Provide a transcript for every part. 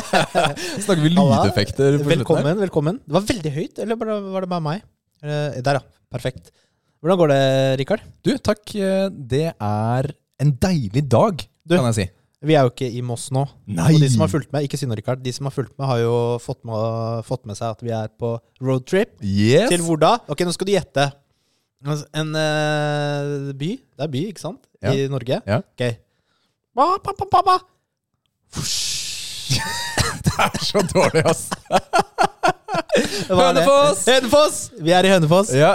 Snakker vi lydeffekter? Velkommen, velkommen. Det var veldig høyt, eller var det, bare meg? Eh, der, ja. Perfekt. Hvordan går det, Rikard? Du, takk. eh, Det er en deilig dag, Du. kan jeg si. Vi er jo ikke i Moss nå. Nei! Og de som har fulgt med, ikke si noe, Rikard, de som har fulgt med, har jo fått med, fått med seg at vi er på roadtrip. Yes! Til hvor da? Ok, nå skal du gjette. Altså, En uh, by. Det er by, ikke sant? I Norge. Ja. Ok. Ba, ba, ba, ba, ba. Det er så dårlig, ass. Hva er? Hønefoss! Hønefoss! Vi er i Hønefoss. Ja.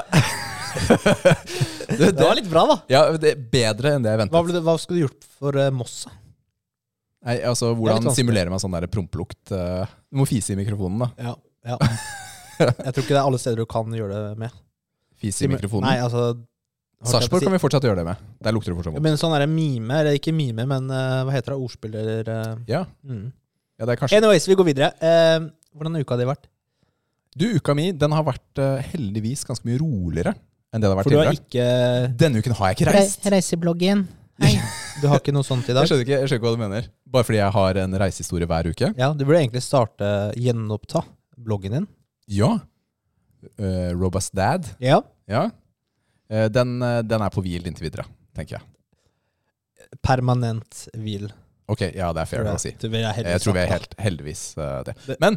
Det var litt bra, da. ja, det er bedre enn det jeg Hva, ventet. ble det, hva skulle du gjort for uh, Moss? Nei, altså, Det er Hvordan simulerer man sånn der prompelukt? Uh, Du må fise i mikrofonen, da. Ja. ja. Jeg tror ikke det er alle steder du kan gjøre det med. Fise i mikrofonen. Nei, altså Sarpsborg kan vi fortsatt gjøre det med. Der lukter det fortsatt vondt. men sånn der mime, eller ikke mime, men uh, hva heter det? Ordspill eller eh, Ja, mm. Ja, det er kanskje Anyways, vi går videre. Eh, hvordan har uka di vært? Du, uka mi den har vært uh, heldigvis ganske mye roligere enn det det har vært For du har tidligere. ikke Denne uken har jeg ikke reist. Reisebloggen. Hei. Du har ikke noe sånt i Jeg dag? skjønner, ikke, jeg skjønner ikke hva du mener. Bare fordi jeg har en reisehistorie hver uke? Ja, du burde egentlig starte gjenoppta bloggen din. Ja. Uh, Robust Dad. Ja. Ja. Uh, den, den er på hvil inntil videre, tenker jeg. Permanent hvil. Ok, ja, det er fair å si. Jeg tror vi er helt heldigvis uh, det. Men,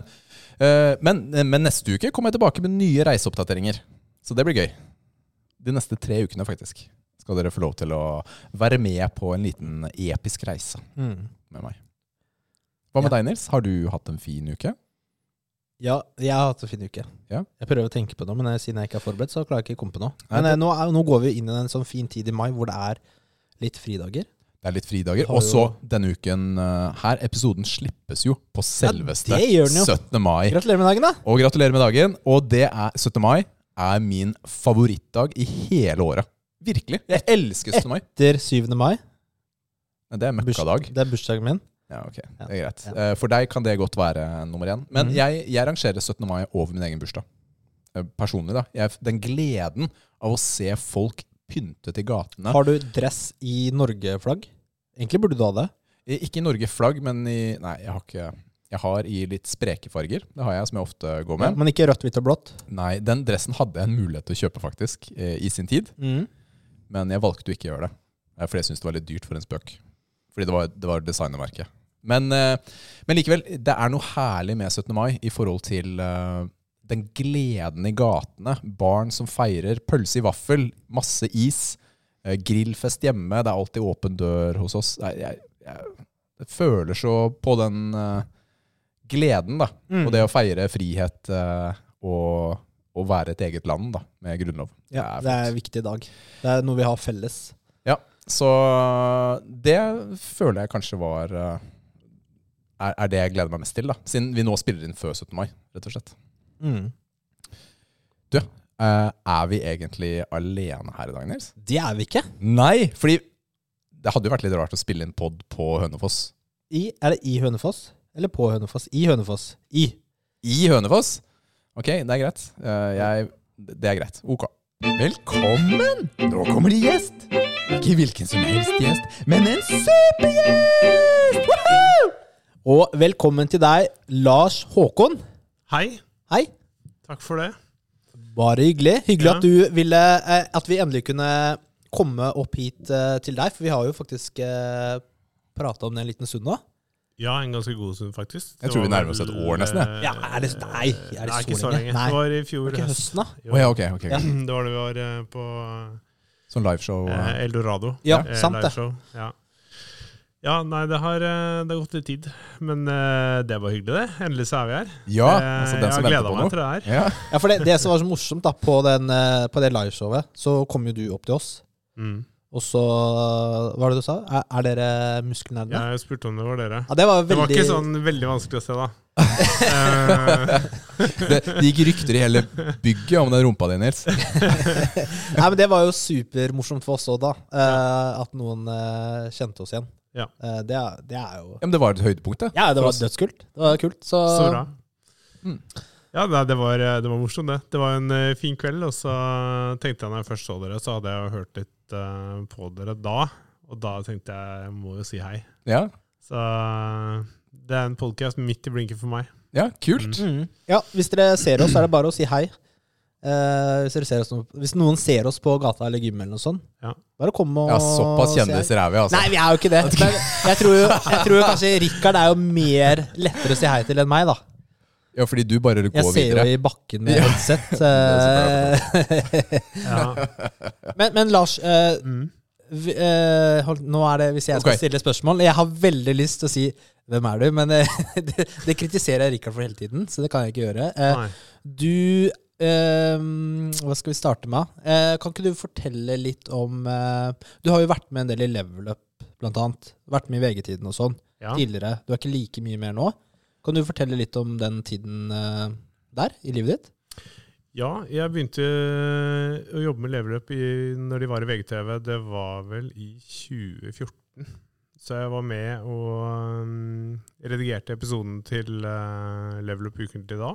uh, men, men neste uke kommer jeg tilbake med nye reiseoppdateringer. Så det blir gøy. De neste tre ukene, faktisk, skal dere få lov til å være med på en liten episk reise Mm. med meg. Hva med Ja. deg, Nils? Har du hatt en fin uke? Ja, jeg har hatt en fin uke. Ja. Jeg prøver å tenke på noe, men eh, siden jeg ikke er forberedt, så klarer jeg ikke å komme på noe. Men eh, nå, nå går vi inn i en sånn fin tid i mai hvor det er litt fridager. Det er litt fridager. Og så denne uken eh, her. Episoden slippes jo på selveste ja, jo. 17. mai. Gratulerer med dagen, da! Og gratulerer med dagen. Og det er 17. mai er min favorittdag i hele året. Virkelig. Jeg elsker 17. mai. Etter 7. mai. Det er møkkadag. Det er bursdagen min. Ja, ok. Det er greit. Ja. Eh, For deg kan det godt være nummer én. Men mm. jeg, jeg rangerer 17. mai over min egen bursdag. Eh, Personlig, da. Jeg, den gleden av å se folk pynte i gatene. Har du dress i Norge-flagg? Egentlig burde du ha det. Ikke i Norge-flagg, men i Nei, jeg har ikke Jeg har i litt spreke farger. Det har jeg, som jeg ofte går med. Men ikke rødt, hvitt og blått. Nei, den dressen hadde jeg en mulighet til å kjøpe, faktisk, eh, i sin tid. Men jeg valgte å ikke gjøre det. For Fordi jeg syntes det var litt dyrt for en spøk. Fordi det var, det var designermerket. Men, eh, men likevel, det er noe herlig med 17. mai i forhold til eh, den gleden i gatene. Barn som feirer. Pølse i vaffel, masse is. eh, Grillfest hjemme. Det er alltid åpen dør hos oss. Jeg, jeg, jeg, jeg føler så på den uh, gleden, da. Mm. Og det å feire frihet uh, og, og være et eget land da, med grunnlov. Ja, det det er er en viktig dag. Det er noe vi har felles. Ja, så det føler jeg kanskje var er, er det jeg gleder meg mest til, da. Siden vi nå spiller inn før 17. mai, rett og slett. Mm. Du, er vi egentlig alene her i dag, Nils? Det er vi ikke. Nei, fordi det hadde jo vært litt rart å spille inn pod på Hønefoss. I, er det i Hønefoss? Eller på Hønefoss? I Hønefoss. I. I Hønefoss? Ok, det er greit. Eh, jeg, det er greit. Ok. Velkommen! Nå kommer det gjest. Ikke hvilken som helst gjest, men en supergjest! Woohoo! Og velkommen til deg, Lars Håkon. Hei, Hei. takk for det. Bare hyggelig. Hyggelig Ja. at du ville eh, At vi endelig kunne komme opp hit eh, til deg, for vi har jo faktisk eh, prata om det en liten stund nå. Ja, en ganske god stund, faktisk. Jeg Det tror vi nærmer oss et år nesten, jeg. Ja, er det- nei, er det er ikke så lenge? lenge? Nei. Det var i fjor det ikke høsten, da? Oh, ja, ja, ok. okay. Ja. Det var det vi var på Sånn liveshow. eh, Eldorado. Ja, eh, sant det. Ja. Ja, nei, det har, eh, det har gått litt tid. Men eh, det var hyggelig, det. Endelig så er vi her. Ja, altså den jeg som har venter gleda på meg noe. til det her. Ja. Ja, for det, det som var så morsomt da, på, den, eh, på det liveshowet, så kom jo du opp til oss. Mm. Og så Hva var det du sa? Er, er dere muskelnerdene? Ja. Jeg spurte om det var dere. det var Det var ikke sånn veldig vanskelig å se, da. Eh, Det, det gikk rykter i hele bygget om den rumpa di, Nils. Nei, men Det var jo supermorsomt for oss òg, da. eh, at noen kjente oss igjen. Ja. Eh, det, er, det er jo Ja, men det var et høydepunkt, det. Ja, det var dødskult. Det var kult. Så, så bra. Mm. Ja, det var, det var morsomt, det. Det var en eh, fin kveld, og så tenkte jeg når jeg først så dere, så hadde jeg jo hørt litt eh, på dere da. Og da tenkte jeg jeg må jo si hei. Ja. Så Det er en podkast midt i blinken for meg. Ja, kult. Mm. Ja, hvis dere ser oss, så er det bare å si hei. Eh, hvis, dere ser oss, hvis noen ser oss på gata eller gym eller noe sånt, Ja. bare kom og Ja, såpass kjendiser er vi, altså. Nei, vi er jo ikke det. Men jeg tror, jo, jeg tror jo kanskje Rikard er jo mer lettere å si hei til enn meg, da. Ja, fordi du bare går Jeg går ser jo i bakken med headset. eh. Ja. men, men Lars, uh, Mm. vi, uh, hold, nå er det hvis jeg skal okay. stille spørsmål Jeg har veldig lyst til å si 'Hvem er du?' Men det, det kritiserer jeg Rikard for hele tiden, så det kan jeg ikke gjøre. Eh. Du eh, Hva skal vi starte med? Uh, kan ikke du fortelle litt om uh, Du har jo vært med en del i Level Up, blant annet. Vært med i VG-tiden og sånn Ja. tidligere. Du er ikke like mye mer nå. Kan du fortelle litt om den tiden eh, der i livet ditt? ja, jeg begynte å jobbe med Level Up i, når de var i VGTV. Det var vel i 2014. Så jeg var med og um, redigerte episoden til uh, Level Up ukentlig da.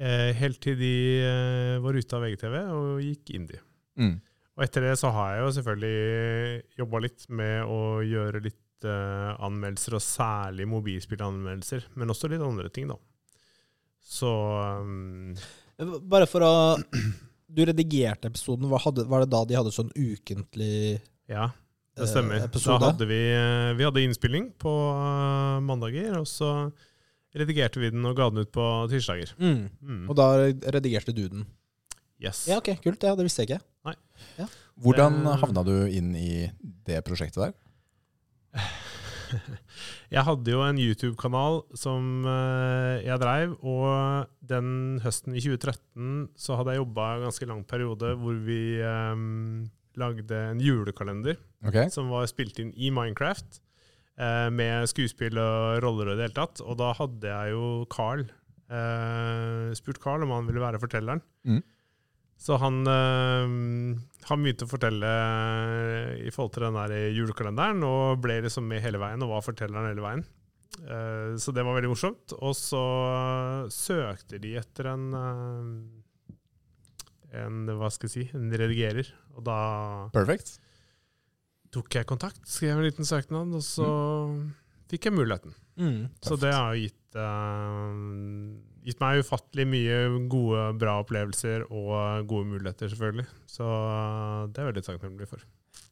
Eh, helt til de eh, var ute av VGTV og gikk indie. Mm. Og etter det så har jeg jo selvfølgelig jobba litt med å gjøre litt eh, anmeldelser, og særlig mobilspillanmeldelser, men også litt andre ting, da. Så um, Bare for å Du redigerte episoden. Var, hadde, var det da de hadde sånn ukentlig ja, det stemmer. stemmer. Da hadde vi, vi hadde innspilling på mandager, og så redigerte vi den og ga den ut på tirsdager. Mm. Mm. Og da redigerte du den? Yes. Ja, ok, kult. Ja, det visste jeg ikke. Nei. Hvordan Eh. havna du inn i det prosjektet der? Jeg hadde jo en YouTube-kanal som eh, jeg dreiv, og den høsten i 2013 så hadde jeg jobba en ganske lang periode hvor vi um, lagde en julekalender okay. som var spilt inn i Minecraft, eh, med skuespill og roller og i det hele tatt. Og da hadde jeg jo Carl eh, spurt Carl om han ville være fortelleren. Mm. Så han, eh, han begynte å fortelle i forhold til den der julekalenderen, og ble liksom med hele veien og var fortelleren hele veien. Eh, så det var veldig morsomt. Og så søkte de etter en eh, en, hva skal jeg si, en redigerer. Og da perfekt. Tok jeg kontakt, skrev en liten søknad, og så fikk jeg muligheten. Mm. Så det har gitt, uh, gitt meg ufattelig mye gode, bra opplevelser og gode muligheter, selvfølgelig. Så uh, det er veldig takknemlig for.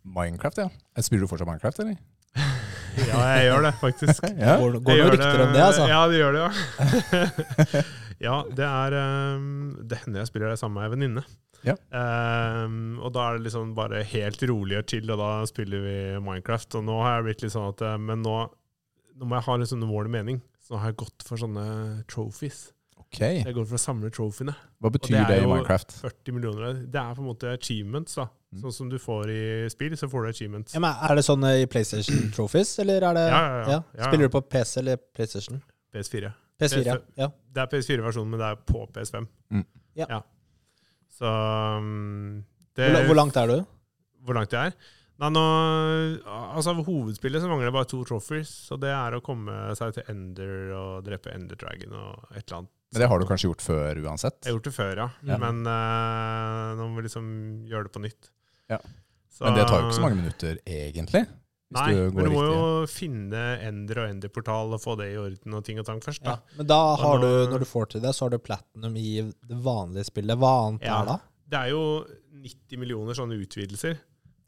Minecraft, ja. Spiller du fortsatt Minecraft, eller? Ja, jeg gjør det, faktisk. Ja. Går, går noen rykter om det, altså? Ja, det gjør det, ja. ja, det er um, Det hender jeg spiller det sammen med ei venninne. Ja. Um, og da er det liksom bare helt rolig og chill, og da spiller vi Minecraft. Og nå har jeg blitt litt sånn at eh, Men nå, nå må jeg ha litt sånn mål og mening. Så nå har jeg gått for sånne trophies. Ok. Jeg går for å samle trophyene. Hva betyr det det, i jo- Minecraft? 40 millioner. Det er på en måte achievements, da. Mm. Sånn som du får i spill, så får du achievements. Ja, men er det sånn i PlayStation Trophies, eller er det Ja, ja, ja. Ja, Spiller ja. du på PC eller PlayStation? PS4. PS4, ja. ja. Det er PS4-versjonen, men det er på PS5. Mm. Ja. Så um, det, Hvor, hvor langt er du? hvor langt jeg er? Nei, nå, altså Av hovedspillet så mangler det bare to trophies. Så det er å komme seg til Ender og drepe Ender Dragon og et eller annet. Men det har du kanskje gjort før uansett? Jeg har gjort det før, ja. Ja. Men uh, nå må vi liksom gjøre det på nytt. Ja. Så- Men det tar jo ikke så mange minutter, egentlig. Nei, du men du må riktig. jo finne Ender og Ender-portal og få det i orden og ting og tang først. Ja. Men da har du, når du får til det, så har du platinum i det vanlige spillet. Hva annet Ja. er da? Det er jo 90 millioner sånne utvidelser.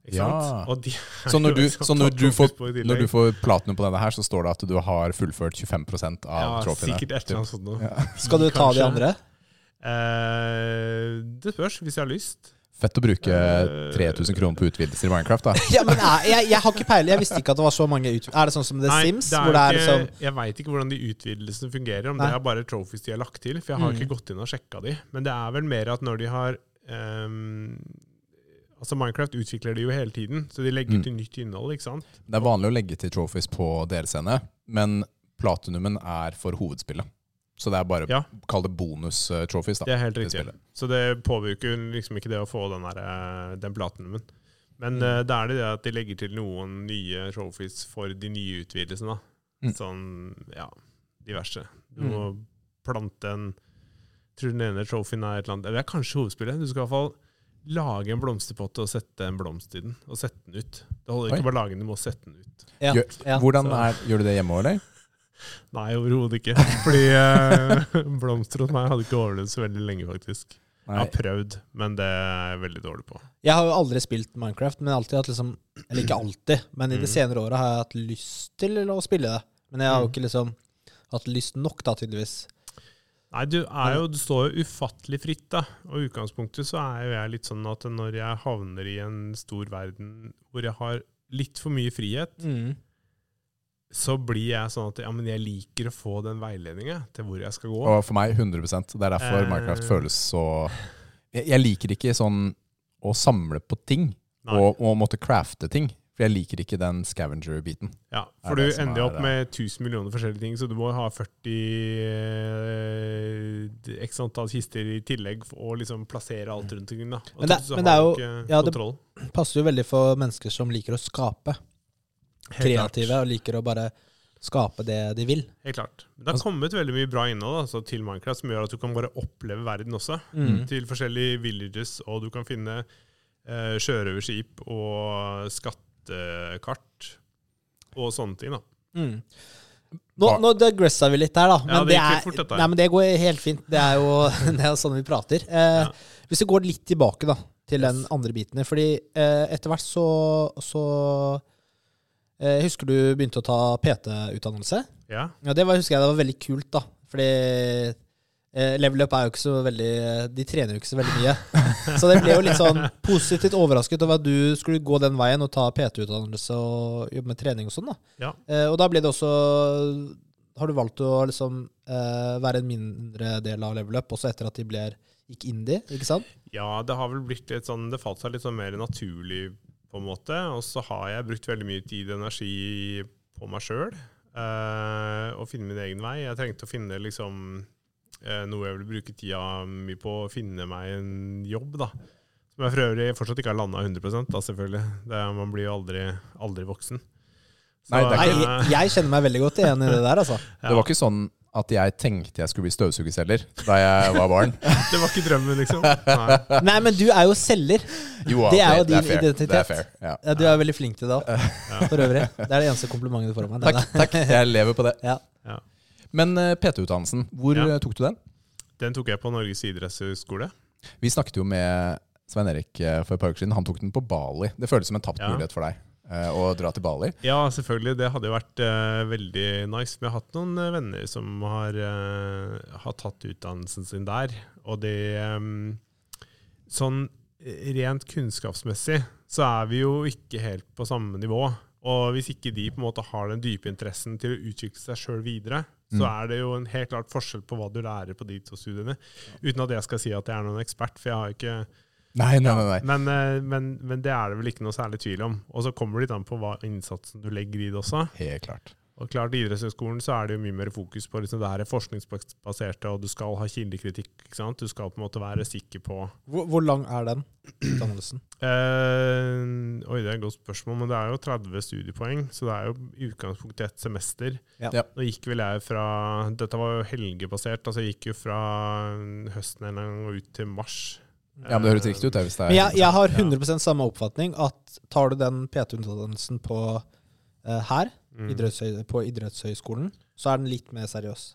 Ikke Ja. sant? Og de Så når du, liksom så når du, får, når du får platinum på denne her, så står det at du har fullført 25% av ja, trofeene. sikkert et eller annet sånt noe. Ja. Skal du ta de andre? Eh, det spørs, hvis jeg har lyst. Fett å bruke Eh, 3000 kroner på utvidelser i Minecraft, da. Ja, men jeg, jeg, jeg har ikke peiling. Jeg visste ikke at det var så mange utvidelser. Er det sånn som The Nei, Sims? det er hvor det er ikke, sånn Jeg veit ikke hvordan de utvidelsene fungerer, om Nei. det er bare trophies de har lagt til. For jeg har Mm. ikke gått inn og sjekka de. Men det er vel mer at når de har um, Altså Minecraft utvikler de jo hele tiden, så de legger Mm. til nytt innhold. ikke sant? Det er vanlig å legge til trophies på DLC-ene, men platinumen er for hovedspillet. Så det er bare Ja. Kall det bonus-trophies, da. Det er helt riktig. Det Så det påvirker liksom ikke det å få den, der, eh, den platinumen. Men Mm. uh, det er det det at de legger til noen nye trophies for de nye utvidelsene. da. Mm. Sånn, ja, diverse. Du Mm. må plante en Tror den ene trophyen er et eller annet Eller det er kanskje hovedspillet. Du skal i hvert fall lage en blomsterpotte og sette en blomst i den. Og sette den ut. Det holder ikke bare å lage den, du må sette den ut. ja, Gjør- ja. Hvordan er, Gjør du det hjemme òg, eller? Nei, overhodet ikke. Fordi eh, blomster hos meg hadde ikke overlevd så veldig lenge, faktisk. Jeg har prøvd, men det er jeg veldig dårlig på. Jeg har jo aldri spilt Minecraft, men alltid hatt liksom Eller ikke alltid, men i de Mm. senere åra har jeg hatt lyst til å spille det. Men jeg har jo Mm. ikke liksom hatt lyst nok, da, tydeligvis. Nei, du, er jo, du står jo ufattelig fritt, da. Og i utgangspunktet så er jo jeg litt sånn at når jeg havner i en stor verden hvor jeg har litt for mye frihet, Mm. Så blir jeg sånn at ja, men jeg liker å få den veiledninga til hvor jeg skal gå. Og for meg 100 Det er derfor Eh. Minecraft føles så jeg, jeg liker ikke sånn å samle på ting og, og måtte crafte ting. For jeg liker ikke den scavenger-biten. Ja, for du ender jo opp med 1000 millioner forskjellige ting, så du må ha 40 eh, x antall kister i tillegg og liksom plassere alt rundt omkring. da. Og Men det- så men det er jo- ja, det- Passer jo veldig for mennesker som liker å skape. Kreative og liker å bare skape det de vil. Helt klart. Men det har kommet veldig mye bra innhold altså, til Minecraft som gjør at du kan bare oppleve verden også. Mm. Til forskjellige villages, og du kan finne eh, sjørøverskip og skattekart og sånne ting. da. Mm. Nå, nå digressa vi litt der, da. Men Ja, det det, er, fort, dette nei, men det går helt fint. Det er jo det er jo sånn vi prater. Eh, Ja. Hvis vi går litt tilbake da, til den andre biten her, fordi eh, etter hvert så, så Jeg husker du begynte å ta PT-utdannelse. Ja. Ja, Det var, husker jeg det var veldig kult, da. Fordi eh, level up er jo ikke så veldig De trener jo ikke så veldig mye. Så det ble jo litt sånn positivt overrasket over at du skulle gå den veien og ta PT-utdannelse og jobbe med trening og sånn. da. Ja. Eh, og da ble det også Har du valgt å liksom eh, være en mindre del av level up, også etter at de ble, gikk indie, ikke sant? Ja, det har vel blitt litt sånn Det falt seg litt sånn mer naturlig, på en måte. Og så har jeg brukt veldig mye tid og energi på meg sjøl. og finne min egen vei. Jeg trengte å finne liksom uh, noe jeg ville bruke tida mye på å finne meg en jobb, da. Som jeg for øvrig fortsatt ikke har landa 100 da, selvfølgelig. Det, man blir jo aldri, aldri voksen. Så, er Nei, ikke- jeg, jeg kjenner meg veldig godt igjen i det der, altså. ja, Det var ikke sånn at jeg tenkte jeg skulle bli støvsugerselger da jeg var barn. det var ikke drømmen, liksom. Nei. Nei, men du er jo selger. Jo, Det er jo din er identitet. Det er fair. Ja. Ja, du er veldig flink til det òg, for øvrig. Det er det eneste komplimentet du får av meg. Takk, takk. Jeg lever på det. Ja. Ja. Men eh, PT-utdannelsen, hvor Ja. eh, tok du den? Den tok jeg på Norges idrettshøgskole. Vi snakket jo med Svein Erik eh, for et par uker siden. Han tok den på Bali. Det føles som en tapt Ja. mulighet for deg eh, å dra til Bali. Ja, selvfølgelig. Det hadde jo vært uh, veldig nice. Vi har hatt noen eh, venner som har, uh, har tatt utdannelsen sin der. Og det um, Sånn rent kunnskapsmessig så er vi jo ikke helt på samme nivå. Og hvis ikke de på en måte har den dype interessen til å utvikle seg sjøl videre, så Mm. er det jo en helt klart forskjell på hva du lærer på de to studiene. Uten at jeg skal si at jeg er noen ekspert, for jeg har ikke Nei, nei, nei. nei. men, eh, men, men det er det vel ikke noe særlig tvil om. Og så kommer det litt an på hva innsatsen du legger i det også. Helt klart. Og klart I idrettshøyskolen så er det jo mye mer fokus på liksom det her er forskningsbaserte, og du skal ha kildekritikk. ikke sant? Du skal på en måte være sikker på Hvor, hvor lang er den utdannelsen? eh, Oi, det er et godt spørsmål, men det er jo 30 studiepoeng, så det er jo i utgangspunktet et semester. Ja. Ja. Nå gikk vel jeg fra Dette var jo helgebasert, altså jeg gikk jo fra høsten en gang og ut til mars. Ja, men Det høres riktig ut. hvis det er jeg, jeg har 100% samme oppfatning at tar du den PT-utdannelsen på uh, her, Mm. idrettshøy, på idrettshøyskolen, så er den litt mer seriøs.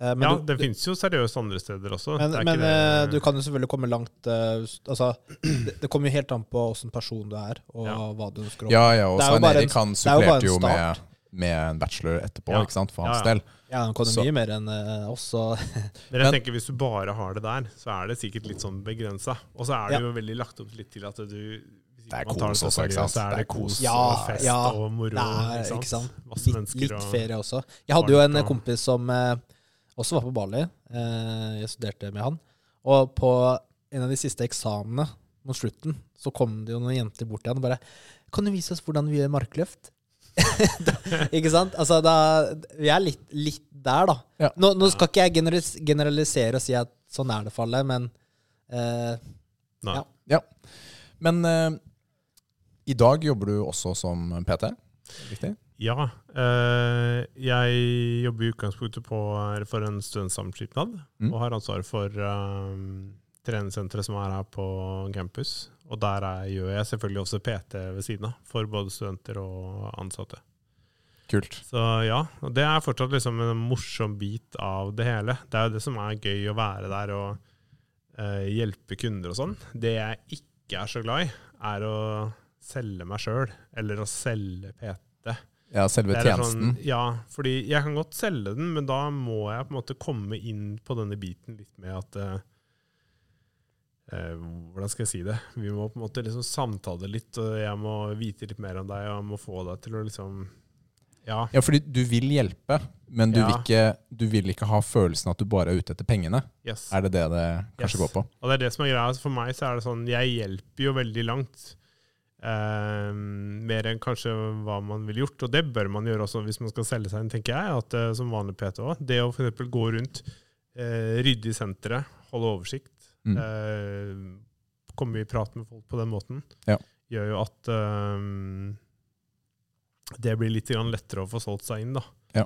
Uh, men ja, du, det finnes jo seriøst andre steder også. men, Det er men ikke det- eh, du kan jo selvfølgelig komme langt Altså, det, det kommer jo helt an på åssen person du er, og Ja. hva du ønsker å Ja, ja, og Svein Erik han er supplerte jo med, med en bachelor etterpå, Ja. ikke sant, for hans Ja, ja. del. Ja, han kan jo mye mer enn uh, oss, Men jeg Men- tenker hvis du bare har det der, så er det sikkert litt sånn begrensa. Og så er det jo veldig lagt opp litt til at du Det er ikke man tar kos så også, ikke sant? Så er Det det er kos. Ja, og fest ja. og moro. det er, ikke sant? ikke sant? Masse Litt, mennesker litt ferie også. Jeg hadde jo en og- kompis som eh, også var på Bali. Eh, jeg studerte med han. Og på en av de siste eksamenene mot slutten, så kom det jo noen jenter bort til han og bare Kan du vise oss hvordan vi gjør markløft? ikke sant? Altså, da, vi er litt, litt der, da. Ja. Nå, nå skal ikke jeg generalis generalisere og si at sånn er det for alle, men uh, Nei. ja. Men uh, i dag jobber du også som PT? Riktig? Ja. Uh, jeg jobber i utgangspunktet på, for en studentsamskipnad, Mm. og har ansvaret for treningssenteret som er her på campus. Og der er, gjør jeg selvfølgelig også PT ved siden av, for både studenter og ansatte. Kult. Så ja, og det er fortsatt liksom en morsom bit av det hele. Det er jo det som er gøy å være der og eh, hjelpe kunder og sånn. Det jeg ikke er så glad i, er å selge meg sjøl, eller å selge PT. Ja, selve tjenesten. Sånn, ja, fordi jeg kan godt selge den, men da må jeg på en måte komme inn på denne biten litt med at eh, Hvordan skal jeg si det? Vi må på en måte liksom samtale litt, og jeg må vite litt mer om deg, og jeg må få deg til å liksom Ja. Ja, fordi du vil hjelpe, men du, Ja. vil ikke, du vil ikke ha følelsen at du bare er ute etter pengene. Yes. Er det det det kanskje Yes. går på? Og det er det som er greia. Altså, For meg så er det sånn Jeg hjelper jo veldig langt. Eh, mer enn kanskje hva man ville gjort. Og det bør man gjøre også hvis man skal selge seg inn, tenker jeg. At, eh, som vanlig PT også. Det å f.eks. gå rundt, eh, rydde i senteret, holde oversikt, Mm. eh, komme i prat med folk på den måten, Ja. gjør jo at eh, det blir litt lettere å få solgt seg inn, da. Ja.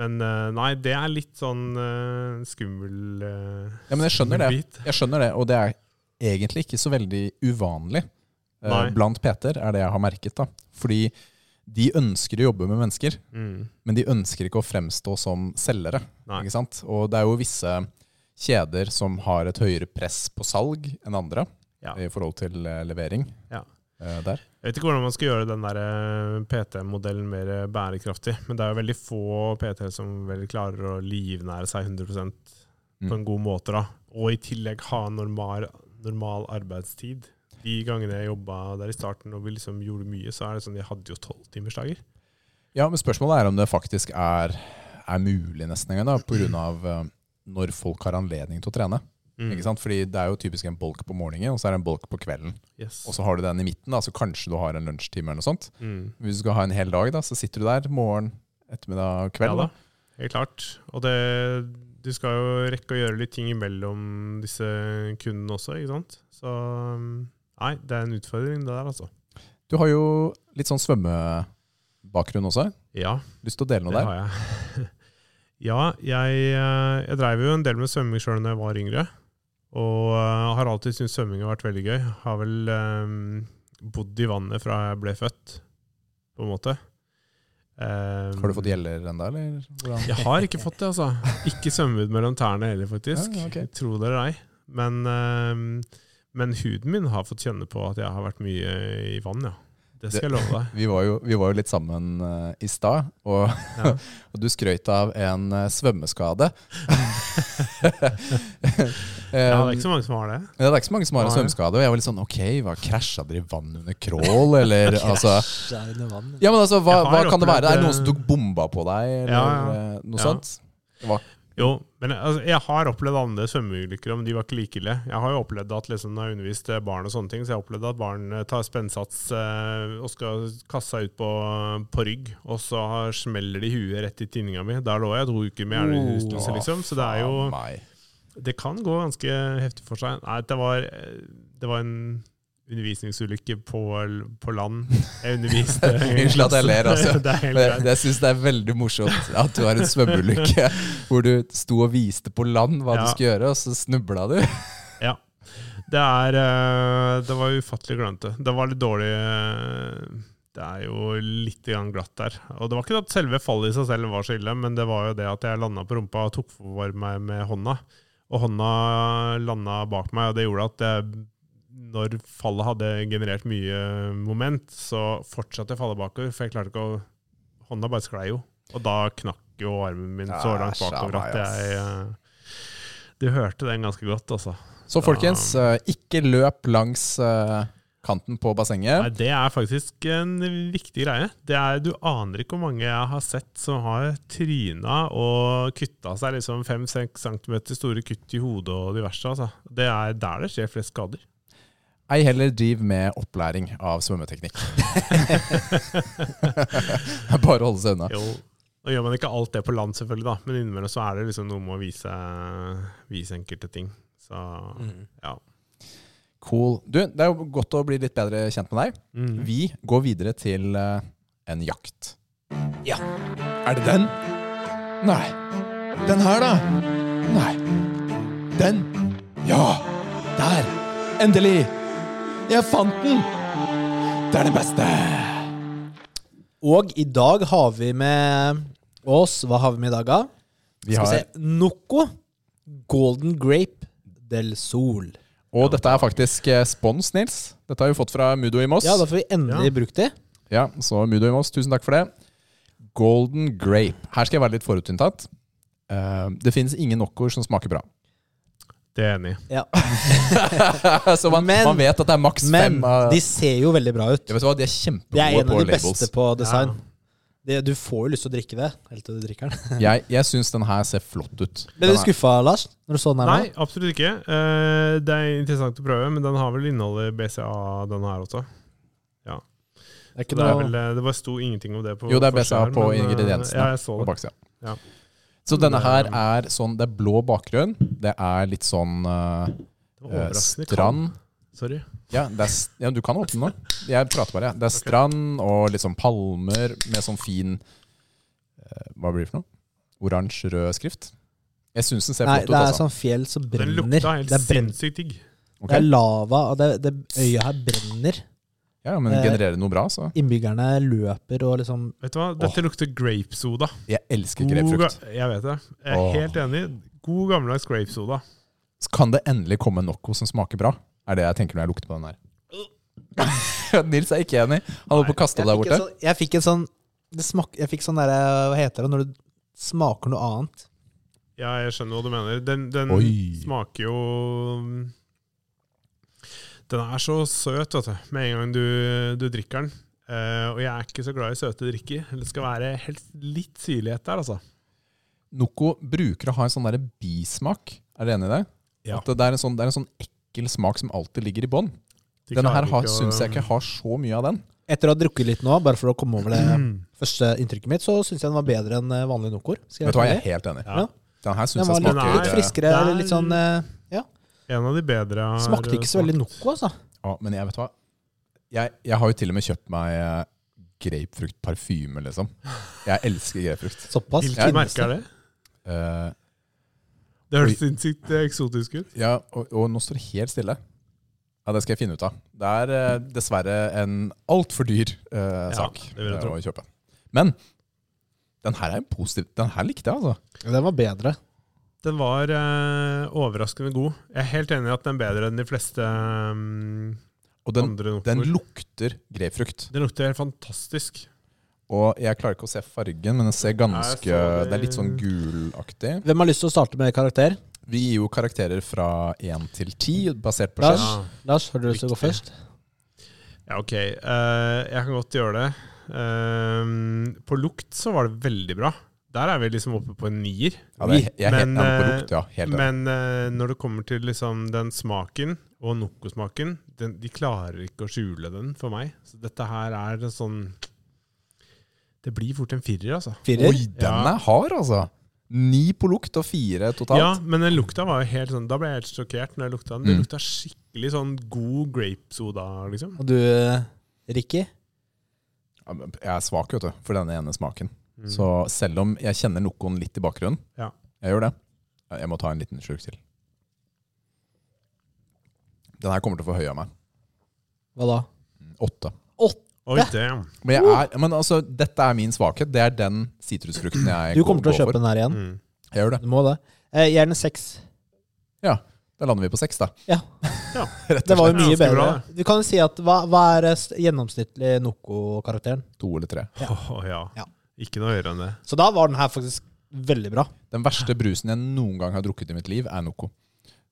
Men eh, nei, det er litt sånn uh, skummel uh, Ja, men jeg skjønner det. Jeg skjønner det, og det er egentlig ikke så veldig uvanlig uh, blant Peter, er det jeg har merket. da. Fordi de ønsker å jobbe med mennesker, Mm. men de ønsker ikke å fremstå som selgere. Nei. Ikke sant? Og det er jo visse kjeder som har et høyere press på salg enn andre Ja. i forhold til eh, levering Ja. eh, der. Jeg vet ikke hvordan man skal gjøre den der eh, PT-modellen mer bærekraftig, men det er jo veldig få PT som vel klarer å livnære seg 100 Mm. på en god måte. da. Og i tillegg ha normal, normal arbeidstid. De gangene jeg jobba der i starten og vi liksom gjorde mye, så er det sånn jeg hadde jo tolvtimersdager. Ja, men spørsmålet er om det faktisk er, er mulig nesten en gang, når folk har anledning til å trene. Mm. Ikke sant? Fordi det er jo typisk en bolk på morgenen, og så er det en bolk på kvelden. Yes. Og så har du den i midten, da, så kanskje du har en lunsjtime eller noe sånt. Mm. Hvis du skal ha en hel dag, da, så sitter du der morgen, ettermiddag, kveld. Ja da. helt klart. Og det, du skal jo rekke å gjøre litt ting imellom disse kundene også, ikke sant. Så um, nei, det er en utfordring det der, altså. Du har jo litt sånn svømmebakgrunn også. Ja, Lyst til å dele noe det der? har jeg. ja, jeg, eh, jeg dreiv jo en del med svømming sjøl da jeg var yngre. Og eh, har alltid syntes svømming har vært veldig gøy. Har vel um, bodd i vannet fra jeg ble født, på en måte. Um, Har du fått gjeller ennå, eller? Hvordan? Jeg har ikke fått det, altså. Ikke svømmehud mellom tærne heller, faktisk. Ja, okay. Tro det eller ei. Men, um, men huden min har fått kjenne på at jeg har vært mye i vann, ja. Det skal jeg love deg. Vi var jo, vi var jo litt sammen uh, i stad, og, Ja. og du skrøt av en uh, svømmeskade. Ja, det er ikke så mange som har det. Ja, det er ikke så mange som har en svømmeskade. Og jeg var litt sånn OK, hva krasja dere i vann under crawl, eller altså er under vann. Ja, men altså, hva, hva kan det være? Det er noen som tok bomba på deg, eller Ja, noe sånt? Hva? Jo, men altså, jeg har opplevd andre svømmeulykker, men de var ikke like ille. Jeg har jo opplevd at liksom, når jeg har undervist barn og sånne ting, så jeg har opplevd at barn eh, tar spennsats eh, og skal kaste seg ut på, på rygg, og så har- smeller de huet rett i tinninga mi. Der lå jeg to uker med hjernerystelse, liksom. Så det er jo. Det kan gå ganske heftig for seg. Nei, det var, det var en undervisningsulykke på, på land. Jeg underviste Unnskyld at jeg ler, altså. det er Men jeg syns det er veldig morsomt at du har en svømmeulykke hvor du sto og viste på land hva du skulle gjøre, og så snubla du. Ja. Det er eh, Det var ufattelig glønete. Det var litt dårlig eh, Det er jo litt glatt der. Og det var ikke at selve fallet i seg selv var så ille, men det var jo det at jeg landa på rumpa og tok for meg med hånda. Og hånda landa bak meg, og det gjorde at jeg, når fallet hadde generert mye moment, så fortsatte jeg fallet bakover, for jeg klarte ikke å Hånda bare sklei jo. Og da knakk jo armen min så langt bakover at jeg eh, Du hørte den ganske godt, altså. Så folkens, eh, ikke løp langs eh, kanten på bassenget. Nei, det er faktisk en viktig greie. Det er, du aner ikke hvor mange jeg har sett som har tryna og kutta seg liksom 5-6 cm store kutt i hodet og diverse. Altså. Det er der det skjer flest skader. Ei heller driv med opplæring av svømmeteknikk. Bare holde seg unna. Jo, nå gjør man ikke alt det på land, selvfølgelig, da, men innimellom så er det liksom noe med å vise, vise enkelte ting. Så Mm. ja. Cool. Du, det er jo godt å bli litt bedre kjent med deg. Mm. Vi går videre til eh, en jakt. Ja. Er det den? Nei. Den her, da? Nei. Den? Ja! Der! Endelig! Jeg fant den! Det er det beste! Og i dag har vi med oss Hva har vi med i dag, da? Vi Skal har, vi se. Noco Golden Grape del Sol. og dette er faktisk eh, spons, Nils. Dette har vi fått fra Mudo i Moss. Ja, da får vi endelig Ja. brukt det. Ja, så Mudo i Moss, tusen takk for det. Golden Grape. Her skal jeg være litt forutinntatt. Eh, det finnes ingen Noccoer som smaker bra. Det er enig. Ja. så man, Men- man vet at det er maks fem. Men de ser jo veldig bra ut. Jeg vet hva, De er kjempegode på labels. Det er en av de labels. beste på design. Ja. Det, du får jo lyst til å drikke det, helt til du drikker den. Jeg, jeg syns den her ser flott ut. Ble du skuffa, Lars, når du så den her Nei, absolutt ikke. Uh, det er interessant å prøve, men den har vel innholdet BCA, den her også. Ja. Det er det, er noe vel, eh, det bare sto ingenting om det på Jo, det er BCA her, på men, eh, ingrediensene. Ja, jeg så på det. baksida. Ja. Så denne her er sånn Det er blå bakgrunn. Det er litt sånn overraskende strand. Sorry. Ja, det er, ja, du kan åpne nå. Jeg prater bare. Ja. Det er strand og litt sånn palmer med sånn fin uh, Hva blir det for noe? Oransje-rød skrift. Jeg syns den ser Nei, ut. det er altså. sånn fjell som brenner. Den lukta helt Det er, sinnssykt digg. Okay. det er lava, og det, det øya her brenner. Ja, men eh, genererer noe bra, så. Innbyggerne løper og liksom Vet du hva? Dette lukter grapesoda. Jeg elsker grapefrukt. Jeg vet det. Jeg er Åh. helt enig. God gammeldags grapesoda. Så kan det endelig komme noe som smaker bra? Er det jeg tenker når jeg lukter på den her. Nils er ikke enig. Han holdt på å kaste jeg der borte. sånn, jeg fikk en sånn det smak, Jeg fikk sånn derre Hva heter det når du smaker noe annet? Ja, jeg skjønner hva du mener. Den, den smaker jo Den er så søt, vet du, med en gang du, du drikker den. Uh, og jeg er ikke så glad i søte drikker. Det skal være helst litt syrlighet der, altså. Noco bruker å ha en sånn der bismak. Er dere enig i det? Ja. At det er, en sånn, det er en sånn ekkel smak som alltid ligger i bånn. De Denne her har- å- syns jeg ikke har så mye av den. Etter å ha drukket litt nå, bare for å komme over det første inntrykket mitt, så syns jeg den var bedre enn vanlige vanlig Nocor. Vet du hva, jeg er helt enig. Ja. Den her Den syns var jeg litt, smaker litt er- friskere, det er- litt sånn eh. En av de bedre har Smakte ikke så veldig noe, altså. Ja, men jeg vet hva jeg, jeg har jo til og med kjøpt meg eh, grapefruktparfyme, liksom. Jeg elsker grapefrukt. Såpass. Hvilket jeg merker er det? Uh, Det høres sinnssykt eh, eksotisk ut. ja, og, og nå står det helt stille. Ja, Det skal jeg finne ut av. Det er uh, dessverre en altfor dyr eh, Ja, sak det vil jeg tro. å kjøpe. Men den her er positiv Den her likte jeg, altså. Den var bedre. Den var eh, overraskende god. Jeg er helt enig i at den er bedre enn de fleste um, Og den, andre den lukter grapefrukt. Den lukter helt fantastisk. Og jeg klarer ikke å se fargen, men den ser ganske Nei, det- Det er litt sånn gulaktig. Hvem har lyst til å starte med karakter? Vi gir jo karakterer fra én til ti, basert på Lars? skjønn. Lars, har du lyst til å gå først? Ja, ok. Uh, jeg kan godt gjøre det. Uh, på lukt så var det veldig bra. Der er vi liksom oppe på en nier. Ja, det er, jeg er Men, ja, på eh, ja. Helt. Men uh, når det kommer til liksom den smaken, og Noco-smaken, de klarer ikke å skjule den for meg. Så dette her er en sånn Det blir fort en firer, altså. Firer? Oi, den Ja. er hard, altså! Ni på lukt og fire totalt. Ja, men den lukta var jo helt sånn Da ble jeg helt sjokkert når jeg lukta den. Det Mm. lukta skikkelig sånn god grapesoda, liksom. Og du, eh, Ricky? Jeg er svak vet du, for denne ene smaken. Mm. Så selv om jeg kjenner noen litt i bakgrunnen, Ja. jeg gjør det. Jeg må ta en liten slurk til. Den her kommer til å få høy av meg. Hva da? Åtte. Oi, damn. Men, jeg er, men altså, dette er min svakhet. Det er den sitrusfrukten jeg Du kommer til å kjøpe for. den her igjen. Mm. Jeg gjør det. Du må det. Eh, gjerne seks. Ja. Da lander vi på seks, da. Ja. Ja. Det var jo mye bedre. bra, Du kan jo si at Hva, hva er gjennomsnittlig Noco-karakteren? To eller tre. Åh, ja. Ja. Ikke noe høyere enn det. Så da var den her faktisk veldig bra. Den verste brusen jeg noen gang har drukket i mitt liv, er Noco.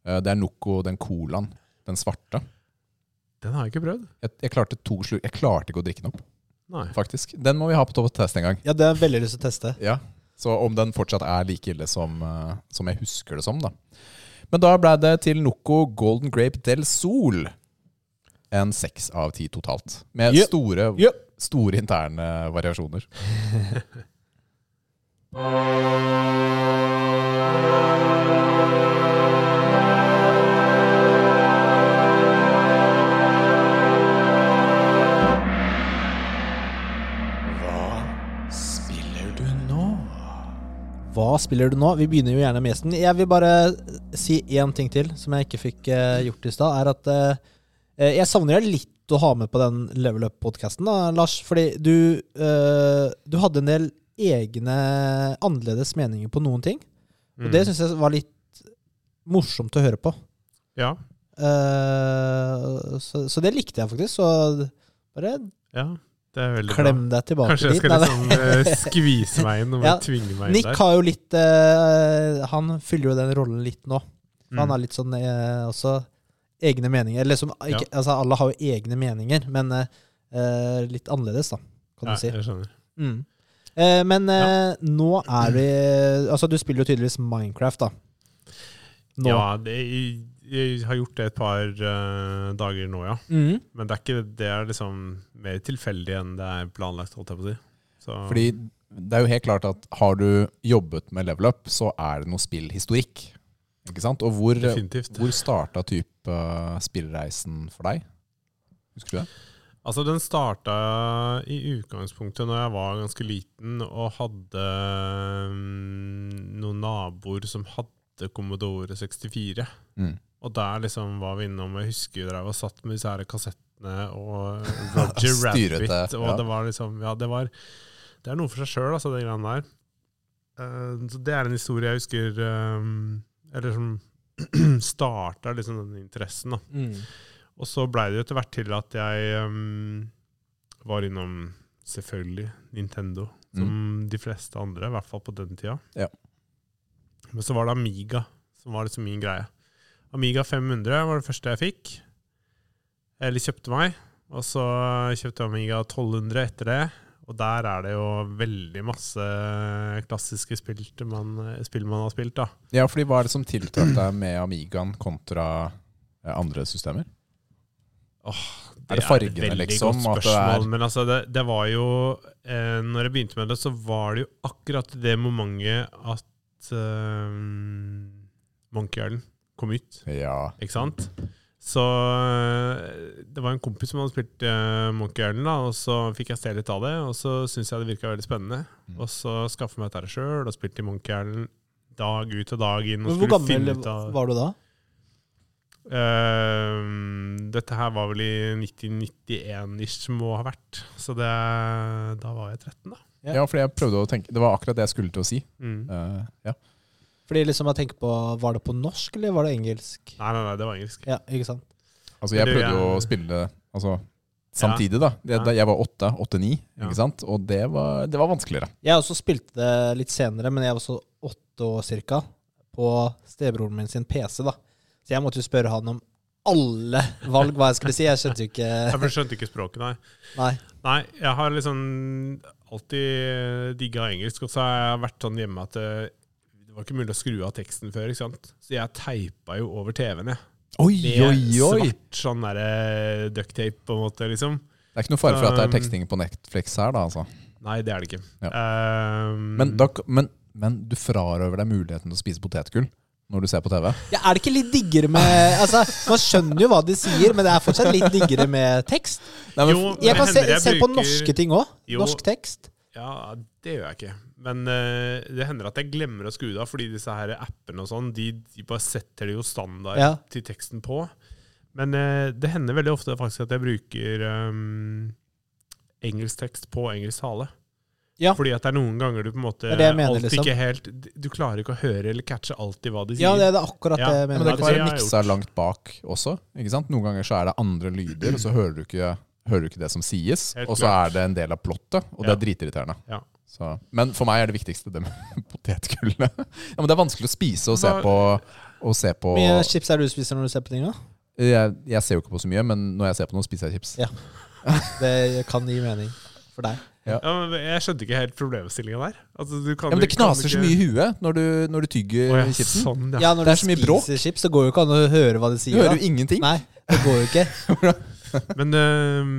Eh, Det er Noco, den colaen. Den svarte. Den har jeg ikke prøvd. Jeg, jeg klarte to slurk. Jeg klarte ikke å drikke den opp, Nei. faktisk. Den må vi ha på topp test en gang. Ja, det har jeg veldig lyst til å teste. Ja, Så om den fortsatt er like ille som, eh, som jeg husker det som, da. Men da ble det til Noco Golden Grape del Sol en seks av ti totalt. Med Yep. store, Yep. store interne variasjoner. Hva spiller du nå? Vi begynner jo gjerne med gjesten. Jeg vil bare si én ting til som jeg ikke fikk uh, gjort i stad. Er at eh, jeg savner litt å ha med på den Level Up-podkasten, Lars. Fordi du, eh, du hadde en del egne annerledes meninger på noen ting. Og Mm. det syns jeg var litt morsomt å høre på. Ja. Eh, så, så det likte jeg faktisk. Så bare ja, det er veldig klem deg tilbake tilbake Kanskje jeg skal liksom eh, skvise meg inn og Ja, tvinge meg inn Nick der. har jo litt eh, Han fyller jo den rollen litt nå. Mm. Han er litt sånn eh, også egne meninger. Eller liksom, ikke, altså, alle har jo egne meninger, men eh, eh, litt annerledes, da, kan ja, du si. Jeg skjønner. Mm. Uh, men eh, nå er vi Altså, du spiller jo tydeligvis Minecraft, da. Nå. Ja, det, jeg, jeg har gjort det et par dager nå, ja. Mm. Men det er, ikke, det er liksom mer tilfeldig enn det er planlagt, holdt jeg på å si. Så, Fordi det er jo helt klart at har du jobbet med level up, så er det noe spillhistorikk. Ikke sant? Og hvor, definitivt. hvor starta type uh, spillreisen for deg? Husker du det? Altså, den starta i utgangspunktet når jeg var ganske liten og hadde mm, noen naboer som hadde Commodore 64. Mm. Og der liksom var vi innom Jeg husker drev og satt med disse her kassettene og Roger Rabbit. Og ja. det var liksom Ja, det var Det er noe for seg sjøl, altså, de greiene der. Uh, så det er en historie jeg husker eh, Eller som starta liksom den interessen, da. Mm. Og så blei det jo etter hvert til at jeg um, var innom selvfølgelig Nintendo, som de fleste andre, i hvert fall på den tida. Ja. Men så var det Amiga som var liksom min greie. Amiga 500 var det første jeg fikk. Eller kjøpte meg. Og så kjøpte jeg Amiga 1200 etter det. Og der er det jo veldig masse klassiske spill man, spill man har spilt, da. Ja, fordi Hva er det som tiltrakk deg med Amigaen kontra eh, andre systemer? Er det fargene, et veldig liksom, godt det spørsmål, er- Men altså, det, det var jo eh, Når jeg begynte med det, så var det jo akkurat det momentet at eh, Monkey Island kom ut. Ja. Ikke sant? Så eh, det var en kompis som hadde spilt uh, Monkey Island, da, og så fikk jeg se litt av det. Og så syntes jeg det virka veldig spennende. Mm. Og så skaffa jeg meg dette sjøl og spilte i Monkey Island dag ut og dag inn. Og Men Hvor gammel ut av var du da? Uh, dette her var vel i 1991-ish må ha vært. Så det, da var jeg 13, da. Ja. ja, for jeg prøvde å tenke Det var akkurat det jeg skulle til å si. Mm. Uh, ja. Fordi liksom jeg tenker på Var det på norsk, eller var det engelsk? Nei, nei, nei, det var engelsk. Ja, ikke sant? Altså, jeg prøvde jo å spille altså, samtidig, da. Jeg, da. Jeg var åtte, åtte-ni, Ja. ikke sant? Og det var, det var vanskeligere. Jeg også spilte det litt senere, men jeg var så åtte år cirka, på stebroren min sin PC, da. Så jeg måtte jo spørre han om alle valg, hva jeg skulle si. Jeg skjønte jo ikke Jeg skjønte ikke språket, nei. Nei. Nei, jeg har liksom alltid digga engelsk, og så har jeg vært sånn hjemme at det var ikke mulig å skru av teksten før, ikke sant. Så jeg teipa jo over TV-en, jeg. Oi, Med oi, oi! svart sånn derre ducktape, på en måte, liksom. Det er ikke noe fare for at det er Um, teksting på Netflix her, da, altså. Nei, det er det ikke. Ja. Um, Men, da, men, men du frarøver deg muligheten til å spise potetgull når du ser på TV? Ja, er det ikke litt diggere med Altså, Man skjønner jo hva de sier, men det er fortsatt litt diggere med tekst. Nei, men, Jo, Jeg kan se, jeg se på norske ting òg. Norsk tekst. Ja, det gjør jeg ikke. Men uh, det hender at jeg glemmer å skru det av, fordi disse her appene og sånn, de, de bare setter det jo standard Ja. til teksten på. Men uh, det hender veldig ofte faktisk at jeg bruker um, engelsk tekst på engelsk tale. Ja. Fordi at det er noen ganger du på en måte Det er det mener, liksom. ikke helt Du klarer ikke å høre eller catche alltid hva de sier. Ja, det er det akkurat Ja, det jeg mener. men det kan være miksa langt bak også. ikke sant? Noen ganger så er det andre lyder, og så hører du ikke, hører du ikke det som sies. Helt Og så klart. er det en del av plottet, og det er dritirriterende. Ja. Så, men for meg er det viktigste det med potetgullene. Ja, men det er vanskelig å spise og se på. Og se på Hvor mye chips er det du spiser når du ser på ting? da? jeg, jeg ser jo ikke på så mye, men når jeg ser på noe, spiser jeg chips. Ja. Det kan gi mening for deg. Ja, men jeg skjønte ikke helt problemstillinga der. Altså, du kan Ja, men det knaser kan knaser så mye i huet når du, når du tygger oh, ja, chipsen. Sånn, ja. Ja, når Det du spiser bråk. chips, så går det jo ikke an å høre hva de Du sier. hører da. jo ingenting. Nei, det går jo ikke. Men uh,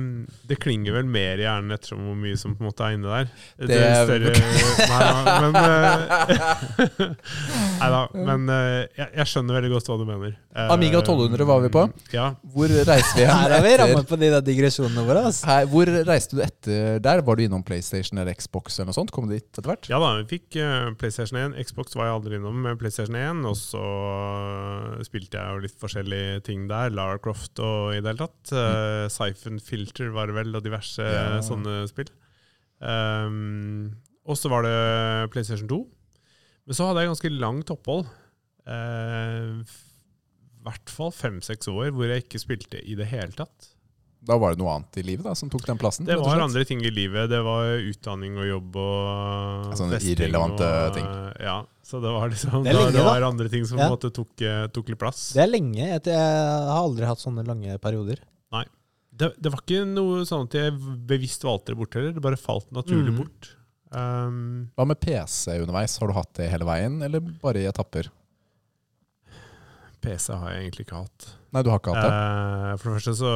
det klinger vel mer i hjernen ettersom hvor mye som på en måte er inne der. Det er- større Nei, da, men uh, Nei da, men uh, jeg, jeg skjønner veldig godt hva du mener. Eh, Amiga 1200 var vi på. Ja. Hvor reiste vi Her er vi rammet på de der digresjonene våre. Altså. Her, Hvor reiste du etter der? Var du innom PlayStation eller Xbox eller noe sånt? Kom du dit etter hvert? ja da, vi fikk eh, PlayStation 1. Xbox var jeg aldri innom med PlayStation 1. Og så eh, spilte jeg jo litt forskjellige ting der. Lara Croft og i det hele tatt. Uh, Siphon Filter var det vel, og diverse Ja. sånne spill. Um, og så var det PlayStation 2. Men så hadde jeg ganske langt opphold. I hvert fall fem-seks år hvor jeg ikke spilte i det hele tatt. Da var det noe annet i livet da som tok den plassen? Det var andre ting i livet. Det var utdanning og jobb og Sånne irrelevante og, ting. Ja, så det var liksom Det det, lenge, det da. var andre ting som på Ja. en måte tok, eh, tok litt plass. Det er lenge. Jeg, jeg har aldri hatt sånne lange perioder. Det, det var ikke noe sånn at jeg bevisst valgte det bort heller. Det bare falt naturlig mm. bort. Um, Hva med PC underveis? Har du hatt det hele veien, eller bare i etapper? PC har jeg egentlig ikke hatt. Nei, du har ikke hatt det? Uh, for det første så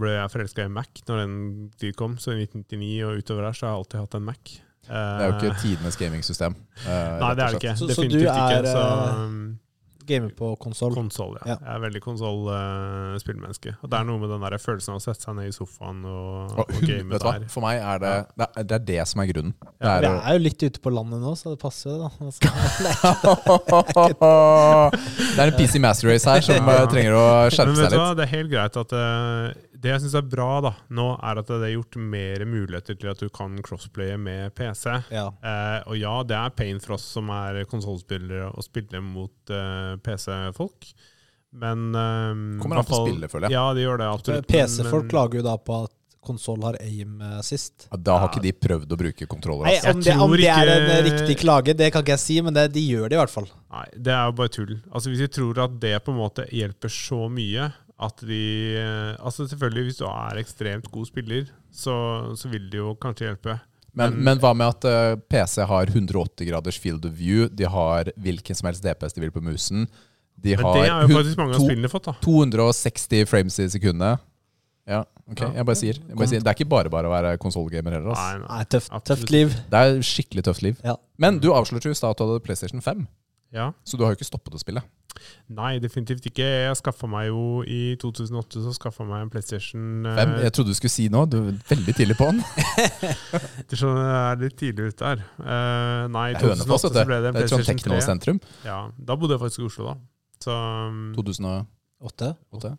ble jeg forelska i Mac når den tid kom. Så i 1999 og utover der så har jeg alltid hatt en Mac. Det er jo ikke tidenes gamingsystem. Uh, Nei, det er det ikke. Så- så Definitivt du er, ikke. Så eh, um, Gamer på konsoll. konsoll, ja. Ja. Jeg er veldig konsoll-spillmenneske. og det er noe med den der følelsen av å sette seg ned i sofaen og, Og og game der. For meg er det, det, er, det er det som er grunnen. Det er Vi er jo litt ute på landet nå, så det passer jo, da. Det er en PC Master Race her som Ja. trenger å Men vet du hva, det er helt greit at eh, Det jeg syns er bra da, nå, er at det er gjort mer muligheter til at du kan crossplaye med PC. ja. Eh, og ja, det er pain for oss som er konsollspillere, å spille mot eh, PC-folk. Men eh, Kommer an på spillet, føler jeg. Ja, de gjør det absolutt. PC-folk men- klager jo da på at konsoll har aim assist. Ja, Da har ikke de prøvd å bruke kontroller. Nei, Altså. om det, om det er en eh, riktig klage, det kan ikke jeg si, men det, de gjør det i hvert fall. Nei, det er jo bare tull. Altså Hvis vi tror at det på en måte hjelper så mye at de eh, Altså Selvfølgelig, hvis du er ekstremt god spiller, så, så vil det jo kanskje hjelpe. Men, Men- men hva med at eh, PC har 180 graders field of view? De har hvilken som helst DPS de vil på musen. De Men har det har jo faktisk mange av to- spillene fått, da. 260 frames i sekundet. Ja, ok. Ja. Jeg bare sier. Jeg bare sier. Det er ikke bare bare å være konsollgamer heller. Altså. Nei. Nei, tøft, tøft liv. Det er skikkelig tøft liv. Ja. Men du avslørte jo i stad at du hadde PlayStation 5, Ja. så du har jo ikke stoppet å spille. Nei, definitivt ikke. Jeg skaffa meg jo i 2008 så skaffa meg en PlayStation eh, 5? Jeg trodde du skulle si noe. Du er veldig tidlig på den. Du skjønner, jeg er litt tidlig ute her. Uh, nei, i Det er Hønefoss, 2008 vet så ble det en Det er PlayStation 3. Teknosentrum. Ja, da bodde jeg faktisk i Oslo, da. Så um, 2008. 8.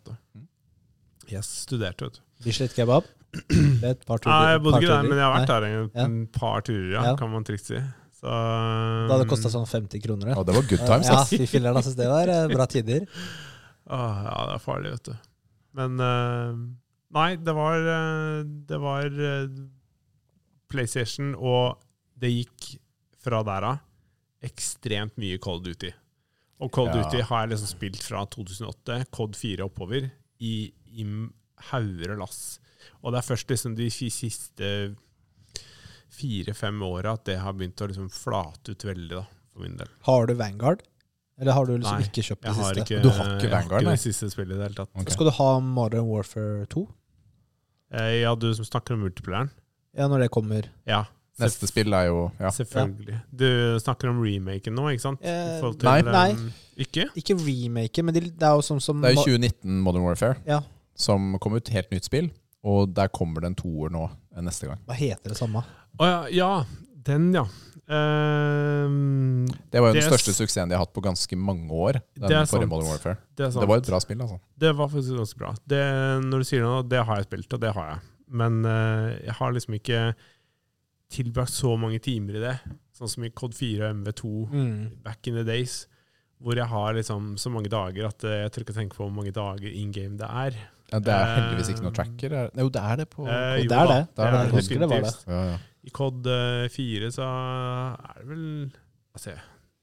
jeg studerte, vet du. Bislett kebab. Et par turer. Nei, jeg bodde ikke der, men jeg har vært Nei. der en, en par turer, ja, Ja. kan man trygt si. Så, Da hadde det kosta sånn 50 kroner. Ja, det var good times, Ja, fy filler'n, syns Det var eh, bra tider. Åh, ja, det er farlig, vet du. Men eh, Nei, det var eh, Det var PlayStation, og det gikk fra der av ekstremt mye Cold Duty. Og Cold Ja. Duty har jeg liksom spilt fra 2008, Cod 4 oppover, i, i hauger og lass. Og det er først liksom de siste fire-fem åra at det har begynt å liksom flate ut veldig, da, for min del. Har du Vanguard? Eller har du liksom Nei, ikke kjøpt det siste? ikke, Du har ikke Vanguard, ikke nei? det siste spillet i det hele tatt. Okay. Skal du ha Modern Warfare 2? Eh, Ja, du som snakker om multiplayeren? Ja, når det kommer. Ja. Neste spill er jo ja. Selvfølgelig. Du snakker om remaken nå, ikke sant? Eh, til, nei. Nei. um, Ikke? Ikke remaken, men det det er jo sånn som Det er jo 2019 Modern Warfare Ja. som kom ut. Helt nytt spill. Og der kommer det en toer nå eh, neste gang. Hva heter det samme? Å ja, ja, den, ja. Um, Det var jo den Det er største suksessen de har hatt på ganske mange år. Den Det er sant. Modern Warfare. det er sant. Det var et bra spill, altså. Det var faktisk ganske bra. Det, når du sier noe, det har jeg spilt, og det har jeg. Men uh, jeg har liksom ikke tilbrakt så mange timer i det. Sånn som i Cod 4 og MV2 Mm. back in the days. Hvor jeg har liksom så mange dager at eh, jeg tør ikke tenke på hvor mange dager in game det er. Ja, det er heldigvis ikke noe tracker. er- Jo, det er det på det jo er da, det. Det er det. Jeg husker det var det. ja, ja. I Cod eh, 4 så er det vel Altså,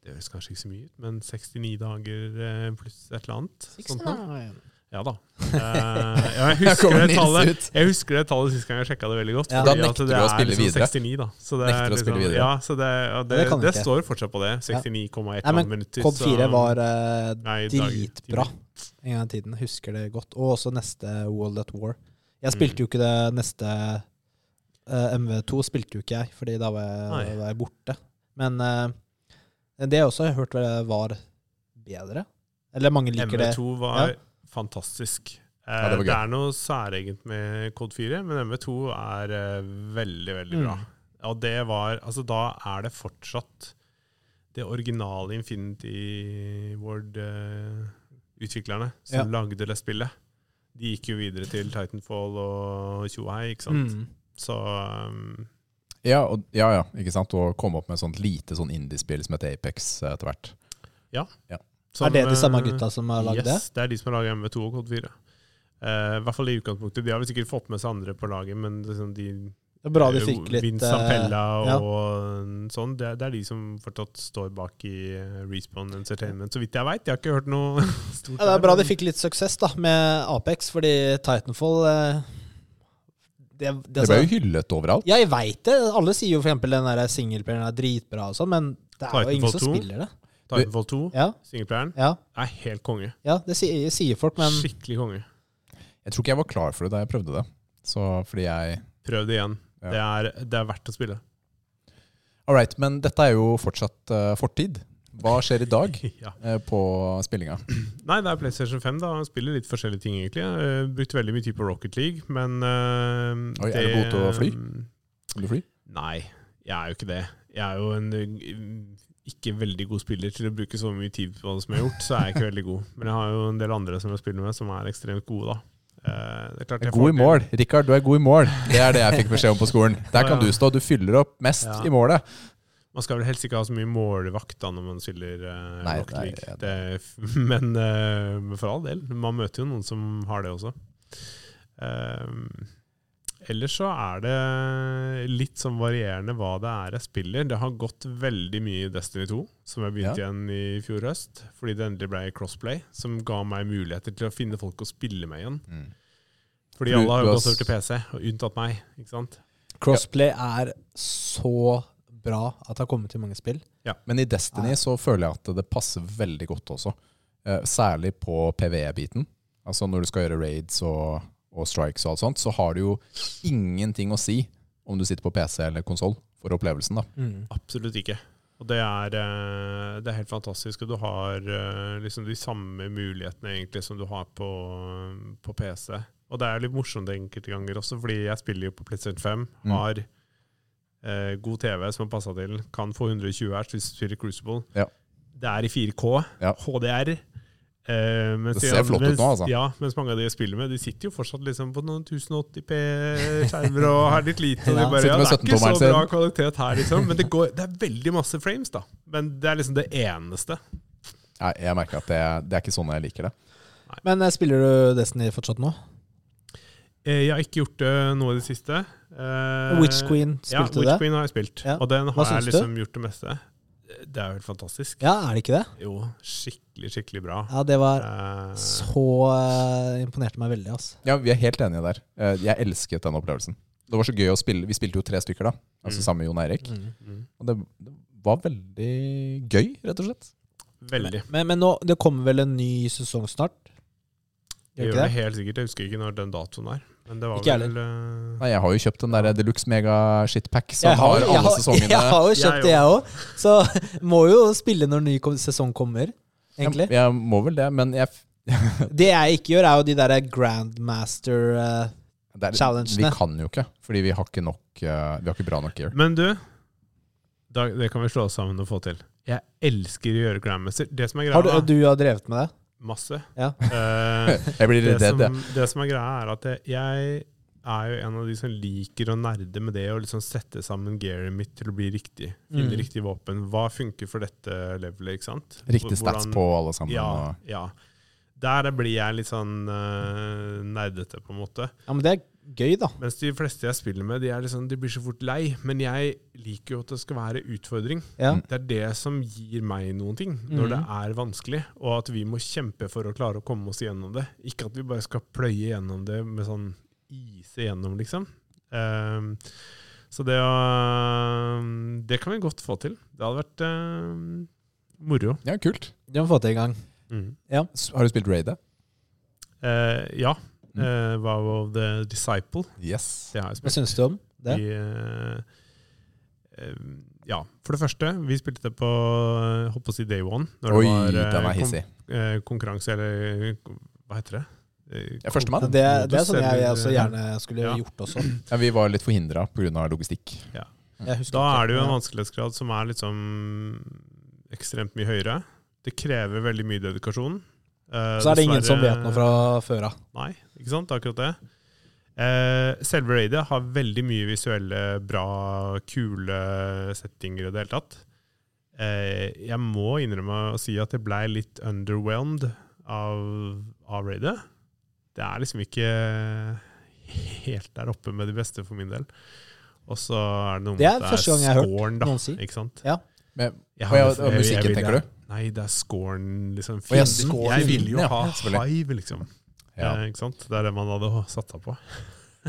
det høres kanskje ikke så mye ut, men 69 dager eh, pluss et eller annet. sånt noe. Ja da. Eh, ja, jeg, husker det tallet, jeg husker det tallet sist gang jeg sjekka det veldig godt. Ja. fordi Da nekter det du å er spille liksom videre. 69, da. Så det Nekter er å spille liksom, videre. Ja, så det, det, Det det står fortsatt på det. 69,1 ja. minutter. Cod 4 så- var uh, Nei, dritbra en gang i tiden. Husker det godt. Og også neste World at War. Jeg Mm. spilte jo ikke det neste eh, MV2 spilte jo ikke jeg, fordi da var jeg, var jeg borte. Men uh, det jeg også har hørt var bedre? Eller mange liker det? MV2 var Ja. fantastisk. Eh, Ja, det var det, er noe særegent med Code 4, men MV2 er uh, veldig, veldig bra. Mm. Og det var Altså, da er det fortsatt det originale Infinity Ward-utviklerne som lagde det spillet. De gikk jo videre til Titanfall og tjohei, ikke sant. Mm. Så um, Ja, og, ja, ja, ikke sant? Og komme opp med et sånt lite sånn indie-spill som heter Apex eh, etter hvert. som, er det de samme eh, gutta som har lagd det? Yes, det er de som har laget MV2 og Kod 4. Uh, I hvert fall i utgangspunktet. De har vel sikkert fått med seg andre på laget, men liksom de Det er bra de fikk litt Vince eh, og, ja. og sånn. Det, er- det er de som fortsatt står bak i eh, Respawn Entertainment, så vidt jeg veit. Jeg har ikke hørt noe stort. ja, Det er der, bra de fikk litt suksess da med Apex, fordi Titanfall eh, det, det, Det altså- ble jo hyllet overalt. Ja, jeg veit det. Alle sier jo for eksempel den der singleplayeren er dritbra og sånn, men det er jo ingen som 2? spiller det. Titanfall 2, Ja, singelplayeren, ja, er helt konge. ja det sier, sier folk, men Skikkelig konge. Jeg tror ikke jeg var klar for det da jeg prøvde det. Så fordi jeg Prøv det igjen. Ja. Det, er, det er verdt å spille. All right, men dette er jo fortsatt uh, fortid. Hva skjer i dag ja. eh, på spillinga? Nei, det er PlayStation 5. da spiller litt forskjellige ting, egentlig. Jeg har brukt veldig mye tid på Rocket League, men uh, Oi, er du god til å fly? Vil du fly? Nei, jeg er jo ikke det. Jeg er jo en ikke veldig god spiller til å bruke så mye tid på det som jeg har gjort, så er jeg ikke veldig god. Men jeg har jo en del andre som jeg spiller med, som er ekstremt gode, da. Eh, det er klart God får i mål. Rikard, du er god i mål. Det er det jeg fikk beskjed om på skolen. Der kan du stå. Du fyller opp mest Ja. i målet. Man skal vel helst ikke ha så mye målvakt da når man spiller uh, Nei, nei, ja. Det, men, eh, for all del, man møter jo noen som har det også. Eh, ellers så er det litt sånn varierende hva det er jeg spiller. Det har gått veldig mye i Destiny 2, som jeg begynte igjen i fjor høst. Fordi det endelig ble crossplay, som ga meg muligheter til å finne folk å spille med igjen. Fordi Du- alle har jo gått over til PC, og unntatt meg. ikke sant? Crossplay er så bra at det har kommet til mange spill. Men i Destiny så føler jeg at det passer veldig godt også. Eh, særlig på PVE-biten. Altså når du skal gjøre raids og, og strikes og alt sånt, så har du jo ingenting å si om du sitter på PC eller konsoll for opplevelsen. da. Absolutt ikke. Og det er, eh, det er helt fantastisk. Og du har eh, liksom de samme mulighetene egentlig som du har på, på PC. Og det er litt morsomt enkelte ganger også, fordi jeg spiller jo på PlayStation 5, Mm. Eh, god TV som har passa til, kan få 120 Hz hvis du spiller Crucible. Ja. Det er i 4K, Ja. HDR. Eh, mens Det ser de, flott ut nå, altså. Ja, mens mange av de jeg spiller med, de sitter jo fortsatt liksom på noen 1080p-skjermer og har litt lite. Og de bare, ja, det er ikke så bra kvalitet her, liksom. Men det, går, det er veldig masse frames, da. Men det er liksom det eneste. Nei, jeg merker at det, det er ikke sånn jeg liker det. Men eh, spiller du Destiny fortsatt nå? Eh, Jeg har ikke gjort det nå i det siste. Eh, Witch Queen, ja, spilte du Witch det? Queen har jeg spilt. Ja. Og den har jeg liksom du? gjort det meste. Det er jo helt fantastisk. Ja, er det ikke det? Jo, skikkelig, skikkelig bra. Ja, det var uh, så uh, Imponerte meg veldig, altså. Ja, Vi er helt enige der. Jeg elsket den opplevelsen. Det var så gøy å spille. Vi spilte jo tre stykker, da. Altså Mm. sammen med Jon Eirik. mm, Og det, det var veldig gøy, rett og slett. veldig. Men, men nå, det kommer vel en ny sesong snart? Jeg Gjør gjør det det? helt sikkert. Jeg husker ikke når den datoen er. Men det var Ikke vel uh... Nei, Jeg har jo kjøpt den der Deluxe Mega Shitpack som Jeg har, jeg alle sesongene. Jeg har jo kjøpt Jeg det, jeg òg. Så må jo spille når ny sesong kommer, egentlig. Jeg, jeg må vel det, men jeg, Det jeg ikke gjør, er jo de derre Grandmaster uh, det er, Challengene. Vi kan jo ikke, fordi vi har ikke nok uh, Vi har ikke bra nok gear. Men du, da, det kan vi slå oss sammen og få til. Jeg elsker å gjøre Grandmaster. Det som er Har du, du har drevet med det? Masse. Ja. Eh, Jeg blir det, redd, som, jeg. det som er greia, er at jeg, jeg er jo en av de som liker å nerde med det å liksom sette sammen gearet mitt til å bli riktig. Finne Mm. riktig våpen. Hva funker for dette levelet, ikke sant? Riktig stats Hvordan- på alle sammen. Ja, og- ja. Der blir jeg litt sånn uh, nerdete, på en måte. Ja, men det er gøy, da. Mens de fleste jeg spiller med, de, er liksom, de blir så fort lei. Men jeg liker jo at det skal være utfordring. Ja. Mm. Det er det som gir meg noen ting når mm. det er vanskelig, og at vi må kjempe for å klare å komme oss gjennom det. Ikke at vi bare skal pløye gjennom det med sånn ise gjennom, liksom. Um, så det å Det kan vi godt få til. Det hadde vært uh, moro. Ja, kult. Det må vi få til en gang. S- Har du spilt Raid, da? Uh, ja. Mm. Uh, Vow of the Disciple. Yes. Det har jeg Hva syns du om det? Vi, eh, eh, ja, for det første, vi spilte det på eh, holdt på å si day one. Når Oi, det var eh, den kon- hissig. eh, konkurranse, eller hva heter det? Eh, Ja, førstemann. Det, det er sånn jeg, jeg også gjerne skulle Ja. gjort også. Ja, vi var litt forhindra pga. logistikk. Ja. Da ikke. er det jo en vanskelighetsgrad som er liksom ekstremt mye høyere. Det krever veldig mye dedikasjon. Eh, Så er det ingen som vet noe fra før av. Nei, ikke sant? Akkurat det. Uh, selve raidet har veldig mye visuelle, bra, kule settinger i det hele tatt. Uh, jeg må innrømme å si at jeg blei litt underwhelmed av, av raidet. Det er liksom ikke helt der oppe med de beste for min del. Og så er det noe med Det er har scoren, da. noen si. Ikke sant? Men, Jeg og, ja, har- jeg, jeg- musikken, tenker du? Nei, det er scoren, liksom. Fienden. Jeg, scoren, jeg vil jo ha ja, hive, liksom. Ja. Eh, ikke sant? Det er det man hadde satsa på.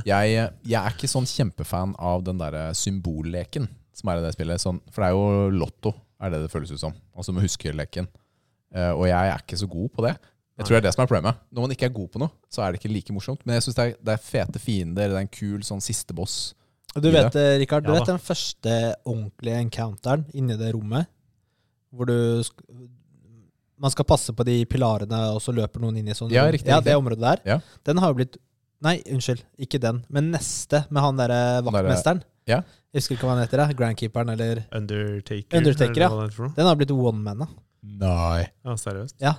Jeg, jeg er ikke sånn kjempefan av den der symbolleken som er i det spillet. Sånn, for det er jo lotto, er det det føles ut som. Altså med huskeleken. Uh, og jeg er ikke så god på det. Jeg tror det er det som er problemet. Når man ikke er god på noe, så er det ikke like morsomt. Men jeg syns det, er- det er fete fiender, det er en kul sånn siste boss. Du vet, Richard, Rikard, du Ja vet den første ordentlige encounteren inni det rommet? Hvor du Man skal passe på de pilarene, og så løper noen inn i sånn Ja, riktig, ja, riktig. det området der. Ja. Den har jo blitt Nei, unnskyld, ikke den. Men neste, med han derre vaktmesteren. Ja. Jeg husker ikke hva han heter. da. Grandkeeperen, eller Undertaker. Undertaker, eller ja. det. Den har blitt one man, da. Nei. Ja, seriøst. Ja.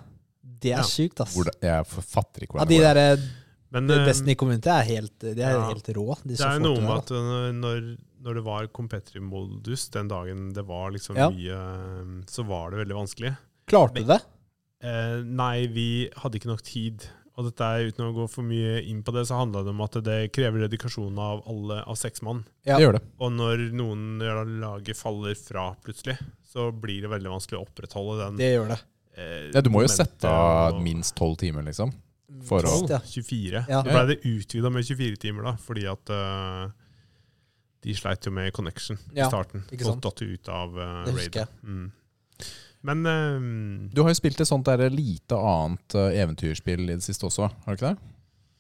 Det er Ja. sjukt, ass. Hvordan, jeg fatter ikke Ja, hvordan de det går. der Men de Besten i Community er helt, de er Ja. helt rå. De det er jo noe med at når, når det var competitive modus den dagen det var liksom Ja. mye eh, Så var det veldig vanskelig. Klarte du det? Eh, nei, vi hadde ikke nok tid. Og dette er uten å gå for mye inn på det, så handla det om at det krever dedikasjon av alle av seks mann. Ja. Det gjør det. Og når noen av laget faller fra plutselig, så blir det veldig vanskelig å opprettholde den. Det gjør det. eh, Ja, du må jo sette av minst tolv timer, liksom. Forhold. Minst, ja. 24. Ja. Så ble det utvida med 24 timer, da, fordi at eh, de sleit jo med connection Ja, i starten. sant. datt jo ut av uh, raidet. Mm. Men eh, Du har jo spilt et sånt der lite annet uh, eventyrspill i det siste også, har du ikke det?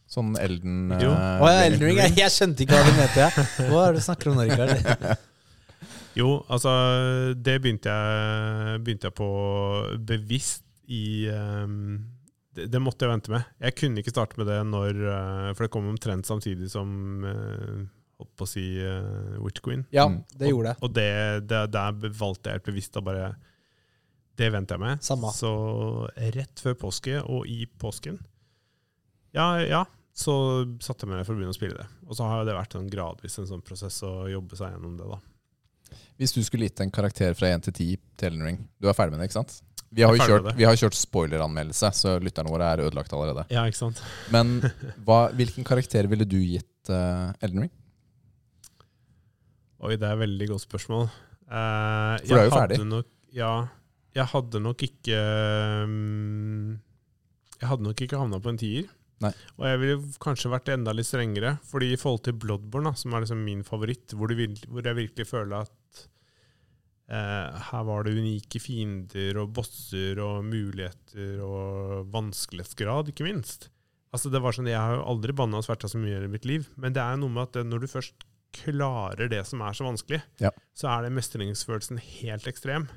Sånn Elden Jo. Oh, ja, Elden Ring. Jeg, jeg skjønte ikke hva du mente. jeg. Hva er det du snakker om nå, Rikard? jo, altså Det begynte jeg, begynte jeg på bevisst i um, det, det måtte jeg vente med. Jeg kunne ikke starte med det når For det kom omtrent samtidig som uh, Holdt på å si uh, Witch Queen. Ja, Mm. det gjorde det. Og det, det, der valgte jeg helt bevisst å bare Det venter jeg med. Samme. Så rett før påske og i påsken Ja, ja. Så satte jeg meg for å begynne å spille det. Og så har det vært en gradvis en sånn prosess å jobbe seg gjennom det, da. Hvis du skulle gitt en karakter fra 1 til 10 til Elden Ring Du er ferdig med det, ikke sant? Vi har jo kjørt, vi har kjørt spoileranmeldelse, så lytterne våre er ødelagt allerede. Ja, ikke sant? Men hva, hvilken karakter ville du gitt uh, Elden Ring? Oi, det er et veldig godt spørsmål. Uh, For du er jo ferdig. Nok, ja. Jeg hadde nok ikke um, Jeg hadde nok ikke havna på en tier. Nei. Og jeg ville kanskje vært enda litt strengere, fordi i forhold til Bloodborne, da, som er liksom min favoritt, hvor, vil, hvor jeg virkelig føler at eh, her var det unike fiender og bosser og muligheter og vanskelighetsgrad, ikke minst. Altså det var sånn, Jeg har jo aldri banna og sverta så mye i mitt liv, men det er noe med at når du først klarer det som er så vanskelig, Ja. så er det mestringsfølelsen helt ekstrem.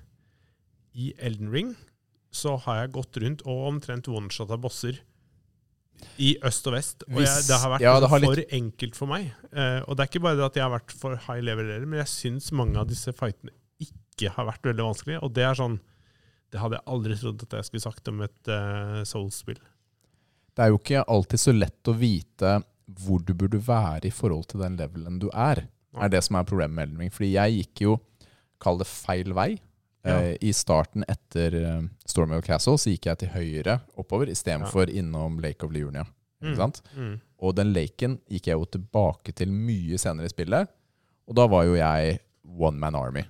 I Elden Ring så har jeg gått rundt og omtrent one-shotta bosser i øst og vest. Og jeg, det har vært ja, det har for enkelt for meg. Uh, og det er ikke bare det at jeg har vært for high level, men jeg syns mange av disse fightene ikke har vært veldig vanskelige. Og det er sånn Det hadde jeg aldri trodd at jeg skulle sagt om et uh, Souls-spill. Det er jo ikke alltid så lett å vite hvor du burde være i forhold til den levelen du er. Er det som er problemet med Elden Ring. Fordi jeg gikk jo, kall det feil vei. Ja. Eh, I starten etter uh, Stormwell Castle så gikk jeg til høyre oppover istedenfor for innom Lake of Liurnia. Ikke Mm. sant? Mm. Og den laken gikk jeg jo tilbake til mye senere i spillet. Og da var jo jeg one man army.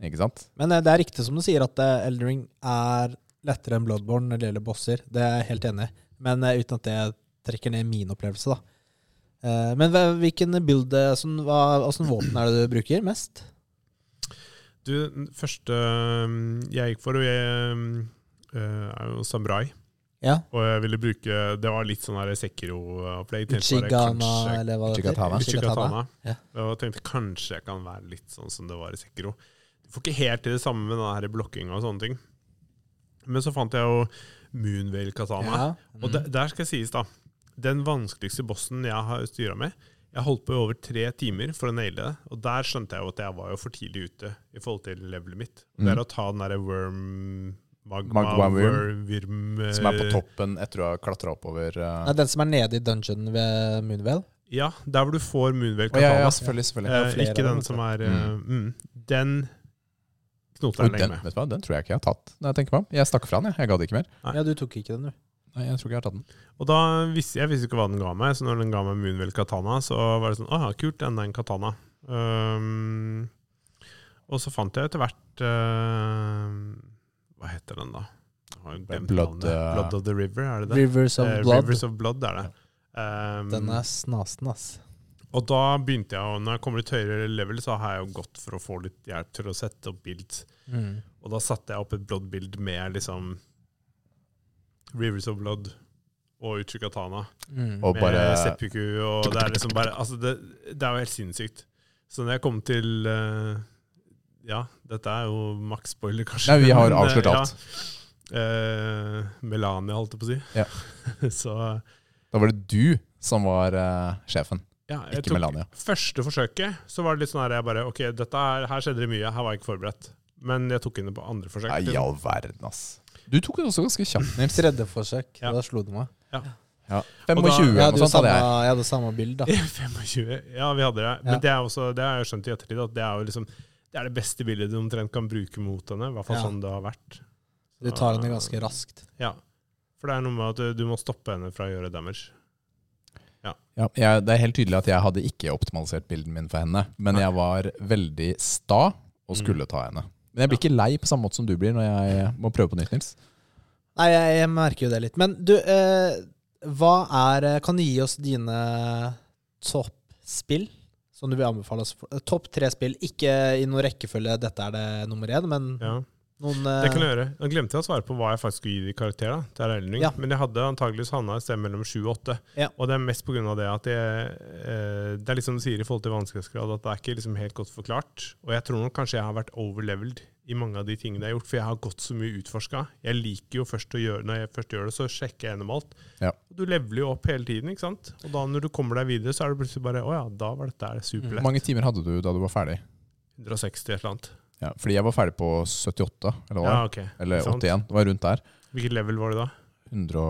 Ikke sant? Men eh, det er riktig som du sier, at Eldring er lettere enn Bloodborne når det gjelder bosser. Det er jeg helt enig i. Men eh, uten at det trekker ned min opplevelse, da. Eh, men hvilken build, eh, sånn, hva, åssen våpen er det du bruker mest? Du, den første um, jeg gikk for, og jeg um, uh, er jo samurai. Ja. Og jeg ville bruke Det var litt sånn Sekiro-opplegg. Tenkte Uchigana, kanskje- eller hva det heter? Uchigatana. Ja. Og tenkte kanskje jeg kan være litt sånn som det var i Sekiro. Du får ikke helt til det samme med den blokkinga og sånne ting. Men så fant jeg jo Moonvale Katana. Ja. Og der, der skal sies, da Den vanskeligste bossen jeg har styra med Jeg holdt på i over tre timer for å naile det. Og der skjønte jeg jo at jeg var jo for tidlig ute i forhold til levelet mitt. Mm. Det er å ta den derre worm Magma, Magma worm. worm, Som er på eh, toppen etter å ha klatra oppover uh... Nei, den som er nede i dungeon ved Moonvale. Ja, der hvor du får Moonvale Oh, ja, ja, selvfølgelig. selvfølgelig. Eh, Ja, ikke den som er Mm. eh, mm, Den knota jeg lenge den, med. vet du hva? den tror jeg ikke jeg har tatt. Når jeg tenker meg om. Jeg stakk fra den, jeg. Jeg gadd ikke mer. Nei. Ja, du tok ikke den, du. Nei, jeg tror ikke jeg har tatt den. Og da visste jeg visste ikke hva den ga meg, så når den ga meg Moonwell Katana, så var det sånn Å, kult, enda en katana. Um, og så fant jeg etter hvert uh, Hva heter den, da? Blood, eh, Blood of the River, er det det? Rivers of Eh, Blood. Rivers of Blood er det. Um, Den er snasen, ass. Og da begynte jeg, og når jeg kommer litt høyere level, så har jeg jo gått for å få litt hjelp til å sette opp bild. Mm. Og da satte jeg opp et blood-bild med liksom Rivers of Blood og Uchikatana. Mm. Og med bare seppuku, og det er liksom bare Altså, det, det er jo helt sinnssykt. Så når jeg kom til uh, Ja, dette er jo maks spoiler, kanskje. Nei, vi har men, eh, avslørt ja. alt. Eh, Melania, holdt jeg på å si. Ja. så Da var det du som var uh, sjefen, ja, jeg ikke Melania. Første forsøket så var det litt sånn her jeg bare Ok, dette er, her skjedde det mye, her var jeg ikke forberedt. Men jeg tok inn det på andre forsøk. Ja, i all verden, ass. Du tok det også ganske kjapt, Nils. Tredje forsøk, Ja. da slo du meg. Ja. Og 25 da- Jeg hadde jo sånt hadde samme, jeg. jeg hadde samme bild, da. 25. Ja, vi hadde det. Men Ja. det, er også, det har jeg skjønt i ettertid, at det er jo liksom Det er det beste bildet du omtrent kan bruke mot henne. I hvert fall Ja. sånn det har vært. Du tar henne ganske raskt. Ja. For det er noe med at du, du må stoppe henne fra å gjøre damage. Ja, jeg, det er helt tydelig at jeg hadde ikke optimalisert bilden min for henne, men Nei. jeg var veldig sta og skulle ta henne. Men jeg blir ikke lei på samme måte som du blir når jeg må prøve på nytt, Nils. Nei, jeg, jeg merker jo det litt. Men du, eh, hva er eh, Kan du gi oss dine toppspill som du vil anbefale oss? Eh, Topp tre spill. Ikke i noen rekkefølge, dette er det nummer én, men Ja, noen Det kan du jeg gjøre. Nå glemte jeg å svare på hva jeg faktisk skulle gi de karakter. da, til Elden Ja. Men jeg hadde antakeligvis havna et sted mellom sju og åtte. Ja. Og det er mest pga. det at jeg, eh, det er liksom du sier i forhold til vanskelighetsgrad, at det er ikke liksom helt godt forklart. Og jeg tror nok kanskje jeg har vært overleveled i mange av de tingene jeg har gjort, for jeg har gått så mye utforska. Jeg liker jo først å gjøre Når jeg først gjør det, så sjekker jeg gjennom alt. Ja. Du leveler jo opp hele tiden, ikke sant? Og da når du kommer deg videre, så er det plutselig bare Å ja, da var dette superlett. Hvor mange timer hadde du da du var ferdig? 160 et eller annet. Ja, fordi jeg var ferdig på 78, eller? Ja, okay. Eller 81. Det var rundt der. Hvilket level var det da? 100,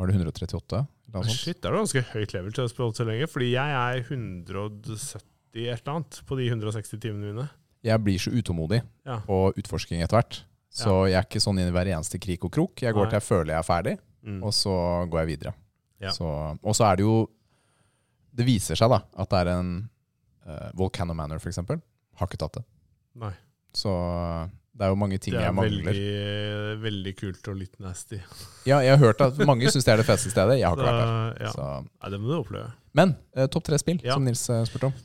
var det 138? Eller noe? Shit, det er ganske høyt level til å spille så lenge. Fordi jeg er 170 et eller annet på de 160 timene mine. Jeg blir så utålmodig Ja. på utforsking etter hvert. Så jeg er ikke sånn inn i hver eneste krik og krok. Jeg går Nei. til jeg føler jeg er ferdig, Mm. og så går jeg videre. Ja. Så, og så er det jo Det viser seg da at det er en uh, Volcano Manor, eksempel. Har ikke tatt det. Nei. Så det er jo mange ting Det er jeg mangler. veldig, veldig kult og litt nasty. Ja, jeg har hørt at mange syns det er det feteste stedet. Jeg har ikke vært der. ja. Så. Nei, det må du oppleve. Men eh, topp tre spill, Ja. som Nils eh, spurte om.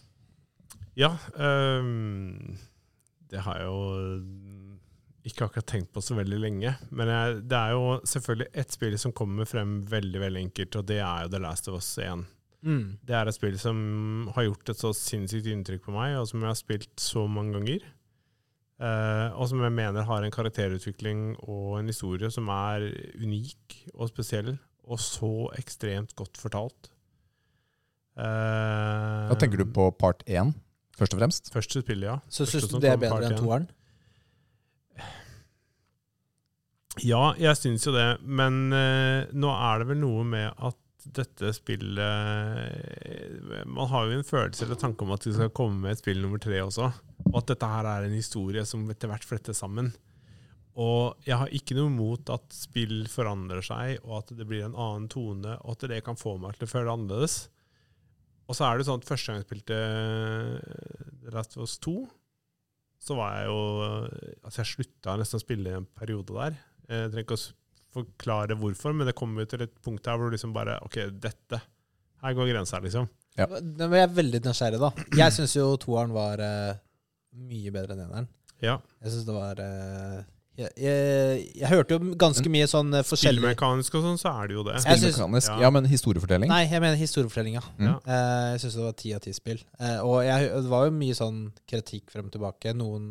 Ja, Um, det har jeg jo ikke akkurat tenkt på så veldig lenge. Men jeg, det er jo selvfølgelig ett spill som kommer frem veldig veldig enkelt, og det er jo The Last of Us 1. mm. Det er et spill som har gjort et så sinnssykt inntrykk på meg, og som jeg har spilt så mange ganger. Eh, og som jeg mener har en karakterutvikling og en historie som er unik og spesiell, og så ekstremt godt fortalt. Hva Da tenker du på part én, først og fremst. Første spillet, ja. Så syns du det er bedre enn toeren? Ja, jeg syns jo det, men uh, nå er det vel noe med at dette spillet eh, Man har jo en følelse eller tanke om at vi skal komme med et spill nummer tre også. Og at dette her er en historie som etter hvert fletter sammen. Og jeg har ikke noe imot at spill forandrer seg, og at det blir en annen tone, og at det kan få meg til å føle det annerledes. Og så er det sånn at første gang jeg spilte The Last of Us 2, så var jeg jo Altså, jeg slutta nesten å spille i en periode der. Jeg trenger ikke å forklare hvorfor, men det kommer jo til et punkt her hvor du liksom bare OK, dette Her går grensa, liksom. Ja. Nå er jeg veldig nysgjerrig, da. Jeg syns jo toeren var eh, mye bedre enn eneren. Ja. Jeg syns det var uh, jeg, jeg, jeg hørte jo ganske mye sånn uh, forskjellig Spillmekanisk og sånn, så er det jo det. Spillmekanisk. ja. Ja, men historiefortelling. Nei, jeg mener historiefortellinga. Mm. Ja. Eh, jeg syns det var ti av ti spill. Eh, og jeg, det var jo mye sånn kritikk frem og tilbake. Noen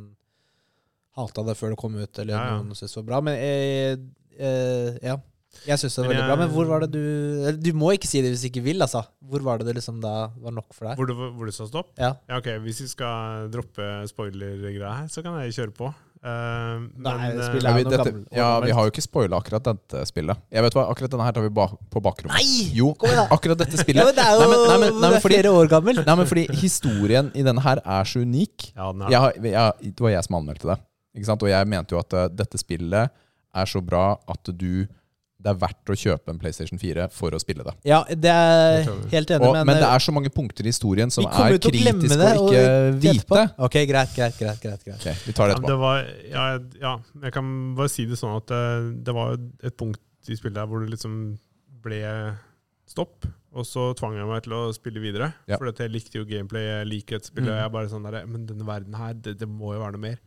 hata det før det kom ut, eller Ja, ja. noen syntes det var bra. Men jeg, eh, ja. Jeg syns det var Men veldig bra. Men hvor var det du Du må ikke si det hvis du ikke vil, altså. Hvor var det det liksom da var nok for deg? Hvor det, hvor det sa stopp? Ja. Ja, ok, Hvis vi skal droppe spoiler-greia her, så kan jeg kjøre på. Uh, Nei, men, eh, spillet er jo noe dette, gammel- ja, vi har jo ikke spoila akkurat dette spillet. Jeg vet hva, Akkurat denne her tar vi ba på bakrommet. Nei! Jo, akkurat dette Ja, spillet. men det er jo Nei, men- nei, men- nei, men det er fordi- flere år gammel. Nei, men fordi historien i denne her er så unik. ja, den er Jeg, jeg, det var jeg som anmeldte det. Ikke sant? Og jeg mente jo at eh, dette spillet er så bra at du det er verdt å kjøpe en PlayStation 4 for å spille det. Ja, det er jeg. helt enig, Og, men, men det eh, er så mange punkter i historien som er kritisk til å kritiske det, å og ikke vi- vite. Ok, greit, greit, greit, greit, greit. Ok, vi tar det Ja, etterpå. det var, ja, ja, jeg kan bare si det sånn at det, det var et punkt i spillet der hvor det liksom ble stopp. Og så tvang jeg meg til å spille videre. Ja. For jeg likte jo gameplay, jeg liker et spill. Og Mm. jeg er bare sånn der, Men denne verden her, det, det må jo være noe mer.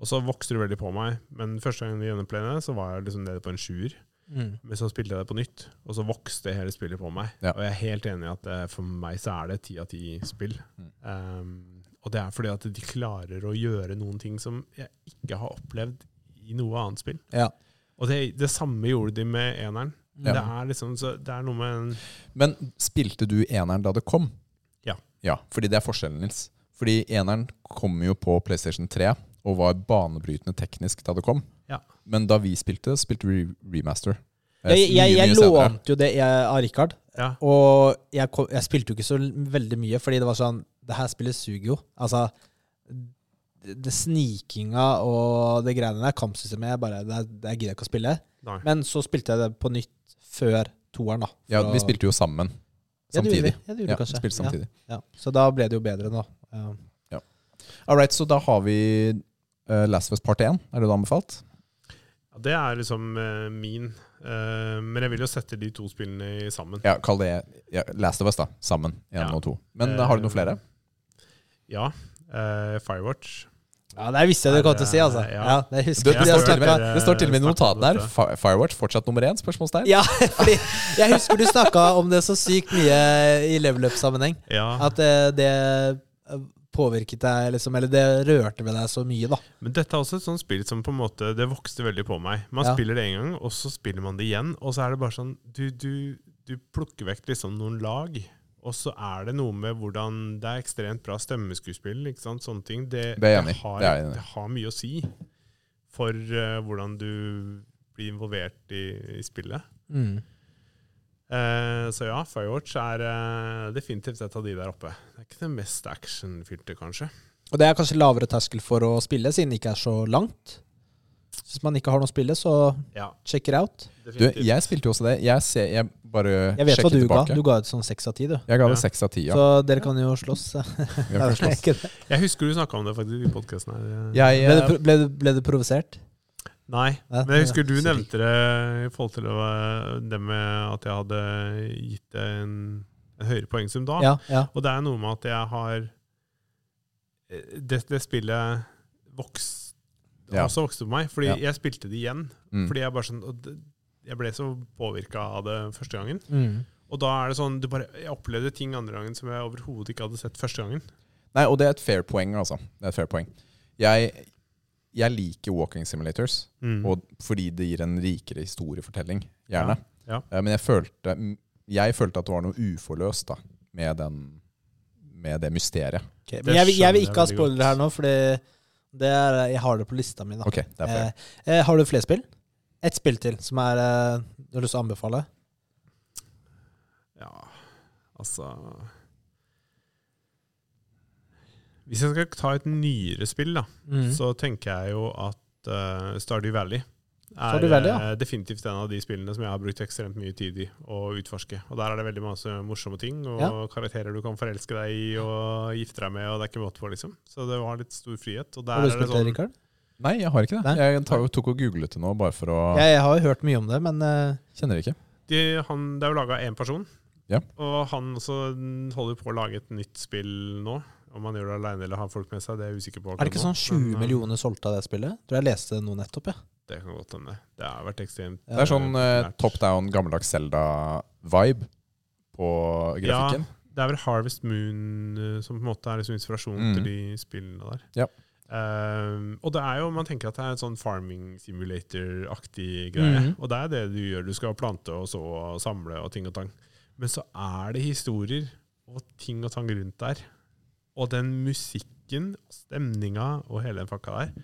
Og så vokste det veldig på meg. Men første gangen i det, så var jeg liksom nede på en sjuer. Mm. Men så spilte jeg det på nytt, og så vokste hele spillet på meg. Ja. Og jeg er helt enig i at det, for meg så er det ti av ti spill. Mm. Um, og det er fordi at de klarer å gjøre noen ting som jeg ikke har opplevd i noe annet spill. Ja. Og det, det samme gjorde de med eneren. Ja. Det er liksom så, Det er noe med en Men spilte du eneren da det kom? Ja. Ja, Fordi det er forskjellen, Nils. Fordi eneren kom jo på PlayStation 3 og var banebrytende teknisk da det kom. Ja. Men da vi spilte, spilte vi remaster. Jeg, jeg, jeg lånte jo det jeg, av Rikard, Ja. og jeg, kom, jeg spilte jo ikke så veldig mye, fordi det var sånn Det her spillet suger jo. Altså det, det Snikinga og det greiene der, kampsystemet, jeg bare, det, det gidder jeg ikke å spille. Nei. Men så spilte jeg det på nytt før toeren, da. Ja, vi spilte jo sammen. Ja, det gjorde vi. Ja, det gjorde Ja, vi kanskje. samtidig. Ja, ja. Så da ble det jo bedre, Nå Ja. All right, så da har vi uh, Last of Us Part 1. Er det du anbefalt? Ja, det er liksom uh, min. Uh, men jeg vil jo sette de to spillene i sammen. Ja, kall det ja, Last of Us, da. Sammen. Én Ja. og to. Men har du noen flere? Ja. eh, Firewatch. ja, det visste jeg du kom til å si, altså. Ja. Ja, det Det, det, står med, det står til og med i notatene her. Firewatch fortsatt nummer én? Spørsmålstegn. Ja, fordi jeg husker du snakka om det så sykt mye i level up-sammenheng. Ja. At det, det påvirket deg, liksom, eller det rørte ved deg så mye, da. Men dette er også et sånt spill som på en måte Det vokste veldig på meg. Man Ja. spiller det en gang, og så spiller man det igjen. Og så er det bare sånn Du, du, du plukker vekk liksom noen lag. Og så er det noe med hvordan Det er ekstremt bra stemmeskuespill. ikke sant? Sånne ting. Det, Det er enig har, Det er enig det har mye å si for uh, hvordan du blir involvert i, i spillet. Mm. Eh, så ja, Firewatch er eh, definitivt et av de der oppe. Det er ikke det mest actionfylte, kanskje. Og det er kanskje lavere terskel for å spille, siden det ikke er så langt. Hvis man ikke har noe å spille, så Ja, check it out. Du, jeg spilte jo også det. Jeg, ser, jeg bare Jeg vet hva du du ga. Du ga ut sånn seks av ti, du. Jeg ga det Ja. av ti, ja. Så dere kan jo slåss. Kan slåss. Jeg husker du snakka om det faktisk i podkasten her. Jeg, det, eh, ble, ble du provosert? Nei, men jeg husker du nevnte det i forhold til det med at jeg hadde gitt deg en, en høyere poengsum da. Ja, ja. Og det er noe med at jeg har Det, det spillet vokst, Ja. også vokste på meg. Fordi Ja. jeg spilte det igjen. mm. Fordi jeg bare sånn Jeg ble så påvirka av det første gangen. Mm. Og da er det sånn du bare, Jeg opplevde ting andre gangen som jeg overhodet ikke hadde sett første gangen. Nei, og det er et fair poeng, altså. Det er et fair poeng. Jeg, jeg liker walking simulators, Mm. og fordi det gir en rikere historiefortelling, gjerne. Ja, ja. Eh, Men jeg følte, jeg følte at det var noe uforløst da, med, den, med det mysteriet. Okay, Men jeg, vil- jeg vil ikke ha spoilere her nå, for er, jeg har det på lista mi. da. Ok, det er fair. Eh, eh, har du flere spill? Ett spill til som er eh, du har lyst til å anbefale? Ja, altså Hvis jeg skal ta et nyere spill, da, Mm. så tenker jeg jo at uh, Stardew Valley er Valley, ja. eh, definitivt en av de spillene som jeg har brukt ekstremt mye tid i å utforske. Og Der er det veldig masse morsomme ting, og Ja. karakterer du kan forelske deg i og gifte deg med, og det er ikke måte på, liksom. Så det var litt stor frihet. Og der Har du spilt det det, sånn Rikard? Nei, jeg har ikke det. Nei? Jeg tar, tok og googlet det nå, bare for å Jeg, jeg har jo hørt mye om det, men uh... Kjenner ikke. de, han, Det er jo laga én person, Ja. og han også holder på å lage et nytt spill nå. Om han gjør det aleine eller har folk med seg, det er jeg usikker på. er det ikke sånn 20. Men, eh, millioner solgt av det spillet? Tror jeg leste det nå nettopp, ja. Det kan godt hende. Det har vært ekstremt Ja. Det er sånn uh, top down, gammeldags Zelda-vibe på grafikken. Ja, Det er vel Harvest Moon som på en måte er liksom inspirasjonen Mm. til de spillene der. Ja. Um, og det er jo, man tenker at det er en sånn farming simulator-aktig greie. Mhm. Og det er det du gjør. Du skal plante og så og samle og ting og tang. Men så er det historier og ting og tang rundt der. Og den musikken, stemninga og hele den fakka der.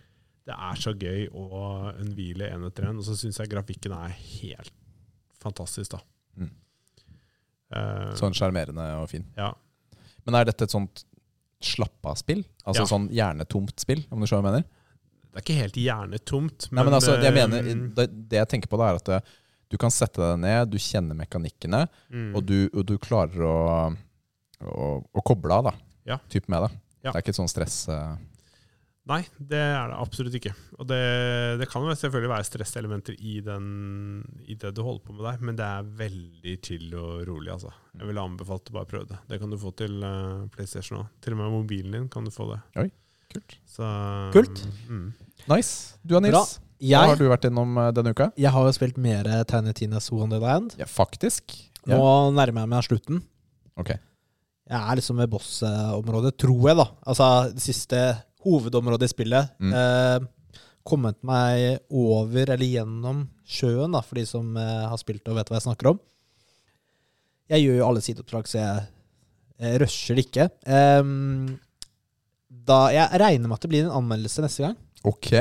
Det er så gøy å unnhvile en etter en. Og så syns jeg grafikken er helt fantastisk, da. Mm. Uh, Sånn sjarmerende og fin. Ja. Men er dette et sånt slappa-spill? Altså Ja. sånn hjernetomt spill, om du skjønner hva jeg mener? Det er ikke helt hjernetomt, Nei, men altså, jeg eh, mener, det, det jeg tenker på da, er at det, du kan sette deg ned, du kjenner mekanikkene, mm. og, du, og du klarer å, å, å koble av, da. Ja. type med det. Ja. Det er ikke et sånn stress Uh... Nei, det er det absolutt ikke. Og det, det kan jo selvfølgelig være stresselementer i, den, i det du holder på med der, men det er veldig chill og rolig, altså. Jeg ville anbefalt å bare prøve det. Det kan du få til uh, PlayStation òg. Til og med mobilen din kan du få det. Kult. Så, Kult. Mm. Nice. Du og Bra. jeg, hva har du vært innom eh, denne uka? jeg har jo spilt mer Tiny Tinas Wonderland. Ja, faktisk. Nå nærmer jeg meg slutten. Ok. Jeg er liksom ved boss-området, tror jeg, da. Altså det siste hovedområdet i spillet. Mm. Eh, kommet meg over, eller gjennom, sjøen, da, for de som eh, har spilt og vet hva jeg snakker om. Jeg gjør jo alle sideoppdrag, så jeg, jeg rusher det ikke. Eh, da, jeg regner med at det blir en anmeldelse neste gang. Ok,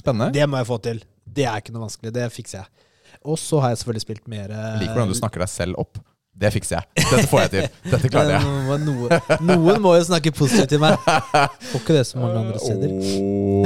spennende. Det må jeg få til. Det er ikke noe vanskelig. Det fikser jeg. Og så har jeg selvfølgelig spilt mer liker hvordan du snakker deg selv opp. Det fikser jeg. Dette får jeg til. Dette klarer jeg. Men Noen, noen må jo snakke positivt til meg. Får ikke det så mange andre steder.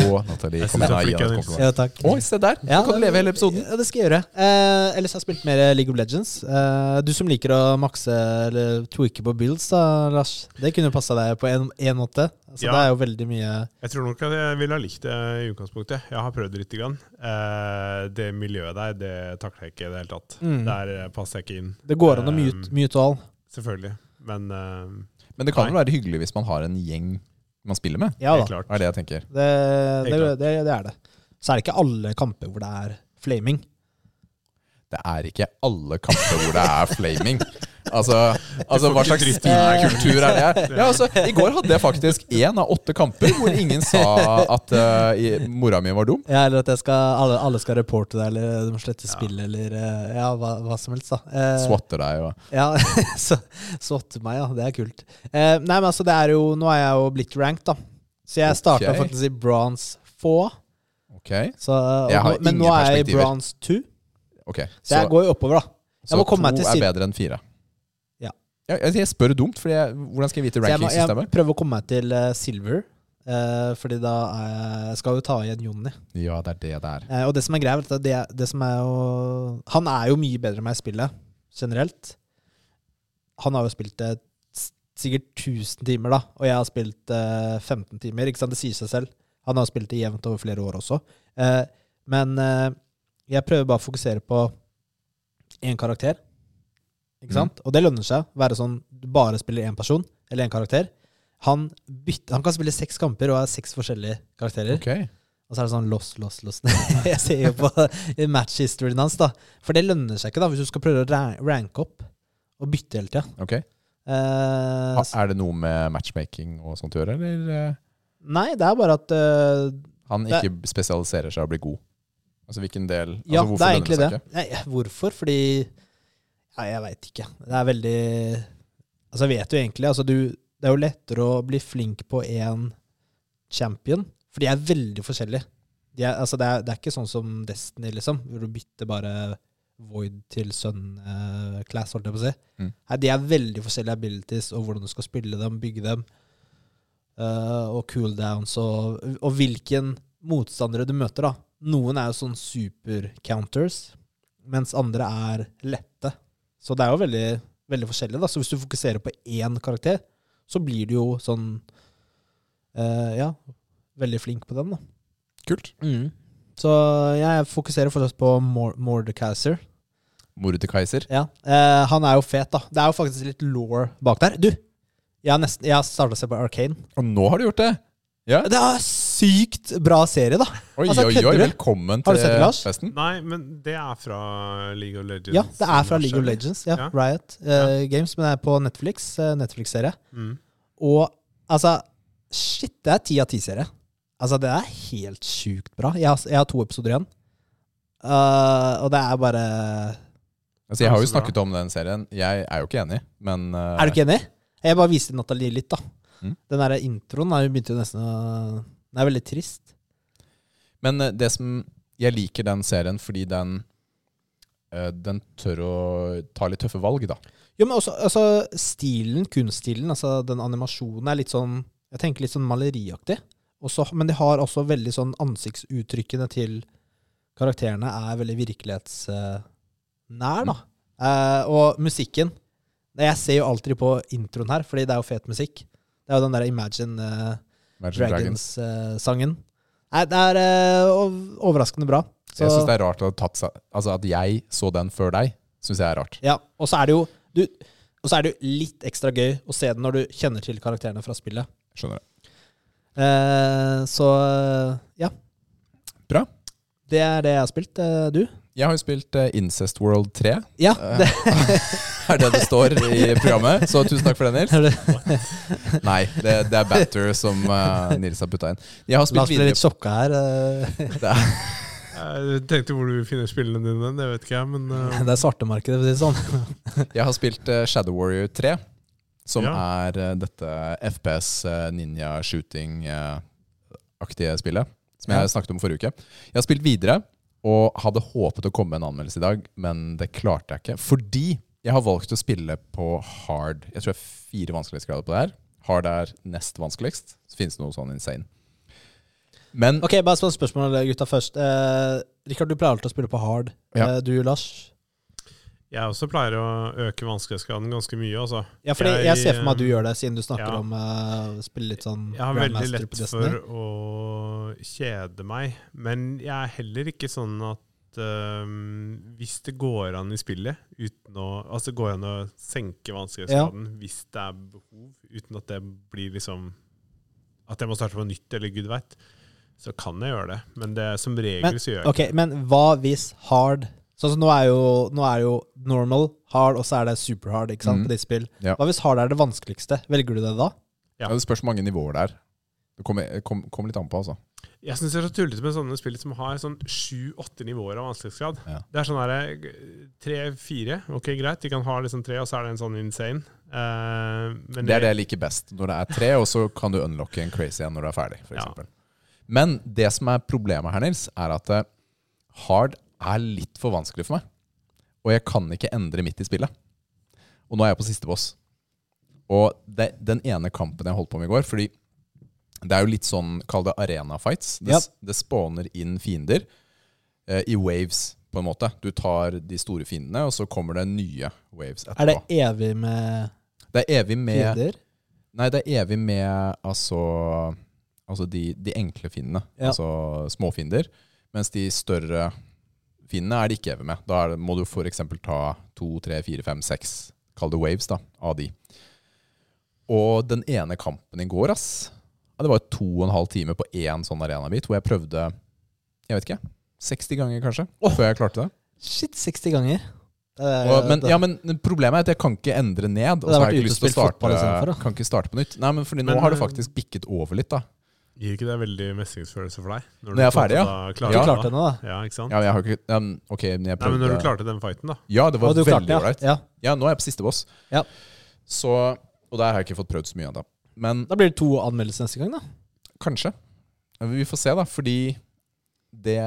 Åh, Nathalie, Jeg kom igjen. Gi kompliment. Ja, takk. Oi, se der. Ja, kan du leve hele episoden. Ja, det skal jeg gjøre. Eh, ellers har jeg spilt mer League of Legends. Eh, du som liker å makse eller tweake på builds, da, Lars. Det kunne passa deg på en, en måte. Så Ja. det er jo veldig mye Jeg tror nok at jeg ville ha likt det i utgangspunktet. Jeg har prøvd det lite grann. Eh, det miljøet der, det takler jeg ikke i det hele tatt. Mm. Der eh, passer jeg ikke inn. Det går an å mute, mute all. Selvfølgelig. Men eh, Men det kan jo være hyggelig hvis man har en gjeng man spiller med. Ja da. Det er det jeg tenker. Det, det, det, det er det. Så er det ikke alle kamper hvor det er flaming. Det er ikke alle kamper hvor det er flaming. Altså, altså hva slags kultur er det? Ja, altså, I går hadde jeg faktisk én av åtte kamper hvor ingen sa at uh, i- mora mi var dum. Ja, eller at jeg skal, alle, alle skal reporte deg, eller de må slette Ja. spill, eller uh, ja, hva, hva som helst. da. Uh, Swatter deg og Ja, swatte meg, ja. Det er kult. Uh, nei, men altså, det er jo Nå er jeg jo blitt ranked, da. Så jeg starta okay. faktisk i bronze 4. Okay. Så, og, Jeg har ingen men nå er jeg i bronze 2. ok. Så, jeg går jo oppover, da. så må komme meg to til er bedre enn fire. Jeg, jeg, spør dumt, for hvordan skal jeg vite rankingsystemet? jeg, jeg prøver å komme meg til eh, silver. eh, fordi da jeg, jeg skal jo ta igjen Jonny. Ja, det er det det er. Eh, og det som er greia, det, det som er jo Han er jo mye bedre enn meg i spillet, generelt. Han har jo spilt det sikkert 1000 timer, da, og jeg har spilt eh, 15 timer. Ikke sant? Det sier seg selv. Han har spilt det jevnt over flere år også. Eh, men eh, jeg prøver bare å fokusere på én karakter. Ikke sant? Og det lønner seg. Være sånn du bare spiller én person eller én karakter. Han, bytter, han kan spille seks kamper og er seks forskjellige karakterer. Okay. Og så er det sånn loss, loss, loss. jeg ser jo på match-historien hans, da. For det lønner seg ikke, da, hvis du skal prøve å ra- ranke opp og bytte hele tida. Okay. Uh, Er det noe med matchmaking og sånt å gjøre, eller eh, nei, det er bare at uh, han Det- ikke spesialiserer seg og blir god? Altså hvilken del Ja, altså, det er egentlig det. Nei, hvorfor? Fordi Ja, jeg veit ikke. Det er veldig Altså, jeg vet jo egentlig altså, du, Det er jo lettere å bli flink på én champion, for de er veldig forskjellige. De er, altså, det, er, det er ikke sånn som Destiny, liksom, hvor du bytter bare Void til Sun-class, holdt jeg på å si. Mm. Nei, de er veldig forskjellige abilities, og hvordan du skal spille dem, bygge dem, uh, og cooldowns, og, og hvilken motstandere du møter, da. Noen er jo sånn super-counters, mens andre er lette. Så det er jo veldig, veldig forskjellig. da. Så hvis du fokuserer på én karakter, så blir du jo sånn eh, Ja, veldig flink på den, da. Kult. Så jeg fokuserer fortsatt på Mor Mordekaiser. Mordekaiser. Ja. Eh, han er jo fet, da. Det er jo faktisk litt law bak der. Du! Jeg har, nesten- jeg har starta å se på Arcane. Og nå har du gjort det! Ja. Det er sykt bra serie, da! Oi, Altså, oi, oi, velkommen til det, festen. Nei, men det er fra League of Legends. Ja, det er fra League of Legends. Ja, Ja. Riot eh, Games, men det er på Netflix. Uh, Netflix-serie. Mm. Og altså Shit, det er ti av ti-serie. Altså, det er helt sjukt bra. Jeg har, jeg har to episoder igjen. Uh, og det er bare Altså, jeg har jo snakket om den serien. Jeg er jo ikke enig, men Er du ikke enig? Jeg bare viste Nathalie litt, da. Mm. Den der introen er jo begynte jo nesten å Den er veldig trist. Men eh, det som Jeg liker den serien fordi den eh, Den tør å ta litt tøffe valg, da. Jo, men også altså, stilen, kunststilen, altså den animasjonen er litt sånn Jeg tenker litt sånn maleriaktig. Også, men de har også veldig sånn ansiktsuttrykkene til karakterene er veldig virkelighetsnær, da. Eh, og musikken Jeg ser jo alltid på introen her, fordi det er jo fet musikk. Det er jo den der Imagine eh. Dragons-sangen. Nei, det er eh, overraskende bra. Så, Jeg syns det er rart at, Altså at jeg så den før deg, syns jeg er rart. Ja, og så er det jo du, er det jo litt ekstra gøy å se den når du kjenner til karakterene fra spillet. Skjønner jeg Eh, så ja. Bra. Det er det jeg har spilt. Eh, du? Jeg har jo spilt eh, Incest World 3. Ja. Eh, Det, er det det står i programmet. Så tusen takk for det, Nils. Nei, det, det er Batter som eh, Nils har putta inn. Jeg har La oss bli litt sjokka her. det Jeg tenkte hvor du finner spillene dine, det vet ikke jeg, men uh... Det er svartemarkedet, for å si det sånn. Jeg har spilt Shadow Warrior 3, som Ja. er dette FPS ninja shooting-aktige spillet. Som Ja. jeg snakket om forrige uke. Jeg har spilt videre og hadde håpet å komme med en anmeldelse i dag, men det klarte jeg ikke. Fordi jeg har valgt å spille på hard. Jeg tror jeg er fire vanskelighetsgrader på det her. Hard er nest vanskeligst. Så finnes det noe sånn insane. Men Ok, bare et spørsmål, gutta, først. Eh, Rikard, du pleier alltid å spille på hard. Ja. Eh, du, Lars? Jeg også pleier å øke vanskelighetsgraden ganske mye. Altså. Ja, fordi jeg, Jeg, ser for meg at du eh, gjør det, siden du snakker ja. om å å spille litt sånn Jeg har veldig lett på for å kjede meg, men jeg er heller ikke sånn at uh, hvis det går an i spillet uten å, Altså går an å senke vanskelighetsgraden hvis det er behov, uten at det blir liksom At jeg må starte på nytt, eller gud veit, så kan jeg gjøre det. Men det, som regel Men, så gjør jeg Ok, men hva hvis hard Sånn som nå er jo, nå er jo normal, hard, og så er det superhard ikke sant, Mhm. på ditt spill. Ja. Hva hvis hard er det vanskeligste? Velger du det da? Ja. ja, det spørs hvor mange nivåer det er. Det kommer, kom, kom litt an på, altså. Jeg syns det er så tullete med sånne spill som har sånn sju-åtte nivåer av vanskelighetsgrad. Ja. Det er sånn herre tre-fire. Ok, greit, de kan ha liksom tre, og så er det en sånn insane. Uh, men Det er det jeg liker best. Når det er tre, og så kan du unlocke en crazy en når du er ferdig. For Ja. eksempel. Men det som er problemet her, Nils, er at eh, hard er litt for vanskelig for meg. Og jeg kan ikke endre midt i spillet. Og nå er jeg på siste boss. Og det, den ene kampen jeg holdt på med i går Fordi det er jo litt sånn, kall det arena fights. Det, yep. det spawner inn fiender eh, i waves, på en måte. Du tar de store fiendene, og så kommer det nye waves etterpå. Er det evig med det er evig med fiender? Nei, det er evig med altså, altså de, de enkle fiendene. Ja. Altså småfiender. Mens de større fiendene er det ikke evig med. Da det, må du f.eks. ta to, tre, fire, fem, seks, kall det waves, da, av de. Og den ene kampen i går, ass Det var to og en halv time på én sånn arenabit hvor jeg prøvde Jeg vet ikke. 60 ganger, kanskje, før jeg klarte det. Shit, 60 ganger. Det er- Og, men, ja, men problemet er at jeg kan ikke endre ned. Og så har jeg ikke lyst til å starte, kan ikke starte på nytt. Nei, men fordi nå Men, har det eh, faktisk bikket over litt, da. Gir ikke det veldig mestringsfølelse for deg? Når jeg er ferdig, ja. Du Ja. klarte nå, da. Ja, ikke sant? Ja, men jeg har ikke um, Ok, men jeg Nei, men når du klarte den fighten, da. Ja, det var veldig ålreit. ja. Ja, nå er jeg på siste boss. Ja. Så, og der har jeg ikke fått prøvd så mye ennå. Men Da blir det to anmeldelser neste gang, da. kanskje. Vi får se, da. Fordi det,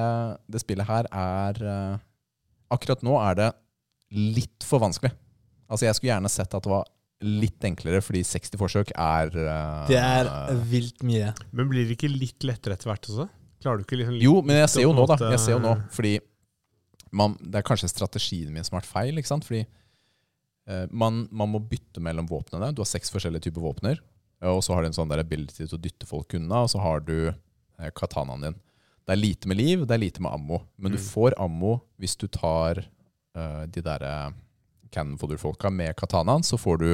det spillet her er uh, Akkurat nå er det litt for vanskelig. Altså, jeg skulle gjerne sett at det var litt enklere, fordi 60 forsøk er uh, Det er vilt mye. Men blir det ikke litt lettere etter hvert også? Klarer du ikke liksom litt Jo, men jeg ser jo nå, da. Jeg ser jo nå, fordi man, Det er kanskje strategien min som har vært feil. ikke sant? Fordi uh, man, man må bytte mellom våpnene. Du har seks forskjellige typer våpner. Og så har du en sånn der ability til å dytte folk unna, og så har du uh, katanaen din. Det er lite med liv, det er lite med ammo. Men du Mm. får ammo hvis du tar uh, de derre cannon fodder-folka med katanaen. Så får du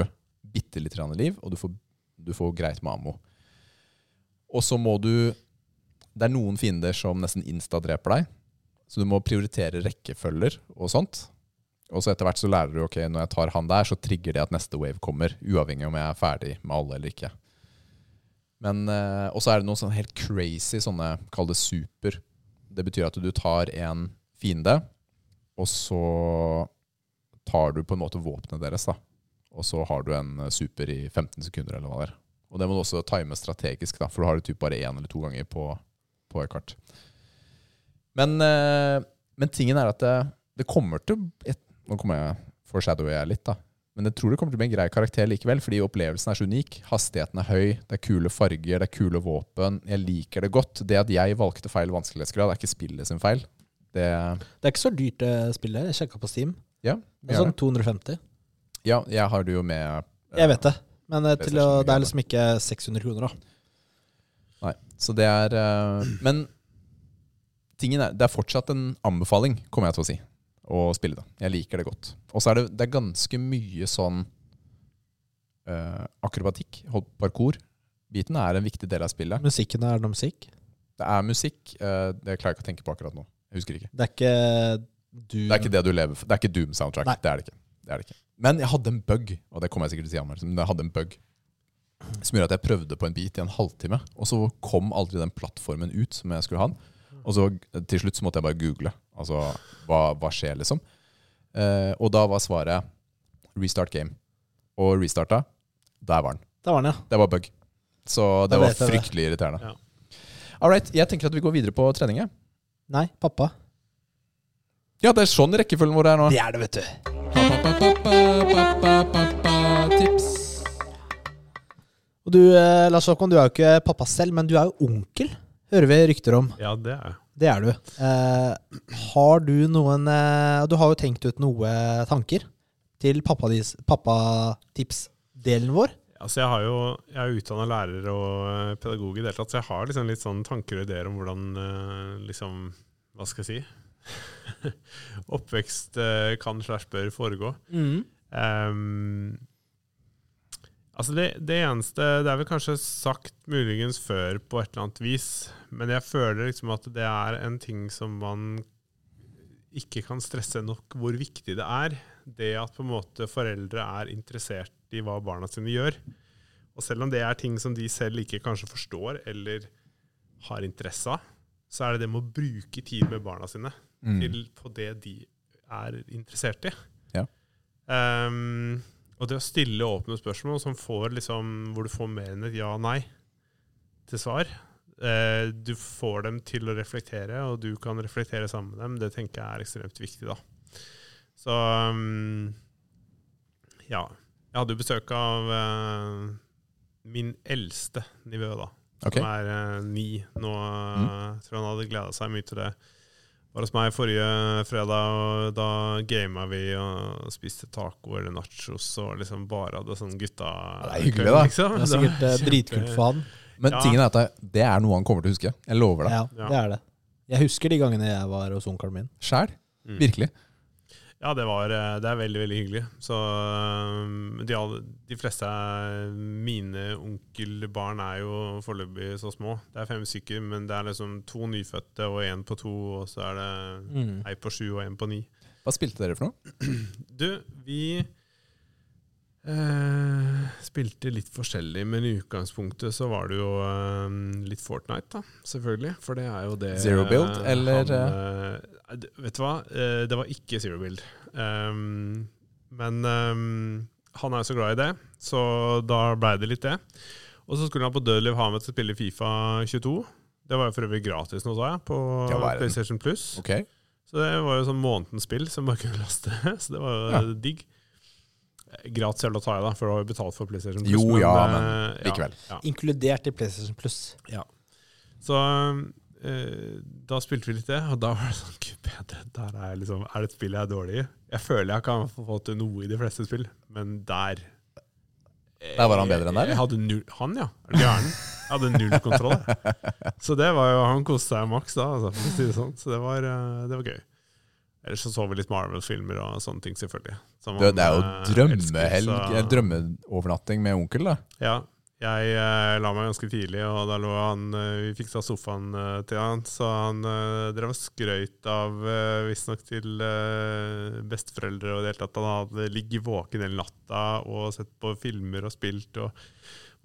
bitte litt liv, og du får, du får greit med ammo. Og så må du Det er noen fiender som nesten insta-dreper deg. Så du må prioritere rekkefølger og sånt. Og så etter hvert så lærer du ok, når jeg tar han der, så trigger det at neste wave kommer. Uavhengig om jeg er ferdig med alle eller ikke. Men eh, Og så er det noen sånne helt crazy sånne, kall det super. Det betyr at du tar en fiende, og så tar du på en måte våpenet deres. da. Og så har du en eh, super i 15 sekunder, eller hva det er. Og det må du også time strategisk, da, for du har det typ bare én eller to ganger på, på et kart. Men, eh, men tingen er at det, det kommer til et, Nå kommer jeg foreshadower jeg litt, da. Men jeg tror det kommer til å bli en grei karakter likevel, fordi opplevelsen er så unik. Hastigheten er høy, det er kule farger, det er kule våpen. Jeg liker det godt. Det at jeg valgte feil vanskelighetsgrad, er ikke spillet sin feil. Det, Det er ikke så dyrt det spillet. Jeg sjekka på Steam. ja, Det er sånn 250. ja, jeg har det jo med eh, Jeg vet det. Men eh, til å, det er liksom ikke 600 kroner, da. Nei, så det er eh, Men tingen er, det er fortsatt en anbefaling, kommer jeg til å si, å spille det. Jeg liker det godt. Og så er det, det er ganske mye sånn eh, akrobatikk, hold- parkour. Biten er en viktig del av spillet. Musikken er noe musikk? Det er musikk. eh, det klarer jeg ikke å tenke på akkurat nå. Jeg husker ikke. Det er ikke du Det er ikke det du lever for. Det er ikke Doom-soundtrack. Nei. Det er det ikke. Det er det ikke. Men jeg hadde en bug, og det kommer jeg sikkert til å si om, men jeg hadde en bug som gjorde at jeg prøvde på en bit i en halvtime, og så kom aldri den plattformen ut som jeg skulle ha den. Og så til slutt så måtte jeg bare google. Altså, hva, hva skjer, liksom? Eh, og da var svaret restart game. Og restarta. Der var den. Der var den, ja. Det var bug. Så det var det. fryktelig irriterende. Ja. All right, jeg tenker at vi går videre på trening. jeg. Nei, pappa. Ja, det er sånn rekkefølgen vår er nå. Det er det, vet du. Tips. Og du, eh, Lars Håkon, du er jo ikke pappa selv, men du er jo onkel, hører vi rykter om. Ja, det er jeg. Det er du. Eh, har du noen eh, Du har jo tenkt ut noe tanker til pappatips-delen vår. Altså, jeg, har jo, jeg er jo utdanna lærer og eh, pedagog i det hele tatt, så jeg har liksom litt sånn tanker og ideer om hvordan liksom Hva skal jeg si? Oppvekst eh, kan slash bør foregå. Ehm, altså det, det eneste Det er vel kanskje sagt muligens før på et eller annet vis, men jeg føler liksom at det er en ting som man ikke kan stresse nok hvor viktig det er. Det at på en måte foreldre er interessert i hva barna sine gjør. Og selv om det er ting som de selv ikke kanskje forstår eller har interesse av, så er det det med å bruke tid med barna sine Mm. til på det de er interessert i. Ja. Um, og det å stille åpne spørsmål som får liksom, hvor du får mer enn et ja-nei til svar. uh, du får dem til å reflektere, og du kan reflektere sammen med dem. Det tenker jeg er ekstremt viktig. da. Så um, ja. Jeg hadde jo besøk av uh, min eldste nivå, da. Ok. Som er uh, ni nå. Jeg tror han hadde gleda seg mye til det. Var hos meg forrige fredag, og da gama vi og spiste taco eller nachos og liksom bare hadde sånn gutta det er hyggelig, da. Liksom. Det er sikkert eh, dritkult for han. Men Ja. tingen er at det, det er noe han kommer til å huske. Jeg lover deg. Ja, Ja. det er det. Jeg husker de gangene jeg var hos onkelen min. Sjæl. Mm. Virkelig. Ja, det, var, eh, det er veldig veldig hyggelig. Så um, de, de fleste mine onkelbarn er jo foreløpig så små. Det er fem stykker, men det er liksom to nyfødte og én på to, og så er det Mm. ei på sju og én på ni. Hva spilte dere for noe? Du, vi eh, spilte litt forskjellig, men i utgangspunktet så var det jo eh, litt Fortnite, da. Selvfølgelig. For det er jo det Zero build, eh, eller, han, Vet du hva? Det var ikke zero build. Um, men um, han er jo så glad i det, så da blei det litt det. Og så skulle han på Dødeliv ha med til å spille Fifa 22. Det var jo for øvrig gratis nå, sa jeg, på? PlayStation Plus. Okay. Så det var jo sånn månedens spill som bare kunne laste. Så det var jo Ja. digg. Gratis å ta i, da, for du har jo betalt for PlayStation Plus. Jo, ja, men eh, likevel. Ja, Inkludert i PlayStation Plus. ja. Så uh, da spilte vi litt det, og da var det sånn Gud bedre, der er, liksom, er det et spill jeg er dårlig i? Jeg føler jeg kan få til noe i de fleste spill, men der Der var han bedre enn deg, eller? Jeg hadde null, han, ja. Er du gæren? Jeg hadde null kontroll. Så det var jo, han koste seg maks da, altså, for å si det sånn. Så det var, eh, det var gøy. Ellers så så vi litt Marvel-filmer og sånne ting, selvfølgelig. Som Det, det er jo eh, drømmehelg, så- drømmeovernatting med onkel, da. Ja. Jeg eh, la meg ganske tidlig, og da lå han eh, Vi fiksa sofaen eh, til han, så han eh, drev og skrøyt av eh, visstnok til eh, besteforeldre og det hele tatt. Han hadde ligget våken hele natta og sett på filmer og spilt og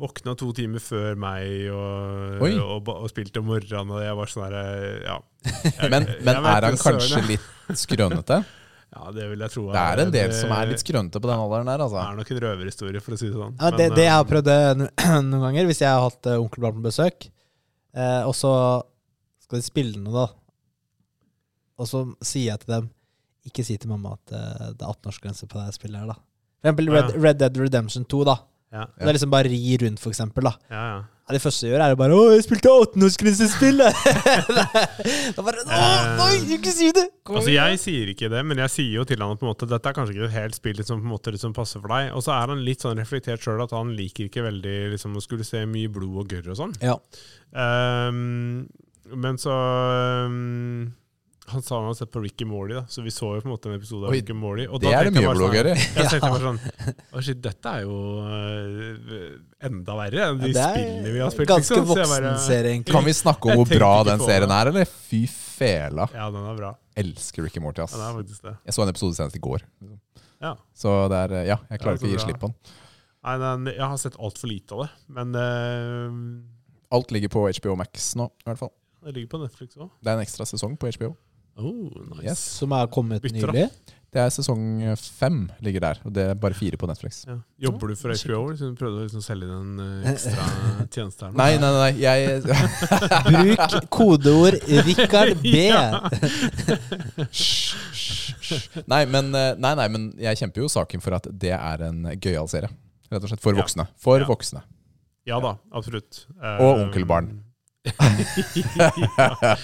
våkna to timer før meg og, og, og spilte om morgenen. Og jeg var sånn herre Ja. Men, Jeg- men jeg er han det, søren, kanskje litt skrønete? Ja, det vil jeg tro. Det er en del som er litt skrønete på den alderen der, Det altså. er nok en røverhistorie, for å si det sånn. Ja, det, Men, det jeg har eh, prøvd noen ganger, hvis jeg har hatt uh, onkel Blad på besøk, eh, og så skal de spille noe, da, og så sier jeg til dem ikke si til mamma at eh, det er 18-årsgrense på det spillet her, da. For eksempel Red, Ja. Red Dead Redemption 2, da. Ja, Det er liksom bare ri rundt, for eksempel, da. ja, ja. Ja, det første jeg gjør, er jo bare 'Å, jeg spilte 18-årsgrensespillet!' da bare 'Å, nei, ikke si det!' Kom Altså. Jeg sier ikke det, men jeg sier jo til han at på en måte, dette er kanskje ikke et helt spill liksom, på en måte liksom passer for deg. Og så er han litt sånn reflektert sjøl at han liker ikke veldig liksom, å skulle se mye blod og gørr og sånn. Ja. Um, men så ehm, Han sa han hadde sett på Ricky Morley, da, så vi så jo på en måte en episode av Ricky Morley. Og Det er det mye bloggere. sånn- Jeg tenkte bare sånn Å shit, dette er jo øh, enda verre enn de Ja, spillene vi har spilt. Ganske liksom. voksen voksenserie, egentlig. Kan vi snakke om hvor bra den serien er, eller? Fy fela. Ja, den er bra. Elsker Ricky Morty, ass. Ja, det er faktisk det. Jeg så en episode senest i går. Ja. Så det er Ja, jeg klarer ikke å gi slipp på den. Nei, nei, jeg har sett altfor lite av det, men uh, Alt ligger på HBO Max nå, i hvert fall. det ligger på Netflix òg. Det er en ekstra sesong på HBO. Oh, nice. Yes. Som er kommet Bytter, da. nylig. Det er sesong fem ligger der, og det er bare fire på Netflix. Ja. Jobber du for HBO, Liksom, så du prøvde å liksom selge inn en øh, ekstra tjeneste her? nå? Nei, nei, nei, jeg Bruk kodeord Rikard B. Nei, men, eh, nei, nei, men jeg kjemper jo saken for at det er en gøyal serie. Rett og slett for voksne. For Ja. voksne. Ja da, absolutt. Og Um, onkelbarn. ja.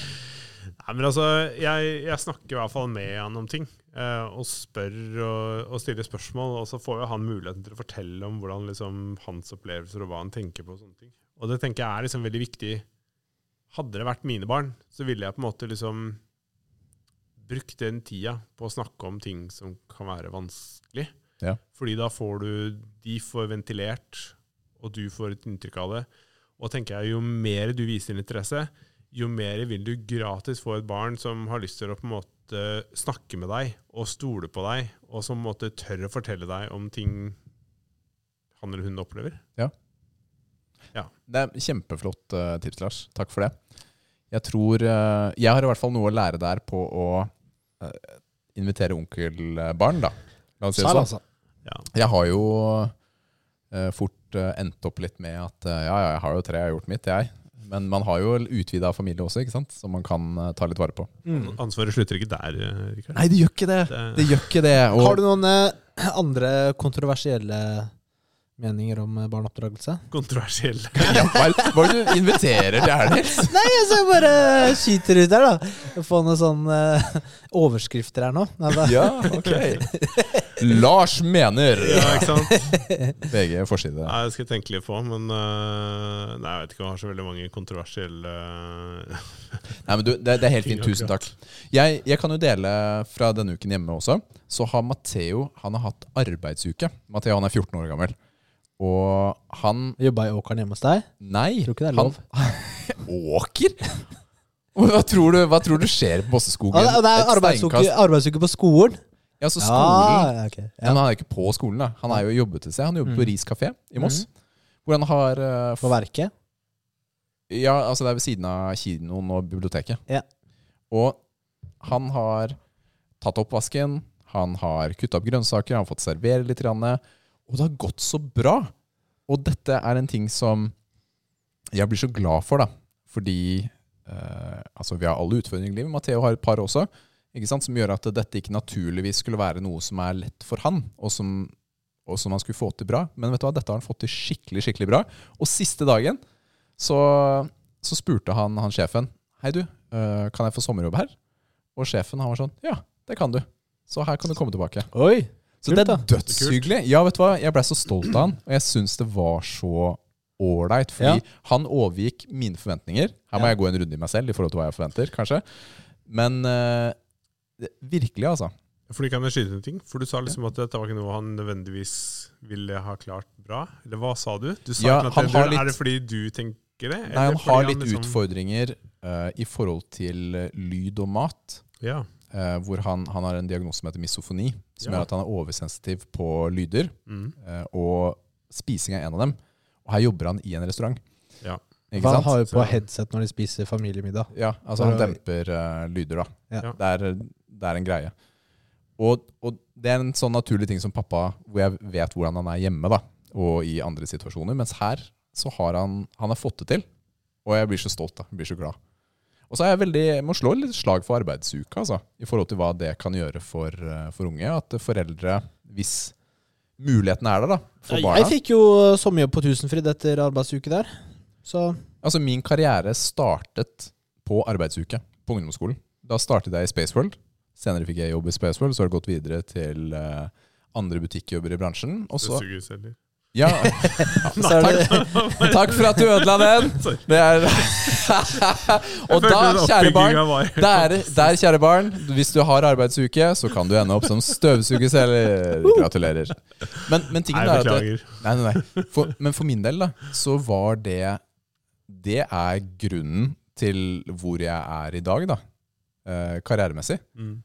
Nei, men altså, jeg, jeg snakker i hvert fall med han om ting. eh, og spør og, og stiller spørsmål. Og så får jo han muligheten til å fortelle om hvordan liksom, hans opplevelser og hva han tenker på. Og sånne ting. Og det tenker jeg er liksom veldig viktig. Hadde det vært mine barn, så ville jeg på en måte liksom brukt den tida på å snakke om ting som kan være vanskelig. Ja. Fordi da får du De får ventilert, og du får et inntrykk av det. Og tenker jeg, jo mer du viser interesse, jo mer vil du gratis få et barn som har lyst til å på en måte snakke med deg og stole på deg, og som på en måte tør å fortelle deg om ting han eller hun opplever. Ja. Det er kjempeflott eh, tips, Lars. Takk for det. Jeg tror eh, Jeg har i hvert fall noe å lære der på å eh, invitere onkelbarn, da. La oss si det sånn. altså. Ja. Jeg har jo fort endt opp litt med at ja, ja, jeg har jo tre, jeg har gjort mitt, jeg. Men man har jo utvida familie også, ikke sant? som man kan eh, ta litt vare på. Mm. Ansvaret slutter ikke der, eh, Rikard. Nei, det gjør ikke det! Det- Det gjør ikke det. Og, Har du noen eh, andre kontroversielle meninger om eh, barneoppdragelse? Kontroversiell. ja, hva er det du inviterer til her, Nils? Nei, jeg skal bare skyter ut her, da. Få noen sånne uh, overskrifter her nå. Nei, da. Ja, ok. Lars mener ja, ikke sant? VG forside. Nei, det skal jeg tenke litt på, men uh, Nei, jeg vet ikke om jeg har så veldig mange kontroversielle uh, Nei, men du, det, det er helt fint. Tusen takk. Jeg, jeg kan jo dele fra denne uken hjemme også. Så har Matheo han har hatt arbeidsuke. Matheo han er 14 år gammel. Og han Jobba i åkeren hjemme hos deg? Nei. Tror ikke det er lov. Åker? Hva tror, du, hva tror du skjer på Mosseskogen? Ja, det, er arbeidsuke, arbeidsuke, på skolen. Ja, så skolen Ja, ok. Men han er ikke på skolen, da. Han er jo jobbet et sted. Han jobber på Mm. Ris kafé i Moss. Hvor han har uh, På verket. Ja, altså det er ved siden av kinoen og biblioteket. Ja. Og han har tatt oppvasken, han har kutta opp grønnsaker, han har fått servere litt, grann, og det har gått så bra. Og dette er en ting som jeg blir så glad for, da. Fordi eh, altså vi har alle utfordringer i livet. Matheo har et par også, som gjør at dette ikke naturligvis skulle være noe som er lett for han, og som, og som han skulle få til bra. Men vet du hva, dette har han fått til skikkelig, skikkelig bra. Og siste dagen så, så spurte han, han sjefen Hei du, øh, kan jeg få sommerjobb her? Og sjefen han var sånn Ja, det kan du. Så her kan du komme tilbake. Oi! Så Kult, det er dødshyggelig. Ja, vet du hva? Jeg ble så stolt av han, og jeg syns det var så ålreit. Fordi Ja. han overgikk mine forventninger. Her må Ja. jeg gå en runde i meg selv i forhold til hva jeg forventer, kanskje. Men uh, virkelig, altså. Fordi kan jeg skyte en ting? For du sa liksom at dette var ikke noe han nødvendigvis ville ha klart bra. Eller hva sa du? Du sa Ja, ikke at han det, litt- Er det fordi du tenker det? Nei, han har litt liksom- utfordringer uh, i forhold til øh, lyd og mat. Ja. Eh, hvor han, han har en diagnose som heter misofoni, som Ja. gjør at han er oversensitiv på lyder. Mm. eh, og spising er en av dem. Og her jobber han i en restaurant. Ja. Ikke Han sant? har jo på headset når de spiser familiemiddag. Ja, altså han demper uh, lyder, da. Ja. Det, er, det er en greie. Og, og det er en sånn naturlig ting som pappa, hvor jeg vet hvordan han er hjemme, da, og i andre situasjoner. Mens her så har han, han har fått det til. Og jeg blir så stolt, da. Jeg blir så glad. Og så er jeg veldig, jeg må slå litt slag for arbeidsuka, altså, i forhold til hva det kan gjøre for, eh, for unge. At foreldre, hvis muligheten er der, da, for Jeg barna fikk jo sommerjobb på Tusenfryd etter arbeidsuke der. Så Altså, min karriere startet på arbeidsuke på ungdomsskolen. Da startet jeg i Spaceworld. Senere fikk jeg jobb i Spaceworld, så har det gått videre til eh, andre butikkjobber i bransjen. Og så Ja, er det, takk, for at du ødela den! Det er Og da, kjære barn, der, der, kjære barn, hvis du har arbeidsuke, så kan du ende opp som støvsugerselger. Gratulerer. Men, men tingen Nei, er at det. Nei, nei, nei. For, men for min del, da, så var det Det er grunnen til hvor jeg er i dag, da. Eh, karrieremessig. Mm.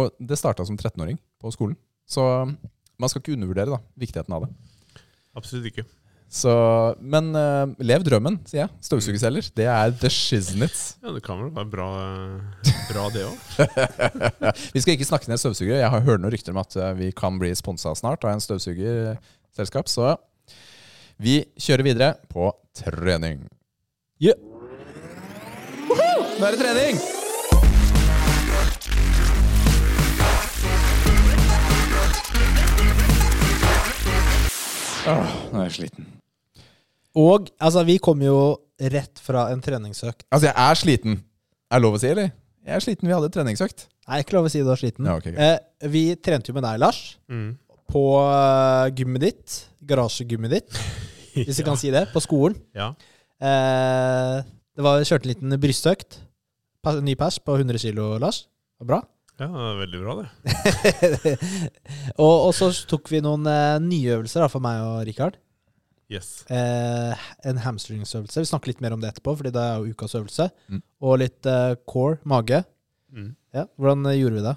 Og det starta som 13-åring på skolen. Så man skal ikke undervurdere da, viktigheten av det. Absolutt ikke. Så, men uh, lev drømmen, sier jeg. Støvsugerselger. Det er the shiznits. Ja, det kan vel være bra, bra det òg. Vi skal ikke snakke ned støvsugere. Jeg har hørt noen rykter om at eh, vi kan bli sponsa snart av en støvsugerselskap. Så vi kjører videre på trening. Yeah Nå er det trening! Åh, nå er jeg sliten. og altså, vi kom jo rett fra en treningsøkt. Altså, jeg er sliten. Er det lov å si, eller? Jeg er sliten. Vi hadde treningsøkt. Nei, ikke lov å si du er sliten. Ja, okay, eh, vi trente jo med deg, Lars, Mm. på uh, gymmet ditt. Garasjegymmet ditt, hvis vi kan si det. På skolen. Ja. Eh, det var kjørte en liten brystøkt. Ny pers på 100 kilo, Lars. Det var bra. Ja, det er veldig bra, det. og, og så tok vi noen eh, nye øvelser da, for meg og Rikard. Yes. Eh, en hamstringsøvelse. Vi snakker litt mer om det etterpå, fordi det er jo ukas øvelse. Mm. Og litt eh, core, mage. Mm. Ja, Hvordan eh, gjorde vi det?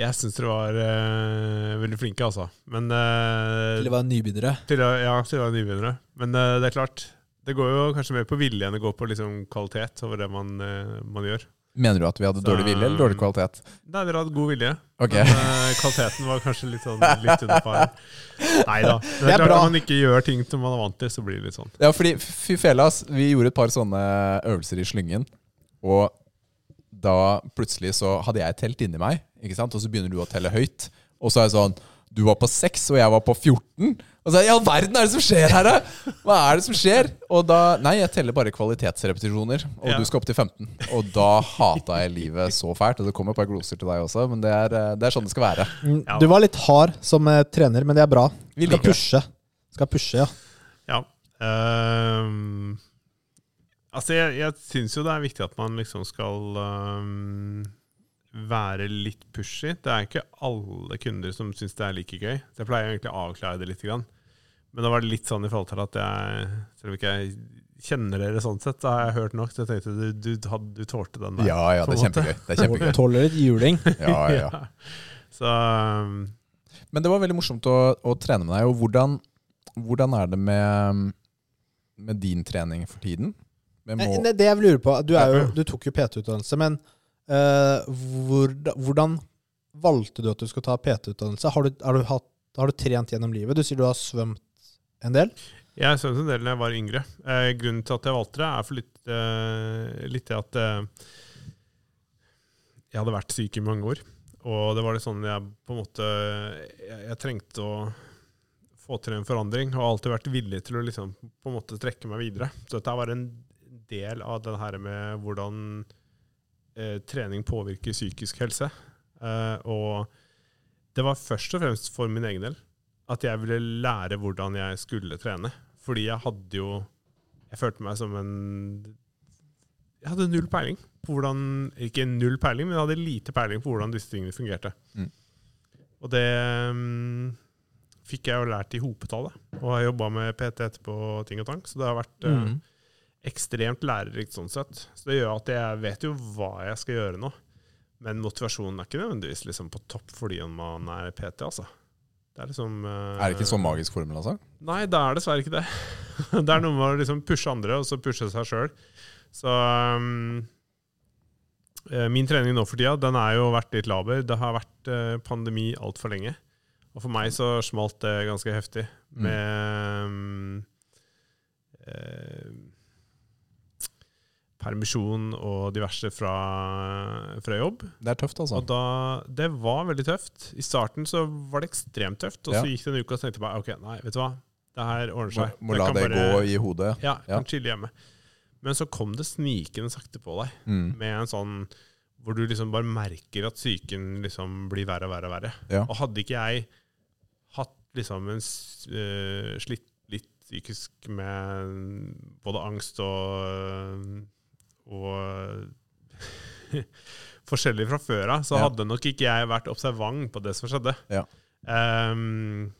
Jeg syns dere var eh, veldig flinke, altså. Men eh, Til å være nybegynnere. til, å- Ja, til å være nybegynnere. Men eh, det er klart, det går jo kanskje mer på vilje enn det går på liksom, kvalitet over det man, eh, man gjør. Mener du at vi hadde dårlig vilje eller dårlig kvalitet? Nei, dere hadde god vilje. Ok. Men uh, kvaliteten var kanskje litt sånn litt under par. Nei da. Det Det er klart bra. Når man ikke gjør ting som man er vant til, så blir det litt sånn. Ja, fordi fy felas. Vi gjorde et par sånne øvelser i slyngen. Og da plutselig så hadde jeg telt inni meg, ikke sant? og så begynner du å telle høyt. Og så er jeg sånn Du var på 6, og jeg var på 14. Og så I all verden er det som skjer her, da? Hva er det som skjer? Og da Nei, jeg teller bare kvalitetsrepetisjoner, og Ja. du skal opp til 15. Og da hata jeg livet så fælt. Og det kommer et par gloser til deg også, men det er, eh, det er sånn det skal være. Mm, Du var litt hard som eh, trener, men det er bra. Vi Skal pushe. Skal pushe, ja. Ja. Um, altså, jeg, jeg syns jo det er viktig at man liksom skal ehm, være litt pushy. Det er ikke alle kunder som syns det er like gøy. Så jeg pleier egentlig å avklare det litt. Men da var det litt sånn i forhold til at jeg Selv om ikke jeg kjenner dere sånn sett, så har jeg hørt nok. Så jeg tenkte du, du, du tålte den der. Ja, ja, det er kjempegøy. Det er kjempegøy. Tåler litt juling. Ja, ja, ja. Så um. Men det var veldig morsomt å, å trene med deg. Og hvordan, hvordan er det med, med din trening for tiden? Nei, må- Det jeg lurer på Du, er jo, du tok jo PT-utdannelse, men hvordan, hvordan valgte du at du skal ta PT-utdannelse? Har, har, har du trent gjennom livet? Du sier du har svømt en del. Jeg svømte en del da jeg var yngre. Eh, grunnen til at jeg valgte det, er for litt, eh, litt at eh, jeg hadde vært syk i mange år. Og det var litt sånn jeg på en måte Jeg, jeg trengte å få til en forandring, og har alltid vært villig til å liksom på en måte trekke meg videre. Så dette var en del av det her med hvordan eh, trening påvirker psykisk helse. Eh, og det var først og fremst for min egen del at jeg ville lære hvordan jeg skulle trene. Fordi jeg hadde jo Jeg følte meg som en Jeg hadde null peiling på hvordan Ikke null peiling, men jeg hadde lite peiling på hvordan disse tingene fungerte. Mm. Og det um, fikk jeg jo lært i hopetallet. Og har jobba med PT etterpå, ting og tang. Så det har vært mm. Mm. Ekstremt lærerikt sånn sett. Så det gjør at jeg vet jo hva jeg skal gjøre nå. Men motivasjonen er ikke nødvendigvis liksom på topp fordi man er PT, altså. Det er liksom uh, Er det ikke en sånn magisk formel, altså? Nei, det er dessverre ikke det. det er noe med å liksom pushe andre, og så pushe seg sjøl. Så um, min trening nå for tida, den er jo vært litt laber. Det har vært eh, pandemi altfor lenge. Og for meg så smalt det ganske heftig Mm. med um, eh, permisjon og diverse fra, fra jobb. Det er tøft, altså. Og da, det var veldig tøft. I starten så var det ekstremt tøft, og så gikk det en uke og så tenkte jeg bare ok, nei, vet du hva, det her ordner seg. må må la det bare- gå i hodet. Ja, Ja. kan chille hjemme. Men så kom det snikende sakte på deg, Mm. med en sånn hvor du liksom bare merker at psyken liksom blir verre og verre og verre. Ja. Og hadde ikke jeg hatt liksom en eh, slitt litt psykisk med både angst og og forskjellig fra før av, så Ja. hadde nok ikke jeg vært observant på det som skjedde. Ja. Um,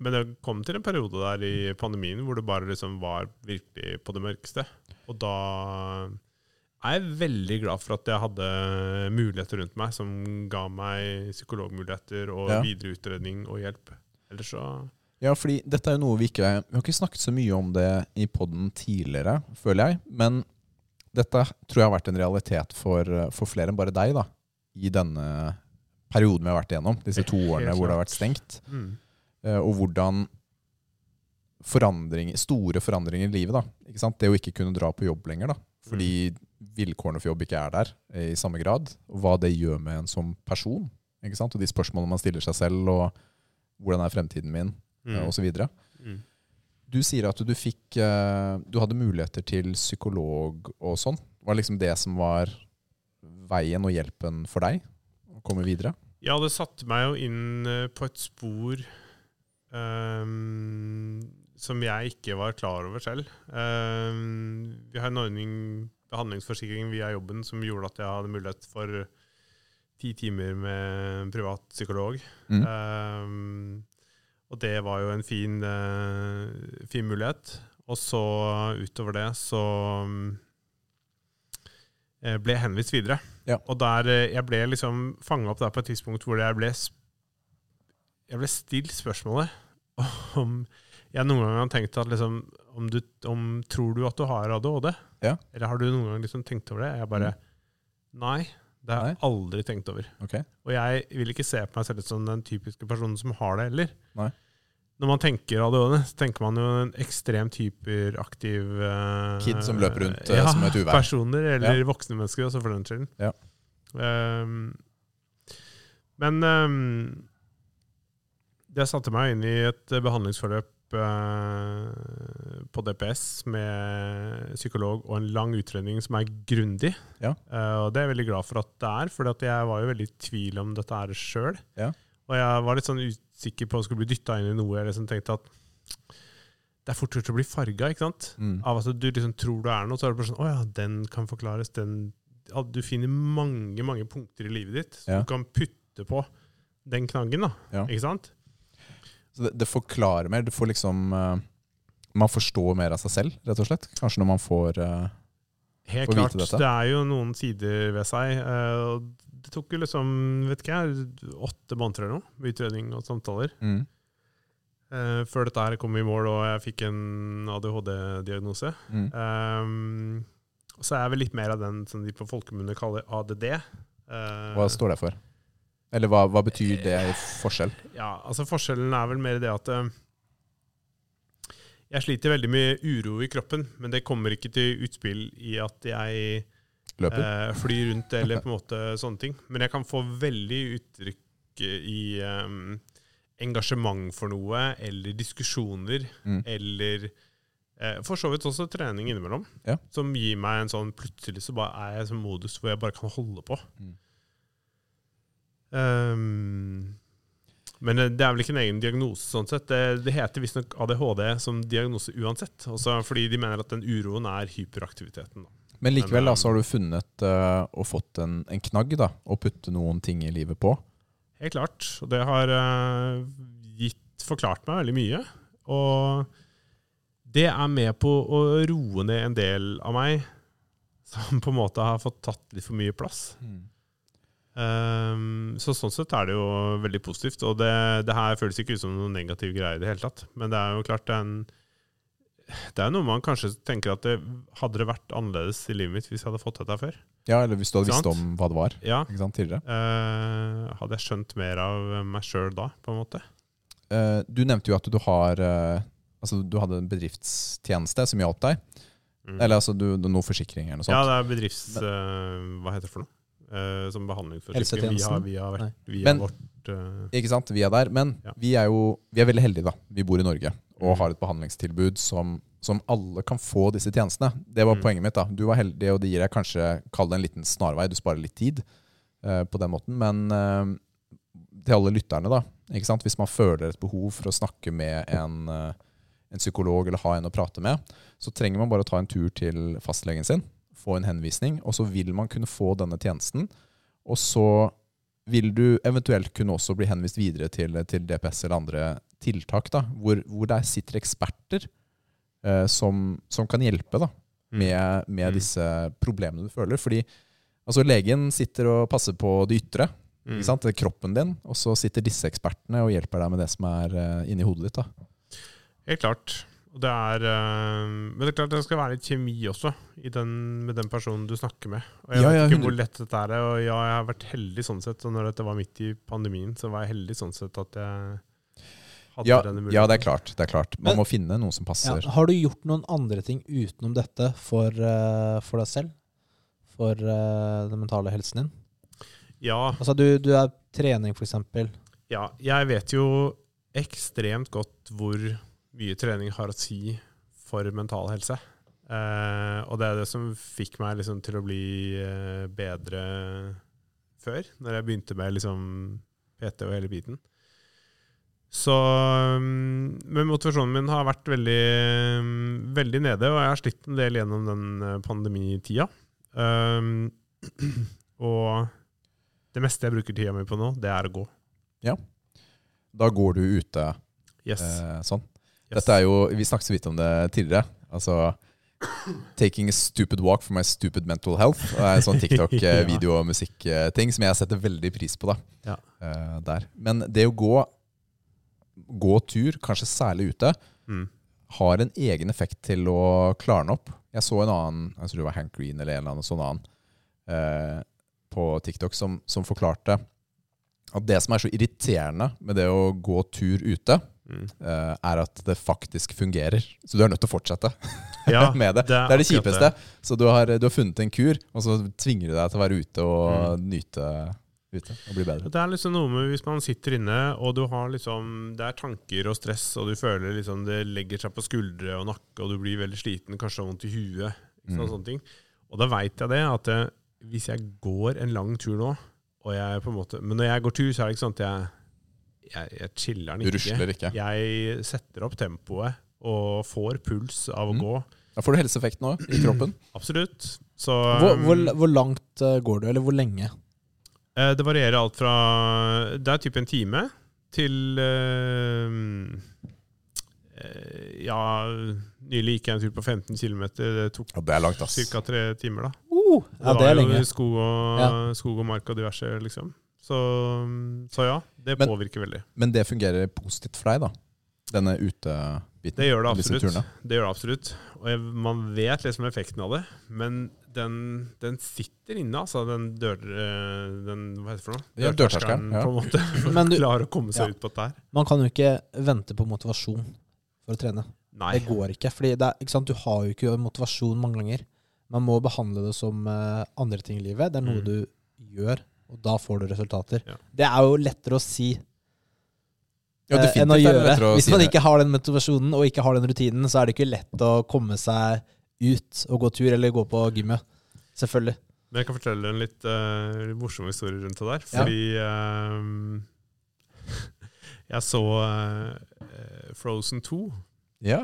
men det kom til en periode der i pandemien hvor det bare liksom var virkelig på det mørkeste. Og da er jeg veldig glad for at jeg hadde muligheter rundt meg som ga meg psykologmuligheter og Ja. videre utredning og hjelp. Ellers så Ja, fordi dette er jo noe vi ikke Vi har ikke snakket så mye om det i poden tidligere, føler jeg. Men dette tror jeg har vært en realitet for, for flere enn bare deg, da. I denne perioden vi har vært igjennom. Disse to årene hvor det har vært stengt. mm. Eh, Og hvordan forandring, store forandringer i livet, da. Ikke sant? Det å ikke kunne dra på jobb lenger, da. Fordi vilkårene for jobb ikke er der eh, i samme grad. Og hva det gjør med en som person. Ikke sant? Og de spørsmålene man stiller seg selv, og hvordan er fremtiden min, Mm. videre. Mm. Du sier at du fikk eh, Du hadde muligheter til psykolog og sånn. Var liksom det som var veien og hjelpen for deg å komme videre? Ja, det satte meg jo inn eh, på et spor um, som jeg ikke var klar over selv. Um, vi har en ordning, behandlingsforsikring via jobben, som gjorde at jeg hadde mulighet for ti timer med privat psykolog. Mm. Ehm, og det var jo en fin, uh, fin mulighet. Og så utover det så eh, ble jeg henvist videre. Ja. Og der eh, jeg ble liksom fanga opp der på et tidspunkt hvor jeg ble, jeg ble stilt spørsmålet om jeg noen gang har tenkt at liksom om du, om, Tror du at du har ADHD? Ja. Eller har du noen gang liksom tenkt over det? Jeg bare Nei, det har jeg aldri tenkt over. Ok. Og jeg vil ikke se på meg selv som den typiske personen som har det heller. Nei. Når man tenker ADHD, så tenker man jo en ekstremt hyperaktiv uh, Kid som løper rundt, eh, som et uvær. Personer, eller voksne mennesker også, for den skyld. Ja. Um, men um, jeg satte meg inn i et behandlingsforløp uh, på DPS med psykolog og en lang utredning som er grundig. Ja. Uh, og det er jeg veldig glad for at det er, for jeg var jo veldig i tvil om dette er sjøl. Ja. Og jeg var litt sånn usikker på å skulle bli dytta inn i noe. Jeg liksom tenkte at det er fort gjort å bli farga? Mm. Av at du liksom tror du er noe, så er det bare sånn Å ja, den kan forklares, den ja, Du finner mange, mange punkter i livet ditt som Ja. du kan putte på den knaggen, da. Ja. Ikke sant? Så det, det forklarer mer. Du får liksom uh, Man forstår mer av seg selv, rett og slett. Kanskje når man får uh Helt klart. Det er jo noen sider ved seg. Eh, det tok jo liksom, vet ikke jeg, åtte måneder eller noe med utredning og samtaler. mm. uh, før dette her kom i mål og jeg fikk en ADHD-diagnose. Mm. Um, så er jeg vel litt mer av den som de på folkemunne kaller ADD. Uh, Hva står det for? Eller hva, hva betyr det i forskjell? Ja, altså Forskjellen er vel mer det at uh, jeg sliter veldig med uro i kroppen, men det kommer ikke til utspill i at jeg? Eh, fly rundt eller på en måte sånne ting. Men jeg kan få veldig uttrykk i um, engasjement for noe, eller diskusjoner, Mm. eller eh, for så vidt også trening innimellom, Ja. som gir meg en sånn Plutselig så bare er jeg i sånn modus hvor jeg bare kan holde på. Mm. Um, men det det er vel ikke en egen diagnose, sånn sett. Det, det heter visstnok ADHD som diagnose uansett. Også fordi de mener at den uroen er hyperaktiviteten. Da. Men likevel da, så har du funnet uh, og fått en, en knagg da, å putte noen ting i livet på. Helt klart. Og det har uh, gitt, forklart meg veldig mye. Og det er med på å roe ned en del av meg som på en måte har fått tatt litt for mye plass. Um, så sånn sett er det jo veldig positivt. Og det, det her føles ikke ut som noen negativ greie i det hele tatt. Men det er jo klart en det er noe man kanskje tenker at det hadde det vært annerledes i livet mitt hvis jeg hadde fått dette før. Ja, eller hvis du hadde visst om hva det var Ja, sant, tidligere. eh, Hadde jeg skjønt mer av meg sjøl da, på en måte? Eh, du nevnte jo at du har eh, Altså, du hadde en bedriftstjeneste som hjalp deg. Mm. Eller altså du, noe forsikring eller noe sånt. Ja, det er bedrifts... eh, hva heter det for noe? Eh, som behandlingsforsikring. Vi har, Helsetjenesten? vi vært, via Men- vårt eh, Ikke sant? Vi er der. Men Ja. vi er jo vi er veldig heldige, da. Vi bor i Norge og har et behandlingstilbud som, som alle kan få disse tjenestene. Det var Mm. poenget mitt. da. Du var heldig, og det gir deg kanskje Kall det en liten snarvei. Du sparer litt tid uh, på den måten. Men uh, til alle lytterne, da. Ikke sant? Hvis man føler et behov for å snakke med en, uh, en psykolog eller ha en å prate med, så trenger man bare å ta en tur til fastlegen sin, få en henvisning, og så vil man kunne få denne tjenesten. Og så vil du eventuelt kunne også bli henvist videre til, til DPS eller andre tiltak, da, hvor, hvor der sitter eksperter eh, som, som kan hjelpe da, mm. med, med Mm. disse problemene du føler. Fordi altså, legen sitter og passer på det ytre, mm. ikke sant? Det er kroppen din, og så sitter disse ekspertene og hjelper deg med det som er eh, inni hodet ditt. da. Helt klart. Og det er, eh, men det er klart det skal være litt kjemi også i den, med den personen du snakker med. Og jeg Ja, vet ja, ikke 100. hvor lett dette er. Og jeg har vært heldig sånn sett. Og når dette var midt i pandemien, så var jeg heldig sånn sett at jeg hadde Ja, denne muligheten. ja, det er klart. det er klart. Man Men- må finne noe som Ja. passer. Har du gjort noen andre ting utenom dette for, uh, for deg selv? For uh, den mentale helsen din? Ja, Altså, du, du er trening, eksempel. ja, jeg vet jo ekstremt godt hvor mye trening har å si for mental helse. Eh, og det er det som fikk meg liksom til å bli eh, bedre før, når jeg begynte med liksom PT og hele biten. Så mm, Men motivasjonen min har vært veldig, mm, veldig nede, og jeg har slitt en del gjennom den eh, pandemitida. Um, og det meste jeg bruker tida mi på nå, det er å gå. Ja. Da går du ute Yes. eh, sånn. yes. Dette er jo, Vi snakket så vidt om det tidligere. Altså Taking a stupid walk for my stupid mental health. Det er en sånn TikTok-video- og musikkting som jeg setter veldig pris på. da Ja. eh, der. Men det å gå, gå tur, kanskje særlig ute, Mm. har en egen effekt til å klarne opp. Jeg så en annen, jeg tror det var Hank Green eller en eller annen sånn annen, eh, på TikTok som, som forklarte at det som er så irriterende med det å gå tur ute, Mm. eh, er at det faktisk fungerer. Så du er nødt til å fortsette Ja, med det. Det er, det akkurat kjipeste. Så du har, du har funnet en kur, og så tvinger du deg til å være ute og nyte ute og bli bedre. Det er liksom noe med hvis man sitter inne, og du har liksom Det er tanker og stress, og du føler liksom det legger seg på skuldre og nakke, og du blir veldig sliten, kanskje vondt i huet, Mm. sånne ting. Og da veit jeg det, at eh, hvis jeg går en lang tur nå, og jeg på en måte Men når jeg går tur, så er det ikke sånn at jeg Jeg, jeg chiller'n Du ikke. ikke. Jeg setter opp tempoet og får puls av å Mm. gå. Da får du helseeffekten òg, i kroppen. Absolutt. Så Hvor, um, hvor, hvor langt eh, går du, eller hvor lenge? Eh, Det varierer alt fra Det er type en time til eh, eh, Ja, nylig gikk jeg en tur på 15 km. Det tok Og det er langt, ass. ca. tre timer, da. Uh, ja, det var er lenge. Skog og, Ja. skog og mark og diverse, liksom. Så, så ja, det Men- påvirker veldig. Men det fungerer positivt for deg, da? Denne utebiten? Det gjør det absolutt. Det gjør det absolutt. Og jeg, man vet liksom effekten av det, men den, den sitter inne, altså. Den dør... eh, Den, hva heter det for noe? Ja, dørterskelen, ja. på en måte. For Men å du- klare å komme seg Ja. ut på dette her. Man kan jo ikke vente på motivasjon for å trene. Nei. Det går ikke. Fordi det er, ikke sant? Du har jo ikke motivasjon mange ganger. Man må behandle det som uh, andre ting i livet. Det er noe Mm. du gjør, og da får du resultater. Ja. Det er jo lettere å si Ja, eh, enn å gjøre. å Hvis man si ikke har den motivasjonen og ikke har den rutinen, så er det ikke lett å komme seg ut og gå tur eller gå på gymmet. Selvfølgelig. Men jeg kan fortelle en litt, uh, morsom historie rundt det der. Fordi eh, jeg så uh, Frozen 2. Ja.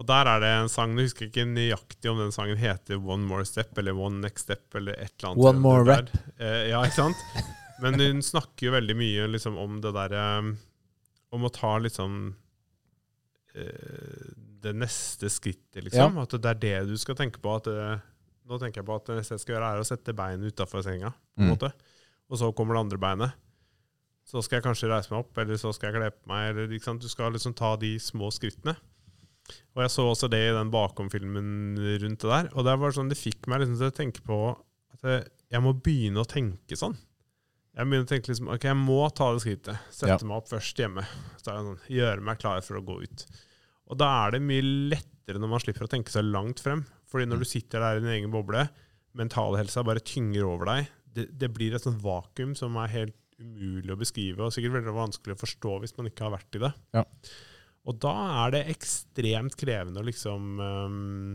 Og der er det en sang, jeg husker ikke nøyaktig om den sangen heter One More Step eller One Next Step eller et eller annet. One More Rap. Ja, ikke sant? Men hun snakker jo veldig mye liksom, om det derre Om å ta liksom det neste skrittet, liksom. At det er det du skal tenke på. At nå tenker jeg på at det neste jeg skal gjøre, er å sette beinet utafor senga. på en Mm. måte. og så kommer det andre beinet. Så skal jeg kanskje reise meg opp, eller så skal jeg kle på meg. Eller, ikke sant? Du skal liksom ta de små skrittene. Og jeg så også det i den bakom-filmen rundt det der. Og det var sånn, det fikk meg liksom til å tenke på at jeg, jeg må begynne å tenke sånn. Jeg begynner å tenke liksom, ok, jeg må ta det skrittet. Sette Ja. meg opp først hjemme. Så er det sånn, Gjøre meg klar for å gå ut. Og da er det mye lettere når man slipper å tenke seg langt frem. Fordi når du sitter der i din egen boble, mentalhelsa bare tynger over deg. Det, det blir et sånt vakuum som er helt umulig å beskrive, og sikkert veldig vanskelig å forstå hvis man ikke har vært i det. Ja. Og da er det ekstremt krevende å liksom um,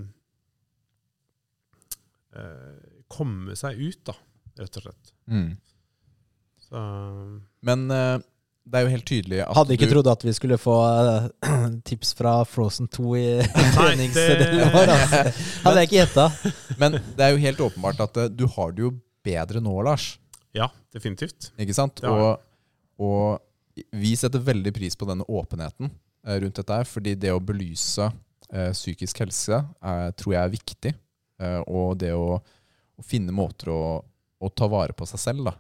uh, komme seg ut, da, rett og slett. Mm. Så Men eh, det er jo helt tydelig at Hadde ikke du trodd at vi skulle få eh, tips fra Frozen 2 i treningsdelen det- vår. Altså. Hadde jeg ikke gjetta. Men det er jo helt åpenbart at eh, du har det jo bedre nå, Lars. ja, definitivt. Ikke sant? Og, og vi setter veldig pris på denne åpenheten eh, rundt dette her, fordi det å belyse eh, psykisk helse er, tror jeg er viktig. Eh, og det å, å finne måter å, å ta vare på seg selv, da.